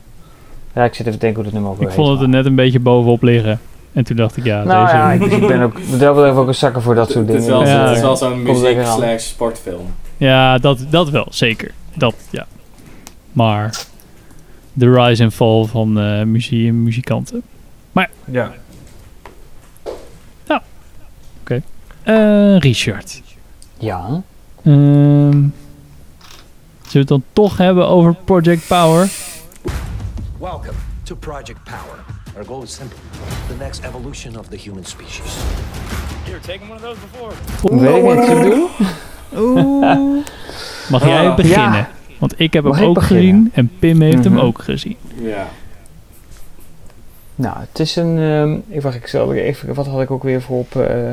Ja, ik zit even te denken hoe het nummer ook Ik vond het er net een beetje bovenop liggen. En toen dacht ik, ja, Nou deze... ja, ik, ik ben ook, ik ben ook een zakker voor dat soort Het is dingen. wel, Ja, het is ja. wel zo'n muziek slash sportfilm. Ja, dat, dat wel, zeker. Dat, ja. Maar de rise en fall van eh muzie muzikanten. Ja. Eh, Richard. Ja. Ehm, zullen we het dan toch hebben over Project Power? Welcome to Project Power. Our goal is simple the next evolution of the human species. Here, taken one of those before. Weet ik doen? Mag jij beginnen? Ja. Want ik heb Mag hem ik ook beginnen? gezien en Pim heeft hem Mhm. ook gezien. Ja. Nou, het is een. ehm ik wacht, ik zal even. Wat had ik ook weer voor op. eh,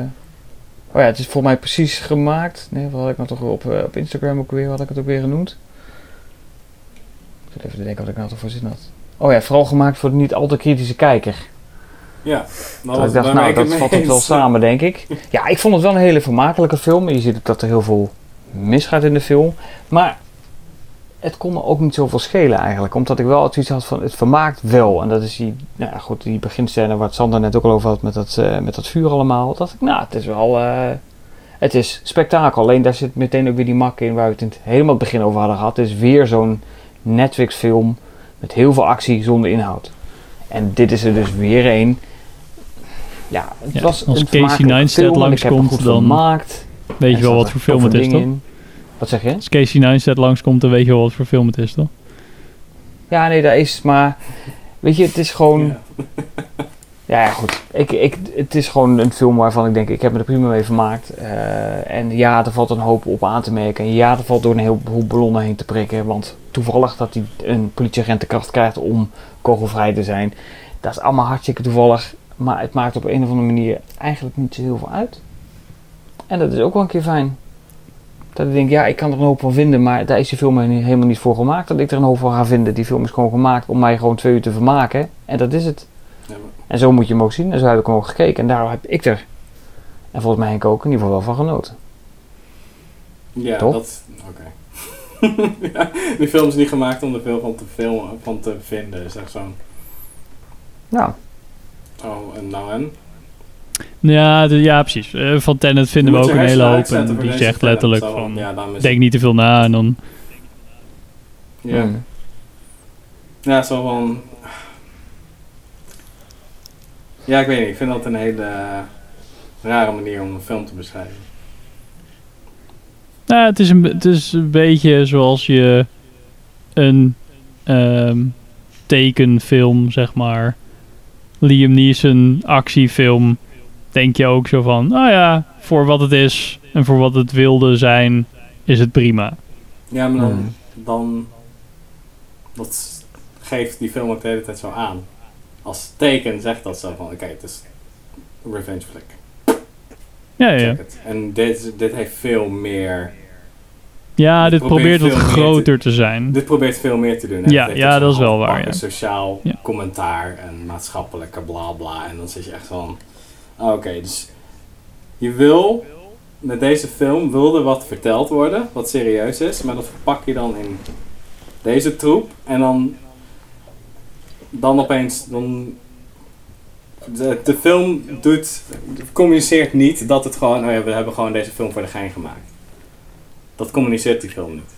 oh ja, het is voor mij precies gemaakt. Nee, wat had ik nou toch op, eh, op Instagram ook weer? Had ik het ook weer genoemd? Ik zit even te denken wat ik nou toch voor zin had. Oh ja, vooral gemaakt voor de niet al te kritische kijker. Ja. Dat ik dacht, nou, dat vat het wel samen, denk ik. Ja, ik vond het wel een hele vermakelijke film. Je ziet ook dat er heel veel misgaat in de film. Maar het kon me ook niet zoveel schelen eigenlijk. Omdat ik wel het iets had van, het vermaakt wel. En dat is die, nou ja, goed, die beginscène waar Sander net ook al over had met dat, eh, met dat vuur allemaal. Dat ik, nou, het is wel, eh, het is spektakel. Alleen daar zit meteen ook weer die mak in waar we het in het helemaal het begin over hadden gehad. Het is weer zo'n Netflix film met heel veel actie zonder inhoud. En dit is er dus weer een. Ja, het Ja, was als een Casey Neistat langskomt, dan vermaakt. Weet je wel wat voor film het is, toch? in. Wat zeg je? Als Casey Neistat langskomt, dan weet je wel wat voor film het is, toch? Ja, nee, dat is maar. Weet je, het is gewoon. Ja, ja, goed. Ik, ik, het is gewoon een film waarvan ik denk, ik heb me er prima mee vermaakt. Eh, en ja, er valt een hoop op aan te merken. En ja, er valt door een heleboel ballonnen heen te prikken. Want toevallig dat hij een politieagent de kracht krijgt om kogelvrij te zijn. Dat is allemaal hartstikke toevallig. Maar het maakt op een of andere manier eigenlijk niet zo heel veel uit. En dat is ook wel een keer fijn. Dat ik denk, ja, ik kan er een hoop van vinden, maar daar is die film helemaal niet voor gemaakt. Dat ik er een hoop van ga vinden. Die film is gewoon gemaakt om mij gewoon twee uur te vermaken. En dat is het. Ja, maar- En zo moet je hem ook zien. En zo heb ik hem ook gekeken. En daarom heb ik er, en volgens mij Henk ook, in ieder geval wel van genoten. Ja, Toch? dat... Oké. ja, die film is niet gemaakt om er veel van te filmen, van te vinden. Is echt zo'n... Ja. Oh, en nou en? Ja, de- ja precies. Eh, van Tenet vinden we ook een hele hoop. En die zegt letterlijk zo, van, ja, is denk het- niet te veel na en dan... Ja. Hmm. Ja, zo van... Ja, ik weet niet. Ik vind dat een hele rare manier om een film te beschrijven. Nou, het is een, het is een beetje zoals je een ehm, tekenfilm, zeg maar, Liam Neeson actiefilm, denk je ook zo van, nou ja, voor wat het is en voor wat het wilde zijn, is het prima. Ja, maar dan... Dan dat geeft die film ook de hele tijd zo aan. Als teken zegt dat zo van... Oké, het is een revenge flick. Ja, ja. En dit, dit heeft veel meer... Ja, Dit dit probeert wat groter te zijn. Dit probeert veel meer te doen. hè. Ja, ja, dat is wel waar, ja. sociaal Ja. commentaar en maatschappelijke bla bla. En dan zit je echt van... ah, Oké, dus je wil... Met deze film wilde wat verteld worden, wat serieus is. Maar dat verpak je dan in deze troep. En dan... Dan opeens... Dan, de, de film doet, communiceert niet dat het gewoon... Oh ja, we hebben gewoon deze film voor de gein gemaakt. Dat communiceert die film niet.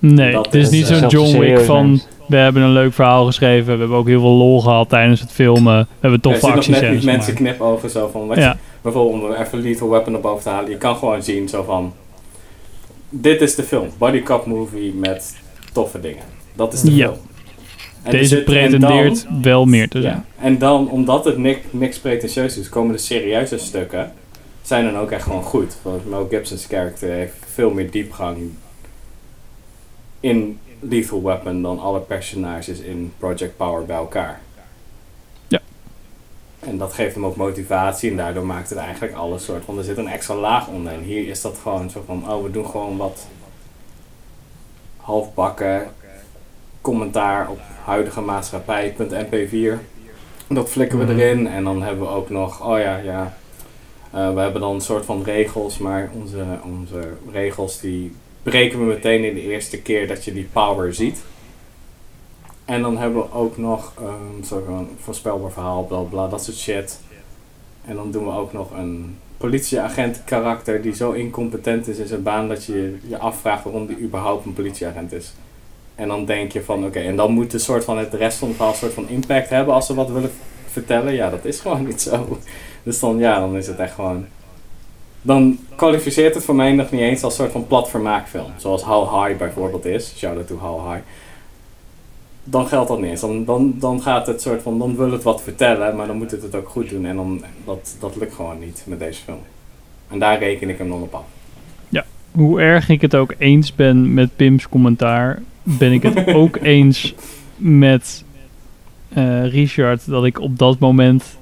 Nee, Dat het is niet eh, zo'n John Wick van, neemt. we hebben een leuk verhaal geschreven, we hebben ook heel veel lol gehad tijdens het filmen, we hebben toffe je ziet nog net actiescènes niet mensen knipogen zo van... Wat Ja. je, bijvoorbeeld om er even Lethal Weapon naar boven te halen. Je kan gewoon zien zo van... Dit is de film. Body cop movie met toffe dingen. Dat is de Ja. film. En Deze zit- pretendeert dan- wel meer te zijn. ja, en dan, omdat het nik, niks pretentieus is, komen de serieuze stukken... zijn dan ook echt gewoon goed. Want Mel Gibson's karakter heeft veel meer diepgang... in Lethal Weapon dan alle personages in Project Power bij elkaar. Ja. En dat geeft hem ook motivatie en daardoor maakt het eigenlijk alles soort van... Er zit een extra laag onder en hier is dat gewoon zo van... Oh, we doen gewoon wat halfbakken commentaar op huidige maatschappij.mp4. Dat flikken we Mhm. erin en dan hebben we ook nog, oh ja, ja. eh, we hebben dan een soort van regels, maar onze, onze regels die breken we meteen in de eerste keer dat je die power ziet. En dan hebben we ook nog soort van voorspelbaar verhaal, bla bla, dat soort shit. En dan doen we ook nog een politieagent karakter die zo incompetent is in zijn baan dat je je afvraagt waarom die überhaupt een politieagent is. En dan denk je van oké, en dan moet de soort van het rest van het verhaal een soort van impact hebben als ze wat willen vertellen. Ja, dat is gewoon niet zo. Dus dan ja, dan is het echt gewoon. Dan kwalificeert het voor mij nog niet eens als soort van plat vermaakfilm. Zoals How High bijvoorbeeld is. Shout out to How High. Dan geldt dat niet eens. Dan, dan, dan gaat het soort van, dan wil het wat vertellen, maar dan moet het het ook goed doen. En dan, dat, dat lukt gewoon niet met deze film. En daar reken ik hem dan op af. Hoe erg ik het ook eens ben met Pim's commentaar, ben ik het ook eens met eh, Richard dat ik op dat moment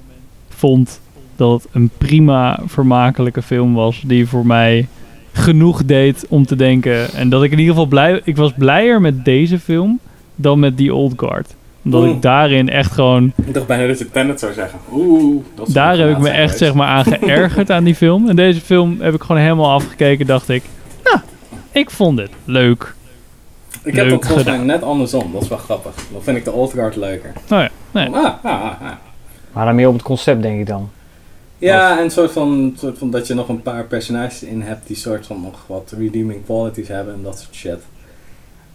vond dat het een prima vermakelijke film was die voor mij genoeg deed om te denken en dat ik in ieder geval blij ik was blijer met deze film dan met The Old Guard omdat Oeh. ik daarin echt gewoon Ik dacht bijna dat je Tenet zou zeggen. Oeh, dat daar heb ik me echt zeg maar aan geërgerd aan die film. En deze film heb ik gewoon helemaal afgekeken. Dacht ik, nou, ik vond dit leuk. Ik heb Leuk dat volgens mij gedaan. net andersom. Dat is wel grappig. Dan vind ik de Old Guard leuker. Nou ja, nee. Ah, ah, ah. Maar dan meer op het concept, denk ik dan. Ja, en een soort van, soort van dat je nog een paar personages in hebt die soort van nog wat redeeming qualities hebben en dat soort shit.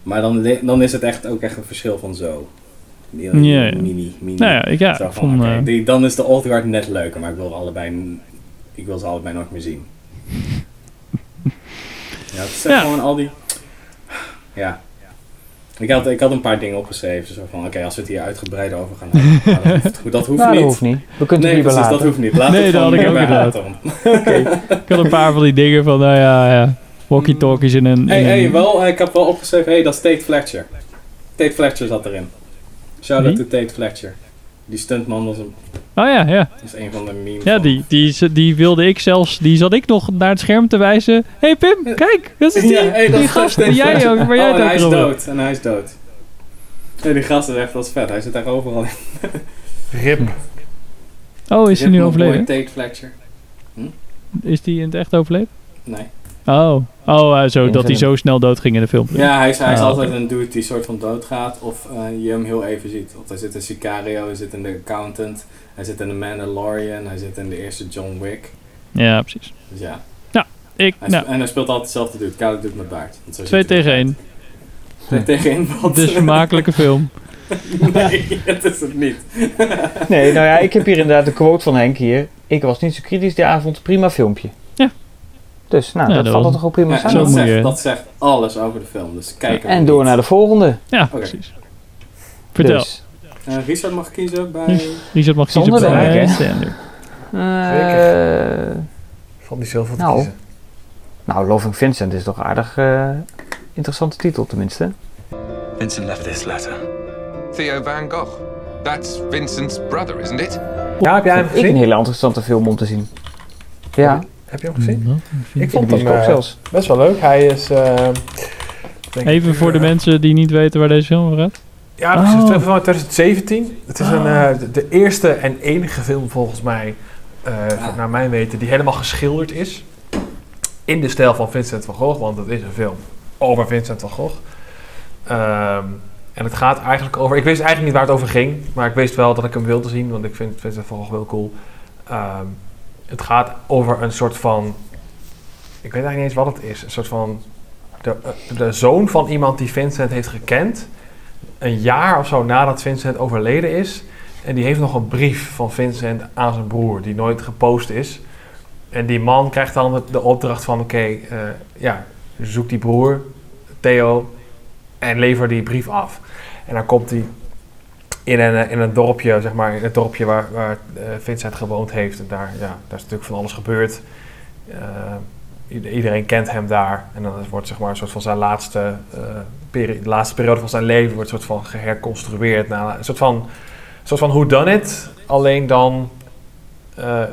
Maar dan, dan is het echt ook echt een verschil van zo. Die-. Mini, mini. Nou ja, ik- ja, van, die, dan is de Old Guard net leuker, maar ik wil, allebei, ik wil ze allebei nooit meer zien. ja, het is Ja. gewoon al die... Ja. Ik had, ik had een paar dingen opgeschreven, zo van, oké, als we het hier uitgebreid over gaan hebben. dat hoeft, dat hoeft Nou, dat niet. hoeft niet. We kunnen nee, het precies, dat hoeft niet. Laat Nee, het dat had ik ook bij gedaan. Oké. Ik had een paar van die dingen van, nou ja, ja walkie-talkies in een... Hey, in hey, een- wel, ik heb wel opgeschreven, hey, dat is Tate Fletcher. Tate Fletcher zat erin. Shout out Wie? to Tate Fletcher. Die stuntman was een, Oh ja, ja. is een van de memes. Ja, die, die, die wilde ik zelfs, die zat ik nog naar het scherm te wijzen. hey Pim, kijk, dat is die, Ja, hey, dat die gast waar jij, Fletcher. ook, waar jij oh, en hij is dood. En hij is dood. Ja, die gast is echt, dat is vet. Hij zit daar overal in. Rip. Oh, is hij nu overleden? Tate Fletcher. Is die in het echt overleden? Nee. Oh, oh eh, zo, dat hij zo snel doodging in de film. Ja, hij is, hij is Ah, altijd een dude die soort van doodgaat. Of eh, je hem heel even ziet. Of hij zit in Sicario, hij zit in The Accountant. Hij zit in The Mandalorian. Hij zit in de eerste John Wick. Ja, precies. Dus ja. Ja, ik, Hij nou, sp- en hij speelt altijd dezelfde dude. Koude dude met baard. Want zo twee tegen één. Twee tegen één wat? Dus vermakelijke film. nee, het is het niet. Nee, nou ja, ik heb hier inderdaad de quote van Henk hier. Ik was niet zo kritisch die avond, prima filmpje. Dus, nou, Ja, dat dat valt er toch ook prima Ja, samen. dat, zegt, dat zegt alles over de film. Dus kijk En door niet. naar de volgende. Ja, precies. Vertel. Dus, Eh, Richard mag kiezen bij... Richard mag kiezen Zonder bij ik, hè? Stanley. eh, Valt niet zoveel te Nou. kiezen. nou, Loving Vincent is toch aardig eh, interessante titel tenminste. Vincent left this letter. Theo Van Gogh. That's Vincent's brother, isn't it? Ja, heb jij hem Vond ik een hele interessante film om te zien. Ja, Heb je hem gezien? Ik Ik vond hem bioscoop eh, zelfs. best wel leuk. Hij is... eh, Even ik, voor de eh, mensen die niet weten waar deze film over gaat. Ja, precies. Oh. Van 2017. Het is een, eh, de, de eerste en enige film volgens mij, eh, naar mijn weten, die helemaal geschilderd is. In de stijl van Vincent van Gogh, want het is een film over Vincent van Gogh. Ehm, en het gaat eigenlijk over... Ik wist eigenlijk niet waar het over ging, maar ik wist wel dat ik hem wilde zien, want ik vind Vincent van Gogh wel cool. Ehm, het gaat over een soort van... Ik weet eigenlijk niet eens wat het is. Een soort van... De, eh, de zoon van iemand die Vincent heeft gekend een jaar of zo nadat Vincent overleden is. En die heeft nog een brief van Vincent aan zijn broer, die nooit gepost is. En die man krijgt dan de, opdracht van: oké, eh, ja, zoek die broer, Theo, en lever die brief af. En dan komt hij in een, eh, in een dorpje, zeg maar, in het dorpje waar, waar eh, Vincent gewoond heeft. En daar, ja, daar is natuurlijk van alles gebeurd. Eh, ieder- iedereen kent hem daar. En dan wordt zeg maar een soort van zijn laatste, peri- de laatste periode van zijn leven wordt soort van geherconstrueerd. naar een soort van, soort van who done it. Alleen dan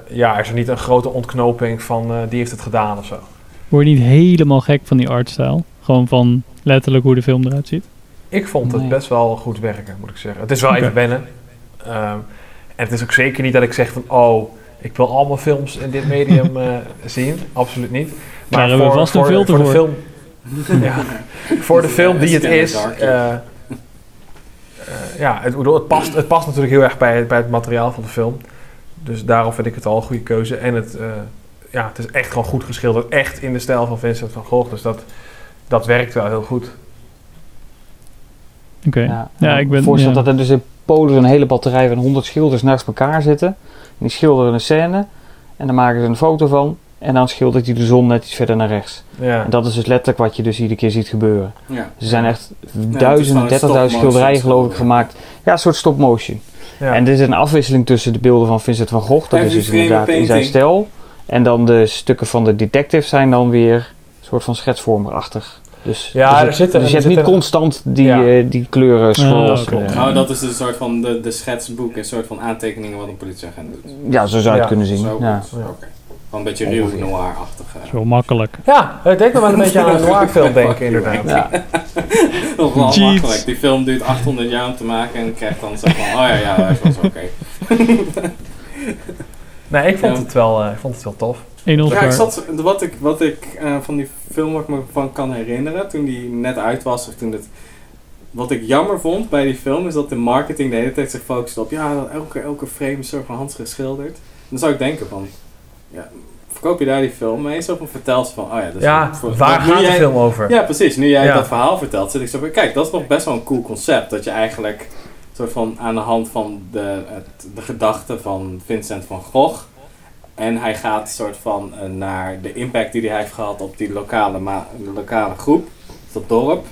ja, is er niet een grote ontknoping van die heeft het gedaan of zo. Word je niet helemaal gek van die artstyle? Gewoon van letterlijk hoe de film eruit ziet? Ik vond het Nee. best wel goed werken, moet ik zeggen. Het is wel even wennen. Ehm, en het is ook zeker niet dat ik zeg van... Oh, ik wil allemaal films in dit medium eh, zien. Absoluut niet. Daar hebben we vast een de- filter voor. De voor. film, ja, voor de film die het is... Eh, eh, ja, het, het, past, het past natuurlijk heel erg bij, bij het materiaal van de film. Dus daarom vind ik het al een goede keuze. En het, eh, ja, het is echt gewoon goed geschilderd. Echt in de stijl van Vincent van Gogh. Dus dat, dat werkt wel heel goed. Oké. Ja, Ja, ik ben... Voorstel ja. dat er dus in Polen een hele batterij van 100 schilders naast elkaar zitten. En die schilderen een scène. En dan maken ze een foto van. En dan schildert hij de zon net iets verder naar rechts. Ja. En dat is dus letterlijk wat je dus iedere keer ziet gebeuren. Ja. Er zijn echt duizenden, een 30.000 stop-motion schilderijen geloof ik gemaakt. Ja, een soort stop motion. Ja. En dit is een afwisseling tussen de beelden van Vincent van Gogh. Dat is dus inderdaad in zijn stijl. En dan de stukken van de detective zijn dan weer een soort van schetsvormerachtig. Dus, Ja, dus er zitten- dus er je hebt niet constant die, Ja. eh, die kleuren scrolls. eh. Oh, dat is dus een soort van de, de schetsboek, een soort van aantekeningen wat een politieagent doet. Ja, zo zou je Ja, het kunnen zien. Zo Ja. Oké. Wel een beetje ruw noir-achtig. Dat is eh. wel makkelijk. Ja, het deed me wel een beetje aan een noir film denken inderdaad. Ja. Nog wel Cheats. makkelijk. Die film duurt 800 jaar om te maken en krijgt dan zo van, oh ja, ja, dat was oké. Nee, ik vond, Ja. het wel, eh, ik vond het wel tof. 1 Ja, ik zat, wat ik, wat ik eh, van die film wat ik me van kan herinneren, toen die net uit was, of toen het... Wat ik jammer vond bij die film, is dat de marketing de hele tijd zich focuste op, ja, dat elke, elke frame is soort van handgeschilderd. Dan zou ik denken van, ja, verkoop je daar die film mee? Zo van, vertel ze van, oh ja, dus Ja, voor- waar nu gaat de jij- film over? Ja, precies. Nu jij Ja. dat verhaal vertelt, zit ik zo van, kijk, dat is nog best wel een cool concept. Dat je eigenlijk soort van aan de hand van de, het, de gedachten van Vincent van Gogh. En hij gaat soort van eh, naar de impact die hij heeft gehad op die lokale, ma- de lokale groep, dat dorp.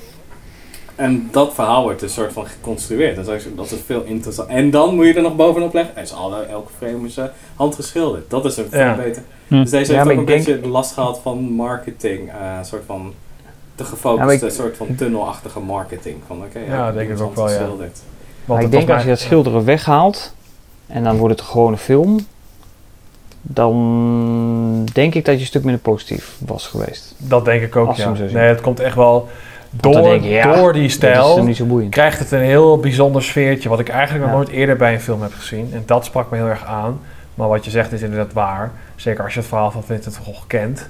En dat verhaal wordt een soort van geconstrueerd. Dat is, dat is veel interessant. En dan moet je er nog bovenop leggen. Hij is alle, elke frame is eh, handgeschilderd. Dat is een veel Ja. beter. Hm. Dus deze Ja, heeft ook een denk- beetje last gehad van marketing. eh, een soort van te Ja, gefocuste, ik- soort van tunnelachtige marketing. Van oké, Ja, denk ik ook wel, ja. Maar ik het denk als je dat schilderen weghaalt en dan wordt het gewoon een film, dan denk ik dat je een stuk minder positief was geweest. Dat denk ik ook, Als ja. Nee, het komt echt wel... Door, denk je, ja, door die Dat is stijl hem niet zo boeiend. krijgt het een heel bijzonder sfeertje... wat ik eigenlijk nog Ja. nooit eerder bij een film heb gezien. En dat sprak me heel erg aan. Maar wat je zegt is inderdaad waar. Zeker als je het verhaal van Vincent van Gogh kent.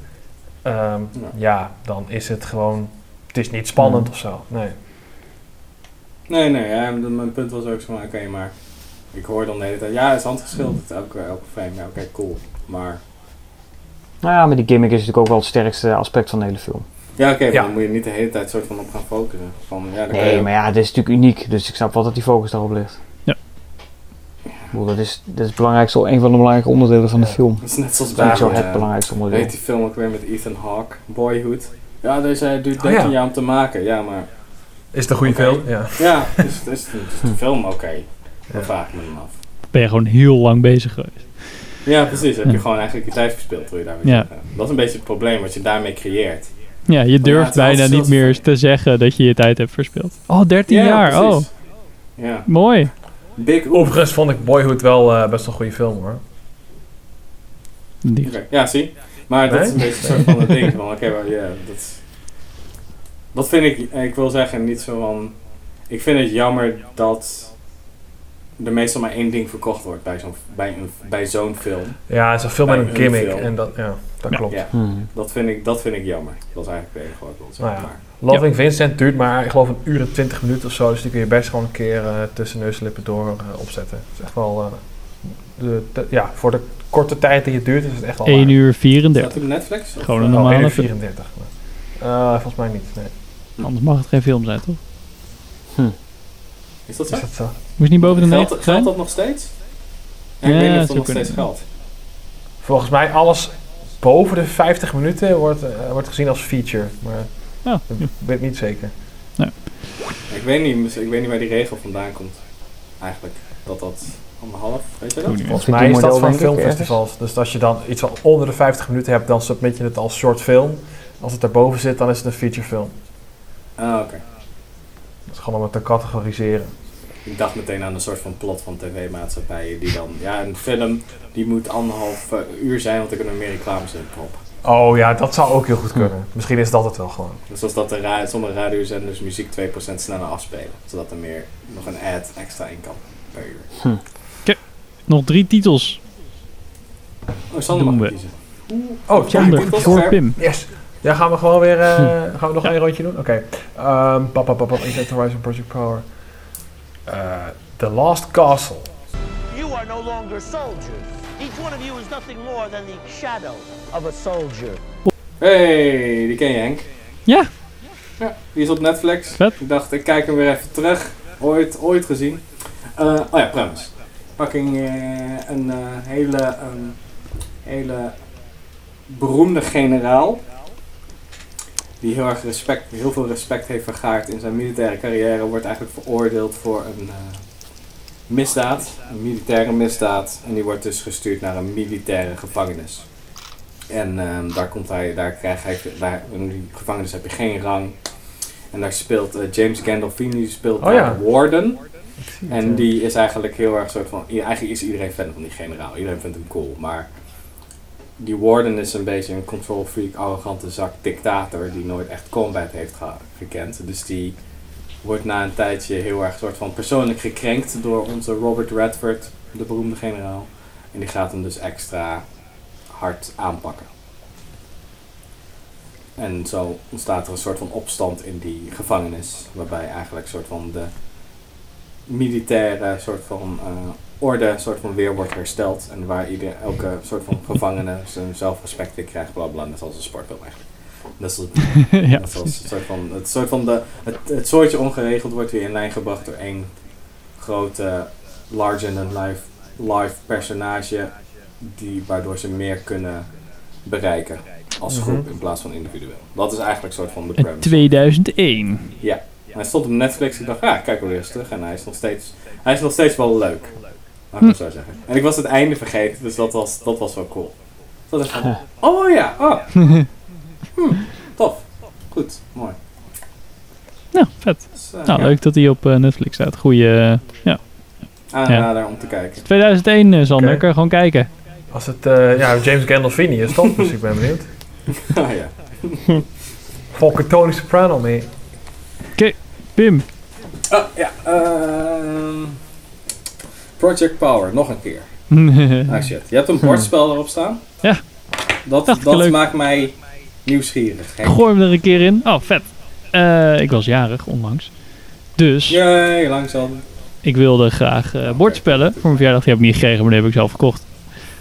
Ehm, Ja. ja, dan is het gewoon... Het is niet spannend Ja. of zo. Nee. Nee, nee, ja, mijn punt was ook zo van oké, maar ik hoor dan de hele tijd, ja, het is handgeschilderd, elke, elke frame. Ja, oké, cool. Maar, Nou ja, maar die gimmick is natuurlijk ook wel het sterkste aspect van de hele film. ja, oké, maar Ja. dan moet je niet de hele tijd soort van op gaan focussen. Van, ja, Nee, je- maar ja, dit is natuurlijk uniek, dus ik snap wel dat die focus daarop ligt. Ja. Ik bedoel, dat is, dat is het belangrijkste, een van de belangrijke onderdelen van de film. Dat is net zoals Dat is niet bij zo het eh, belangrijkste onderdeel. Weet die film ook weer met Ethan Hawke, Boyhood. Ja, deze hij duurt Oh, 13 ja. jaar om te maken. Ja, maar Is het een goede film? Ja. ja, is, is, is, is de film oké? Dan Ja. vraag ik me dan af. Ben je gewoon heel lang bezig geweest. Ja, precies. Heb je Ja. gewoon eigenlijk je tijd verspild, wil je daar weer Ja. zeggen. Dat is een beetje het probleem wat je daarmee creëert. Ja, je durft bijna niet meer te zeggen dat je je tijd hebt verspeeld. Oh, 13 ja, jaar. Oh. Ja. mooi. Big. Overigens vond ik Boyhood wel eh, best een goede film hoor. Ja, zie. Maar dat is een beetje een soort van het ding. Van, oké, maar ja, dat, is- dat vind ik, ik wil zeggen, niet zo van... Ik vind het jammer dat er meestal maar één ding verkocht wordt bij zo'n bij een, bij zo'n film. Ja, het is een film met Bij een een gimmick. film. En dat, ja, dat Ja. klopt. Ja, Hmm. dat vind, ik, dat vind ik jammer. Dat is eigenlijk het enige wat ik wil zeggen. Nou Loving Vincent duurt maar, ik geloof, een uur en twintig minuten of zo. Dus die kun je best gewoon een keer eh, tussen neus en lippen door eh, opzetten. Het is echt wel... eh, de, de- ja, voor de korte tijd die het duurt is het echt wel 1 waar. uur staat 34. het op Netflix? Of, Gewoon een Oh, 1 normale uur film. 34. Eh, volgens mij niet, nee. Anders mag het geen film zijn, toch? Is dat zo? Is dat zo? Moest niet boven de Geldt, 90 geldt zijn? dat nog steeds? Ja, ik weet niet of dat nog kunnen. steeds geldt. Volgens mij alles boven de 50 minuten wordt, eh, wordt gezien als feature. Maar Oh, ik weet niet zeker. Ik weet, niet, ik weet niet waar die regel vandaan komt. Eigenlijk. Dat dat anderhalf, weet je dat? Volgens mij is dat van filmfestivals. Dus als je dan iets van onder de 50 minuten hebt, dan submit je het als short film. Als het daarboven zit, dan is het een feature film. Ah, oké. Dat is gewoon om het te categoriseren. Ik dacht meteen aan een soort van plot van tv-maatschappijen die dan, ja, een film die moet anderhalf eh, uur zijn, want er kunnen meer reclames in proppen. Oh ja, dat zou ook heel goed kunnen. Misschien is dat het wel gewoon. Dus als dat de ra sommige radiozenders muziek 2% sneller afspelen, zodat er meer nog een ad extra in kan per uur. Nog drie titels. Oh, Sander mag Doen we. kiezen. Oh, ja, voor Pim. Yes. Ja, gaan we gewoon weer. eh, gaan we nog een rondje doen? Oké. Ehm, pap, pap, pap, pap, Event Horizon Project Power. Eh, The Last Castle. You are no longer soldiers. Each one of you is nothing more than the shadow of a soldier. Hey, die ken je Henk. Ja. Ja, die is op Netflix. Vet. Ik dacht, ik kijk hem weer even terug. Ooit, ooit gezien. Eh, oh ja, premise. Fucking eh, een eh, hele, ehm, hele beroemde generaal. Die heel erg respect, heel veel respect heeft vergaard in zijn militaire carrière. Wordt eigenlijk veroordeeld voor een eh, misdaad. Een militaire misdaad. En die wordt dus gestuurd naar een militaire gevangenis. En ehm, daar komt hij, daar krijgt hij, daar, in die gevangenis heb je geen rang. En daar speelt eh, James Gandolfini, die speelt Oh ja. warden. En die is eigenlijk heel erg soort van, eigenlijk is iedereen fan van die generaal. Iedereen vindt hem cool, maar die warden is een beetje een control freak, arrogante zak, dictator die nooit echt combat heeft ge- gekend. Dus die wordt na een tijdje heel erg soort van persoonlijk gekrenkt door onze Robert Redford, de beroemde generaal. En die gaat hem dus extra hard aanpakken. En zo ontstaat er een soort van opstand in die gevangenis, waarbij eigenlijk een soort van de militaire soort van eh, orde, soort van weer wordt hersteld. En waar ieder, elke soort van gevangene zijn zelfrespect weer krijgt, bla bla. Net zoals een sportfilm eigenlijk. Dat is het, Ja, net zoals het soort van, het soort van de, het, het soortje ongeregeld wordt weer in lijn gebracht door één grote larger than life, life personage, die, waardoor ze meer kunnen bereiken als groep Mhm. in plaats van individueel. Dat is eigenlijk een soort van de In premise. 2001. Ja, hij stond op Netflix. Ik dacht, ja, kijk wel eens terug. En hij is nog steeds, hij is nog steeds wel leuk. Laat ik het zo zeggen. En ik was het einde vergeten, dus dat was, dat was wel cool. Dat is van, oh ja, oh. Hm, tof. Goed, mooi. Ja, vet. Dus, eh, Nou, ja, leuk dat hij op eh, Netflix staat. Goeie, eh, ja. Aanrader om te kijken. 2001, eh, Sander. Je gewoon kijken. Als het eh, ja, James Gandolfini is, toch? dus ik ben benieuwd. oh ja. Volker Tony Soprano mee. Oké, Pim. Oh ja, ehm, Project Power, nog een keer. Ah shit, je hebt een bordspel erop staan? Ja. Dat, dat maakt mij nieuwsgierig. Henk. Gooi hem er een keer in. Oh, vet. Eh, ik was jarig onlangs. Dus Jee, langzaam. ik wilde graag eh bordspellen voor mijn verjaardag. Die heb ik niet gekregen, maar die heb ik zelf gekocht.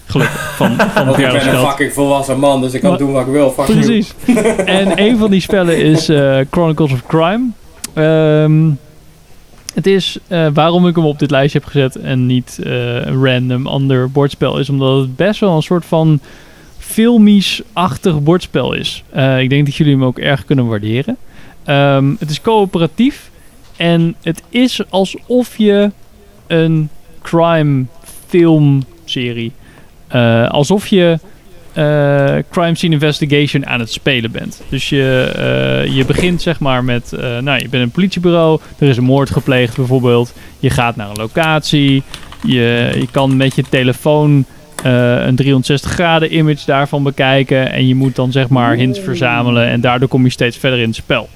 Gelukkig. Van, van Want ik ben een fucking volwassen man, dus ik kan Maar- doen wat ik wil. Fuck. Precies. en een van die spellen is eh, Chronicles of Crime. Ehm, het is eh, waarom ik hem op dit lijstje heb gezet en niet eh, een random ander bordspel is, omdat het best wel een soort van filmisch-achtig bordspel is. Eh, ik denk dat jullie hem ook erg kunnen waarderen. Ehm, het is coöperatief en het is alsof je een crime filmserie, alsof je eh, crime scene investigation aan het spelen bent. Dus je, eh, je begint zeg maar met, eh, nou je bent een politiebureau, er is een moord gepleegd bijvoorbeeld. Je gaat naar een locatie, je, je kan met je telefoon een 360 graden image daarvan bekijken en je moet dan zeg maar hints verzamelen en daardoor kom je steeds verder in het spel.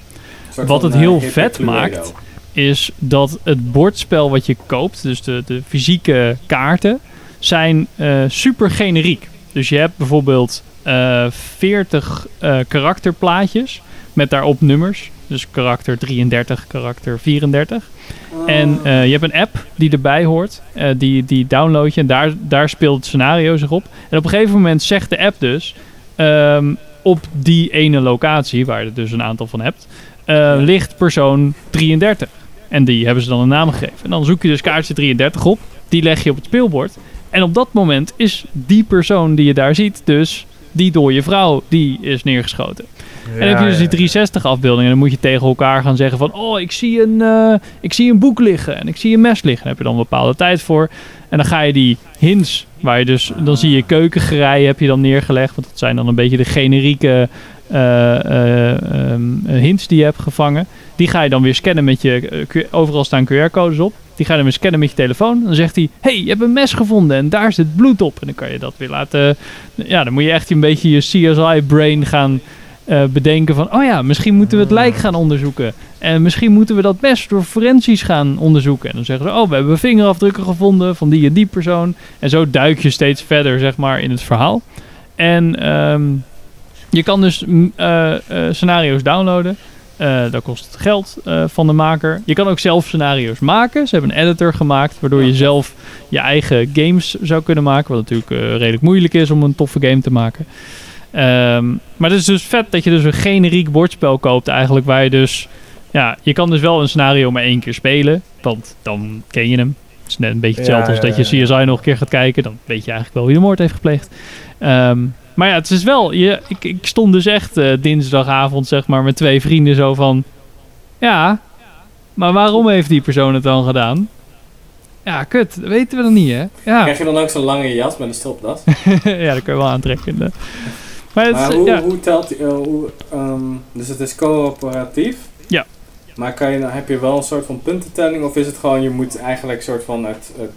Wat het heel vet maakt, is dat het bordspel wat je koopt, dus de, de fysieke kaarten, zijn super generiek. Dus je hebt bijvoorbeeld eh 40 eh, karakterplaatjes met daarop nummers. Dus karakter 33, karakter 34. En eh, je hebt een app die erbij hoort. eh, die, die download je en daar, daar speelt het scenario zich op. En op een gegeven moment zegt de app dus... ehm, op die ene locatie, waar je er dus een aantal van hebt... eh, ligt persoon 33. En die hebben ze dan een naam gegeven. En dan zoek je dus kaartje 33 op. Die leg je op het speelbord. En op dat moment is die persoon die je daar ziet... dus die door je vrouw, die is neergeschoten. en dan heb je dus die 360 afbeeldingen. En dan moet je tegen elkaar gaan zeggen van... Oh, ik zie, een, eh, ik zie een boek liggen. En ik zie een mes liggen. Daar heb je dan een bepaalde tijd voor. En dan ga je die hints Waar je dus, dan zie je keukengerei heb je dan neergelegd. Want dat zijn dan een beetje de generieke eh, eh, ehm, hints die je hebt gevangen. Die ga je dan weer scannen met je... eh, overal staan QR-codes op. Die ga je dan weer scannen met je telefoon. Dan zegt hij, hey, je hebt een mes gevonden en daar zit bloed op. En dan kan je dat weer laten... Ja, dan moet je echt een beetje je CSI-brain gaan bedenken van... Oh ja, misschien moeten we het lijk gaan onderzoeken. En misschien moeten we dat mes door forensisch gaan onderzoeken. En dan zeggen ze, oh, we hebben vingerafdrukken gevonden van die en die persoon. En zo duik je steeds verder, zeg maar, in het verhaal. En ehm, je kan dus mm, eh, eh, scenario's downloaden. Eh, dat kost geld eh, van de maker. Je kan ook zelf scenario's maken. Ze hebben een editor gemaakt, waardoor je zelf je eigen games zou kunnen maken. Wat natuurlijk redelijk moeilijk is om een toffe game te maken. Ehm, maar het is dus vet dat je dus een generiek bordspel koopt eigenlijk, waar je dus... Ja, je kan dus wel een scenario maar één keer spelen, want dan ken je hem. Het is net een beetje hetzelfde Ja, als ja, dat je CSI nog een keer gaat kijken. Dan weet je eigenlijk wel wie de moord heeft gepleegd. Ehm, maar ja, het is wel... Je, ik, ik stond dus echt eh, dinsdagavond, zeg maar, met twee vrienden zo van... Ja, maar waarom heeft die persoon het dan gedaan? Ja, kut. Dat weten we dan niet, hè? Ja, Krijg je dan ook zo'n lange jas met een stropdas? ja dat kun je wel aantrekken. Maar, is, hoe, ja. hoe telt die, eh, ehm, dus het is coöperatief? Ja. Maar kan je, dan- heb je wel een soort van puntentelling of is het gewoon je moet eigenlijk soort van het, het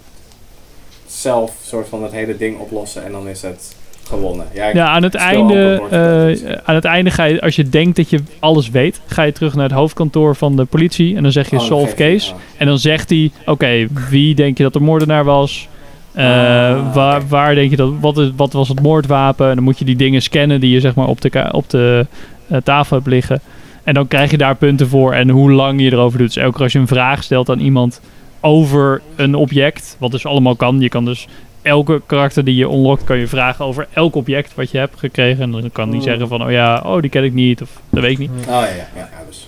zelf soort van het hele ding oplossen en dan is het gewonnen? Ja, aan het, einde, eh, aan het einde ga je, als je denkt dat je alles weet, ga je terug naar het hoofdkantoor van de politie en dan zeg je Oh, solve case. En dan zegt hij, oké, wie denk je dat de moordenaar was? Eh, Ah, waar, waar denk je dat, wat, is, wat was het moordwapen? En dan moet je die dingen scannen die je zeg maar op de, op de eh, tafel hebt liggen. En dan krijg je daar punten voor en hoe lang je erover doet. Dus elke keer als je een vraag stelt aan iemand over een object, wat dus allemaal kan. Je kan dus elke karakter die je unlockt, kan je vragen over elk object wat je hebt gekregen. En dan kan die Hmm. zeggen van, oh ja, oh die ken ik niet, of dat weet ik niet. Oh ja, ja, ja, ja, dus.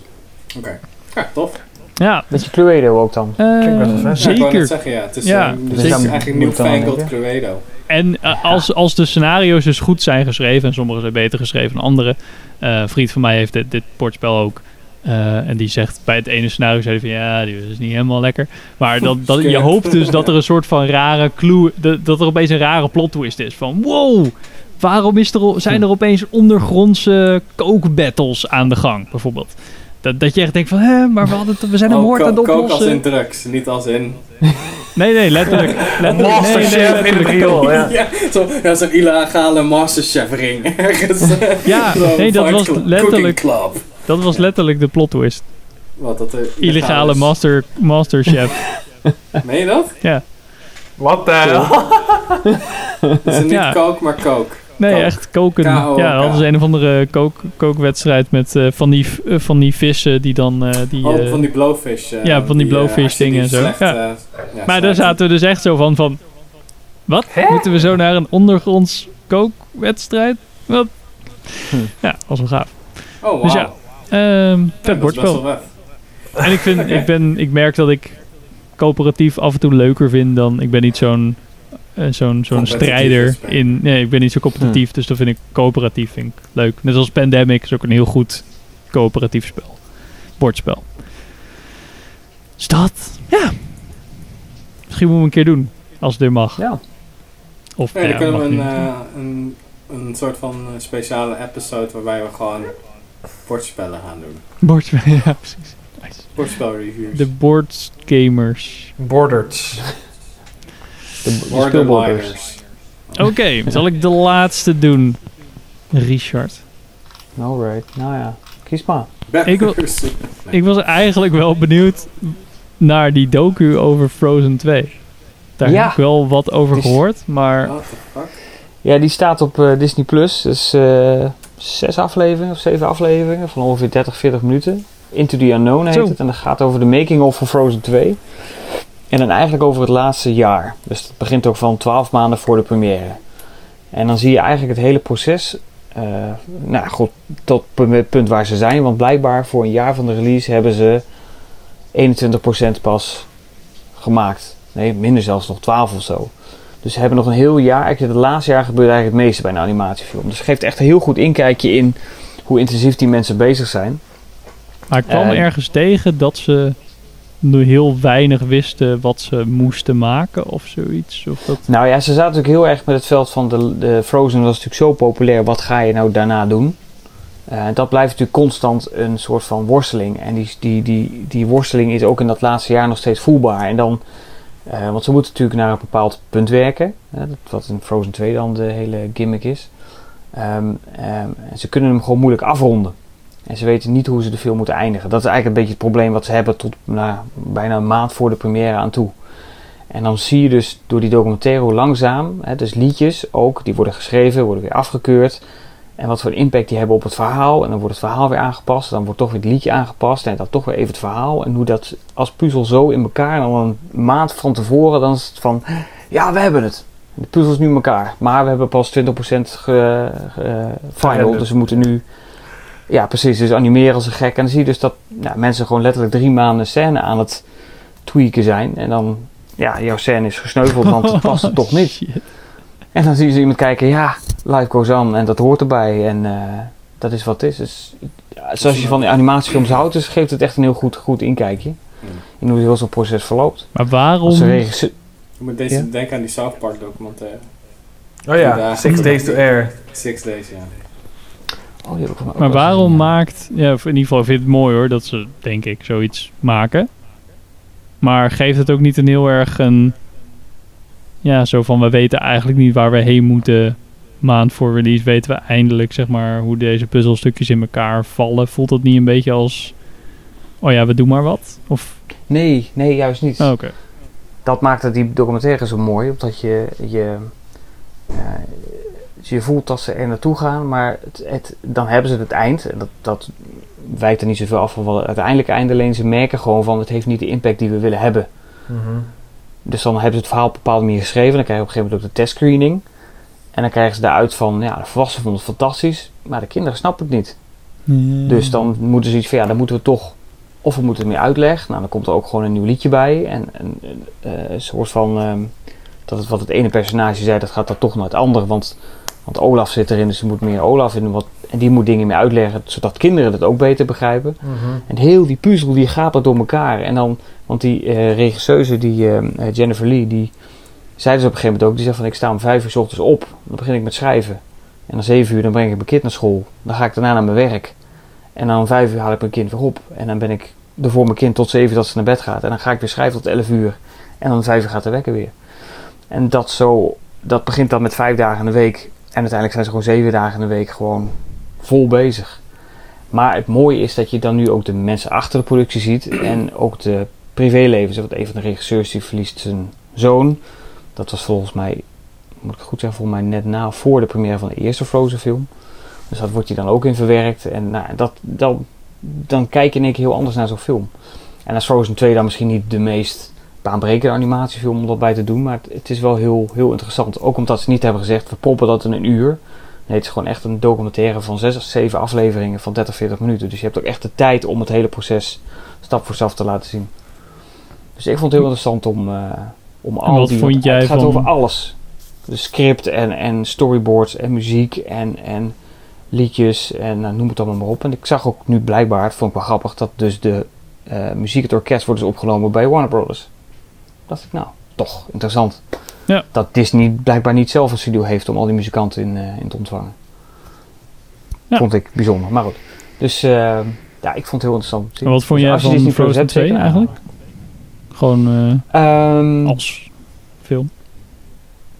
Oké. Ja, tof. Ja. Beetje Cluedo ook dan. Eh, Ja, ik wou zeker. net zeggen, ja. Het is, Ja, eh, dus het is eigenlijk Newfangled denken. Cluedo. En eh, als, als de scenario's dus goed zijn geschreven, en sommige zijn beter geschreven dan andere. eh, een vriend van mij heeft dit, dit bordspel ook. Eh, en die zegt bij het ene scenario, zei van ja, die is niet helemaal lekker. Maar dat, dat, je hoopt dus dat er een soort van rare clue, dat, dat er opeens een rare plot twist is. Van wow, waarom is er, zijn er opeens ondergrondse kookbattles aan de gang, bijvoorbeeld. Dat, dat je echt denkt van, hè, maar we, hadden we zijn een Oh, moord aan het kook als oplossen. in drugs, niet als in... Nee, nee, letterlijk. letterlijk nee, nee, Masterchef in letterlijk riool, ja. ja, zo, ja, zo'n illegale masterchef ring ergens. Ja, nee, dat was letterlijk- club. Dat was letterlijk de plot twist. Wat dat er Illegale master, masterchef. Meen je dat? Ja. Wat de hel? Het is niet Ja. kook, maar kook. Nee, echt koken. K.O.K.. Ja, dat hadden ze een of andere kook, kookwedstrijd met eh, van, die, eh, van die vissen die dan... eh, die, oh, eh, van die blowfish. eh, ja, van die blowfish dingen en zo. slecht, Ja. ja, maar daar zaten we dus echt zo van, van wat? Moeten we zo naar een ondergronds kookwedstrijd? Wat? Ja, was wel gaaf. Oh, wow. Dus ja, ehm Ja, dat wel. En ik, vind, ik, ben, ik merk dat ik coöperatief af en toe leuker vind dan... Ik ben niet zo'n eh, zo'n zo'n strijder in... Nee, ik ben niet zo competitief, dus dat vind ik coöperatief vind ik leuk. Net als Pandemic is ook een heel goed coöperatief spel. Bordspel. Dus dat, ja. Misschien moeten we een keer doen, als het weer mag. Ja. Of, Ja, ja, dan kunnen we een, eh, een, een soort van eh, speciale episode waarbij we gewoon bordspellen gaan doen. Bordspel, ja, precies. Nice. Bordspelreviews. De boardgamers. Bordered. De, de Borderliners. Oké, zal ik de laatste doen? Richard. Alright, nou ja. Kies maar. Ik wil- Ik was eigenlijk wel benieuwd naar die docu over Frozen 2. Daar Ja. heb ik wel wat over gehoord, maar What the fuck? Ja, die staat op eh, Disney Plus. Dus eh, zes afleveringen of zeven afleveringen van ongeveer 30, 40 minuten. Into the Unknown heet Zo. het. En dat gaat over de making-of van Frozen 2. En dan eigenlijk over het laatste jaar. Dus het begint ook van 12 maanden voor de première. En dan zie je eigenlijk het hele proces. eh, nou goed, tot het punt waar ze zijn. Want blijkbaar voor een jaar van de release hebben ze 21% pas gemaakt. Nee, minder zelfs nog 12 of zo. Dus ze hebben nog een heel jaar. Eigenlijk het laatste jaar gebeurt eigenlijk het meeste bij een animatiefilm. Dus het geeft echt een heel goed inkijkje in hoe intensief die mensen bezig zijn. Maar ik kwam Eh, ergens tegen dat ze nu heel weinig wisten wat ze moesten maken of zoiets? Of dat... Nou ja, ze zaten natuurlijk heel erg met het veld van de, de Frozen was natuurlijk zo populair. Wat ga je nou daarna doen? Uh, dat blijft natuurlijk constant een soort van worsteling. En die, die, die, die worsteling is ook in dat laatste jaar nog steeds voelbaar. En dan, uh, want ze moeten natuurlijk naar een bepaald punt werken. Uh, wat in Frozen 2 dan de hele gimmick is. Um, um, ze kunnen hem gewoon moeilijk afronden. En ze weten niet hoe ze de film moeten eindigen. Dat is eigenlijk een beetje het probleem wat ze hebben tot bijna een maand voor de première aan toe. En dan zie je dus door die documentaire hoe langzaam, hè, dus liedjes ook, die worden geschreven, worden weer afgekeurd. En wat voor impact die hebben op het verhaal. En dan wordt het verhaal weer aangepast. Dan wordt toch weer het liedje aangepast. En dan toch weer even het verhaal. En hoe dat als puzzel zo in elkaar. En dan een maand van tevoren. Dan is het van. Ja, we hebben het. De puzzel is nu in elkaar. Maar we hebben pas 20% ge, ge, final. Dus we moeten nu. Ja, precies. Dus animeren als een gek. En dan zie je dus dat nou, mensen gewoon letterlijk drie maanden scène aan het tweaken zijn. En dan. Ja, jouw scène is gesneuveld. Want het past er toch niet. Shit. En dan zie je iemand kijken, ja, life goes on en dat hoort erbij. En uh, dat is wat het is. Dus, ja, zoals je van die animatiefilms houdt, dus geeft het echt een heel goed, goed inkijkje. In hoe heel zo'n proces verloopt. Maar waarom... Je moet deze, ja? denken aan die South Park documentaire. Oh ja, Six Days to Air. Six Days, ja. Oh, die maar waarom maakt... Ja, in ieder geval vind ik het mooi hoor, dat ze, denk ik, zoiets maken. Maar geeft het ook niet een heel erg een ja, zo van we weten eigenlijk niet waar we heen moeten. Maand voor release weten we eindelijk zeg maar hoe deze puzzelstukjes in elkaar vallen. Voelt dat niet een beetje als, oh ja, we doen maar wat? Of? Nee, nee, juist niet. Oh, okay. Dat maakt het die documentaire zo mooi, omdat je je, uh, je voelt dat ze er naartoe gaan, maar het, het, dan hebben ze het eind. En dat, dat wijkt er niet zoveel af van wat het uiteindelijke einde. Alleen ze merken gewoon van het heeft niet de impact die we willen hebben. Mm -hmm. Dus dan hebben ze het verhaal op een bepaalde manier geschreven. Dan krijg je op een gegeven moment ook de testscreening. En dan krijgen ze daaruit van, ja, de volwassenen vonden het fantastisch, maar de kinderen snappen het niet. Mm. Dus dan moeten ze iets van, ja, dan moeten we toch, of we moeten het meer uitleggen. Nou, dan komt er ook gewoon een nieuw liedje bij. En, en uh, een soort van, um, dat het wat het ene personage zei, dat gaat dan toch naar het andere. Want, want Olaf zit erin, dus er moet meer Olaf in. Wat, en die moet dingen meer uitleggen, zodat kinderen het ook beter begrijpen. Mm -hmm. En heel die puzzel, die gaat er door elkaar. En dan want die uh, regisseuse, die uh, Jennifer Lee, die zei dus op een gegeven moment ook, die zei van ik sta om vijf uur s ochtends op, dan begin ik met schrijven. En om zeven uur dan breng ik mijn kind naar school. Dan ga ik daarna naar mijn werk. En dan om vijf uur haal ik mijn kind weer op. En dan ben ik er voor mijn kind tot zeven dat ze naar bed gaat. En dan ga ik weer schrijven tot elf uur. En dan om vijf uur gaat de wekker weer. En dat zo, dat begint dan met vijf dagen in de week. En uiteindelijk zijn ze gewoon zeven dagen in de week gewoon vol bezig. Maar het mooie is dat je dan nu ook de mensen achter de productie ziet. En ook de privéleven. Want een van de regisseurs die verliest zijn zoon. Dat was volgens mij, moet ik goed zeggen, volgens mij net na voor de première van de eerste Frozen film. Dus dat wordt hij dan ook in verwerkt. En nou, dat, dan, kijk je in één heel anders naar zo'n film. En als Frozen 2 dan misschien niet de meest baanbrekende animatiefilm om dat bij te doen. Maar het, het, is wel heel, heel interessant. Ook omdat ze niet hebben gezegd, we poppen dat in een uur. Nee, het is gewoon echt een documentaire van 6 of 7 afleveringen van 30, 40 minuten. Dus je hebt ook echt de tijd om het hele proces stap voor stap te laten zien. Dus ik vond het heel interessant om, uh, om al wat die... vond jij het gaat van- over alles. De script en, en storyboards en muziek en, en liedjes en nou, noem het allemaal maar op. En ik zag ook nu blijkbaar, het vond ik wel grappig, dat dus de eh, muziek, het orkest wordt dus opgenomen bij Warner Brothers. dacht ik, nou, toch interessant. Ja. Dat Disney blijkbaar niet zelf een studio heeft om al die muzikanten in, eh, in te ontvangen. Ja. Vond ik bijzonder, maar goed. Dus eh, ja, ik vond het heel interessant. En wat vond Dus jij als je van Disney Frozen hebt, 2 zeker eigenlijk? Gewoon eh, Ehm, als film.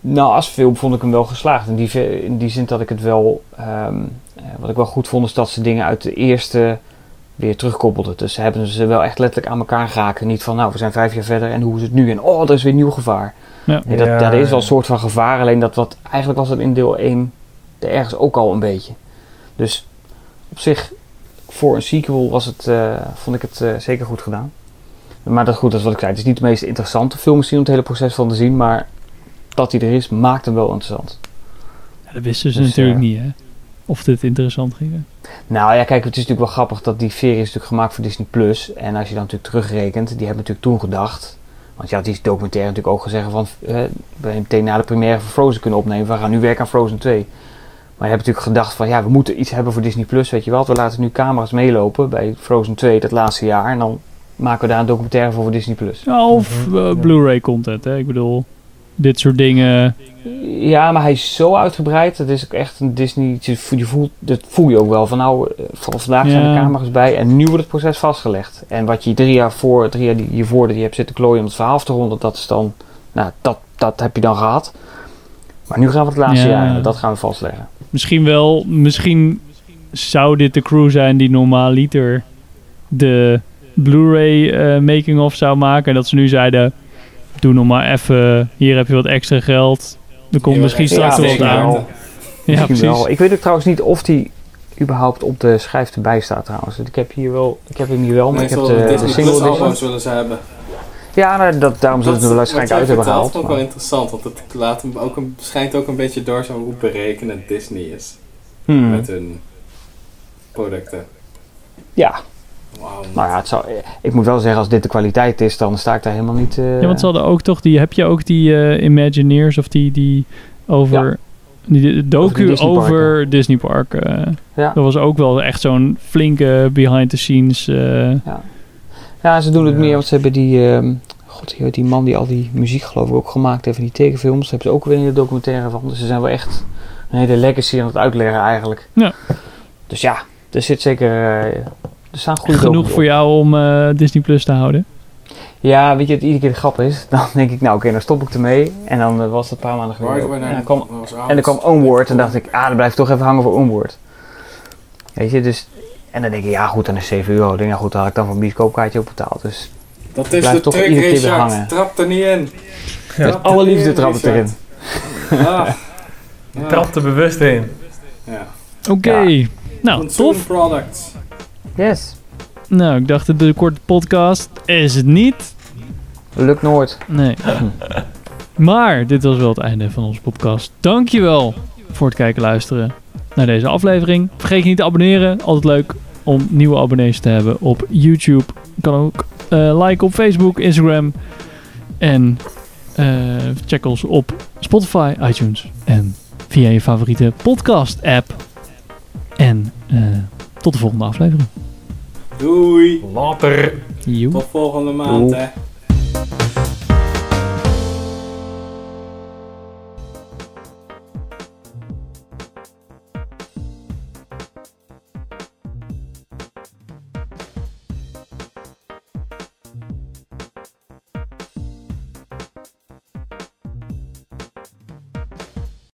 Nou, als film vond ik hem wel geslaagd. In die, in die zin dat ik het wel. ehm, eh, wat ik wel goed vond, is dat ze dingen uit de eerste weer terugkoppelden. Dus ze hebben ze wel echt letterlijk aan elkaar geraken. Niet van, nou, we zijn vijf jaar verder en hoe is het nu? En oh, er is weer nieuw gevaar. Ja. Nee, dat, Ja, dat is wel een soort van gevaar. Alleen dat wat. Eigenlijk was het in deel 1 er ergens ook al een beetje. Dus op zich, voor een sequel was het, eh, vond ik het eh, zeker goed gedaan. Maar dat, goed, dat is wat ik zei. Het is niet de meest interessante film misschien om het hele proces van te zien. Maar dat hij er is, maakt hem wel interessant. Ja, dat wisten ze Dus, natuurlijk niet, hè? Of dit interessant ging. Nou ja, kijk, het is natuurlijk wel grappig dat die serie is natuurlijk gemaakt voor Disney Plus. En als je dan natuurlijk terugrekent, die hebben natuurlijk toen gedacht. Want je had die documentaire natuurlijk ook gezegd van. eh, we hebben meteen na de première van Frozen kunnen opnemen. We gaan nu werken aan Frozen 2. Maar je hebt natuurlijk gedacht van ja, we moeten iets hebben voor Disney Plus, weet je wel. We laten nu camera's meelopen bij Frozen 2 dat laatste jaar. En dan maken we daar een documentaire voor voor Disney+. Plus. Ja, of eh, Blu-ray content, hè. Ik bedoel, dit soort dingen. Ja, maar hij is zo uitgebreid. Het is ook echt een Disney. je voelt- dat voel je ook wel van nou, eh, van vandaag zijn de camera's bij en nu wordt het proces vastgelegd. En wat je drie jaar voor, drie jaar die- hiervoor dat je hebt zitten klooien om het verhaal te ronden, dat is dan, nou, dat, dat heb je dan gehad. Maar nu gaan we het laatste Ja. jaar en dat gaan we vastleggen. Misschien wel, misschien zou dit de crew zijn die normaaliter de Blu-ray eh, making-of zou maken. En dat ze nu zeiden, doe nog maar even, hier heb je wat extra geld. Er komt misschien straks wel wat aan. wel. Ja, Misschien precies. wel. Ik weet ook trouwens niet of die überhaupt op de schijf erbij staat trouwens. Ik heb hier wel, ik heb hem hier wel, maar ik heb de, single Plus edition. albums willen ze hebben. Ja, nou, dat, daarom zullen ze het er waarschijnlijk uit hebben gehaald. Dat is ook wel interessant, want het laat hem ook een, schijnt ook een beetje door zo hoe berekenend Disney is. Hmm. Met hun producten. Ja. Nou ja, het zou, ik moet wel zeggen, als dit de kwaliteit is, dan sta ik daar helemaal niet... eh, Ja, want ze hadden ook toch die, heb je ook die eh, Imagineers of die, die over, die docu Over Disney. Park. eh, Ja. Dat was ook wel echt zo'n flinke behind the scenes. eh, Ja. Ja, ze doen het meer, want ze hebben die... ehm, God, die, die man die al die muziek geloof ik ook gemaakt heeft van die tekenfilms. Daar hebben ze ook weer een hele documentaire van. Dus ze zijn wel echt een hele legacy aan het uitleggen eigenlijk. Ja. Dus ja, er zit zeker... er staan goede genoeg voor jou om eh, Disney Plus te houden. Ja, weet je wat iedere keer de grap is? Dan denk ik, nou oké, dan stop ik ermee. En dan eh, was het een paar maanden geleden. En dan kwam, en dan kwam Onward en dacht ik, ah, dan blijf ik toch even hangen voor Onward. Weet je, dus... En dan denk ik, ja goed, dan is 7 euro. Ik denk, nou goed, dan had ik dan voor een bioscoopkaartje ook betaald. Dus Dat is blijf de toch truc, iedere keer weer hangen. Trap er niet in. Met Trap er alle liefde trap het erin. Ah. Je trapt er bewust in. Ja. Oké, nou Consumer tof. products. Yes. Nou, ik dacht de korte podcast is het niet. Lukt nooit. Nee. Maar dit was wel het einde van onze podcast. Dankjewel voor het kijken en luisteren naar deze aflevering. Vergeet je niet te abonneren. Altijd leuk om nieuwe abonnees te hebben op YouTube. Je kan ook eh liken op Facebook, Instagram. En eh, check ons op Spotify, iTunes en via je favoriete podcast app. En eh, tot de volgende aflevering. Doei. Later. Tot volgende maand, Doei. hè.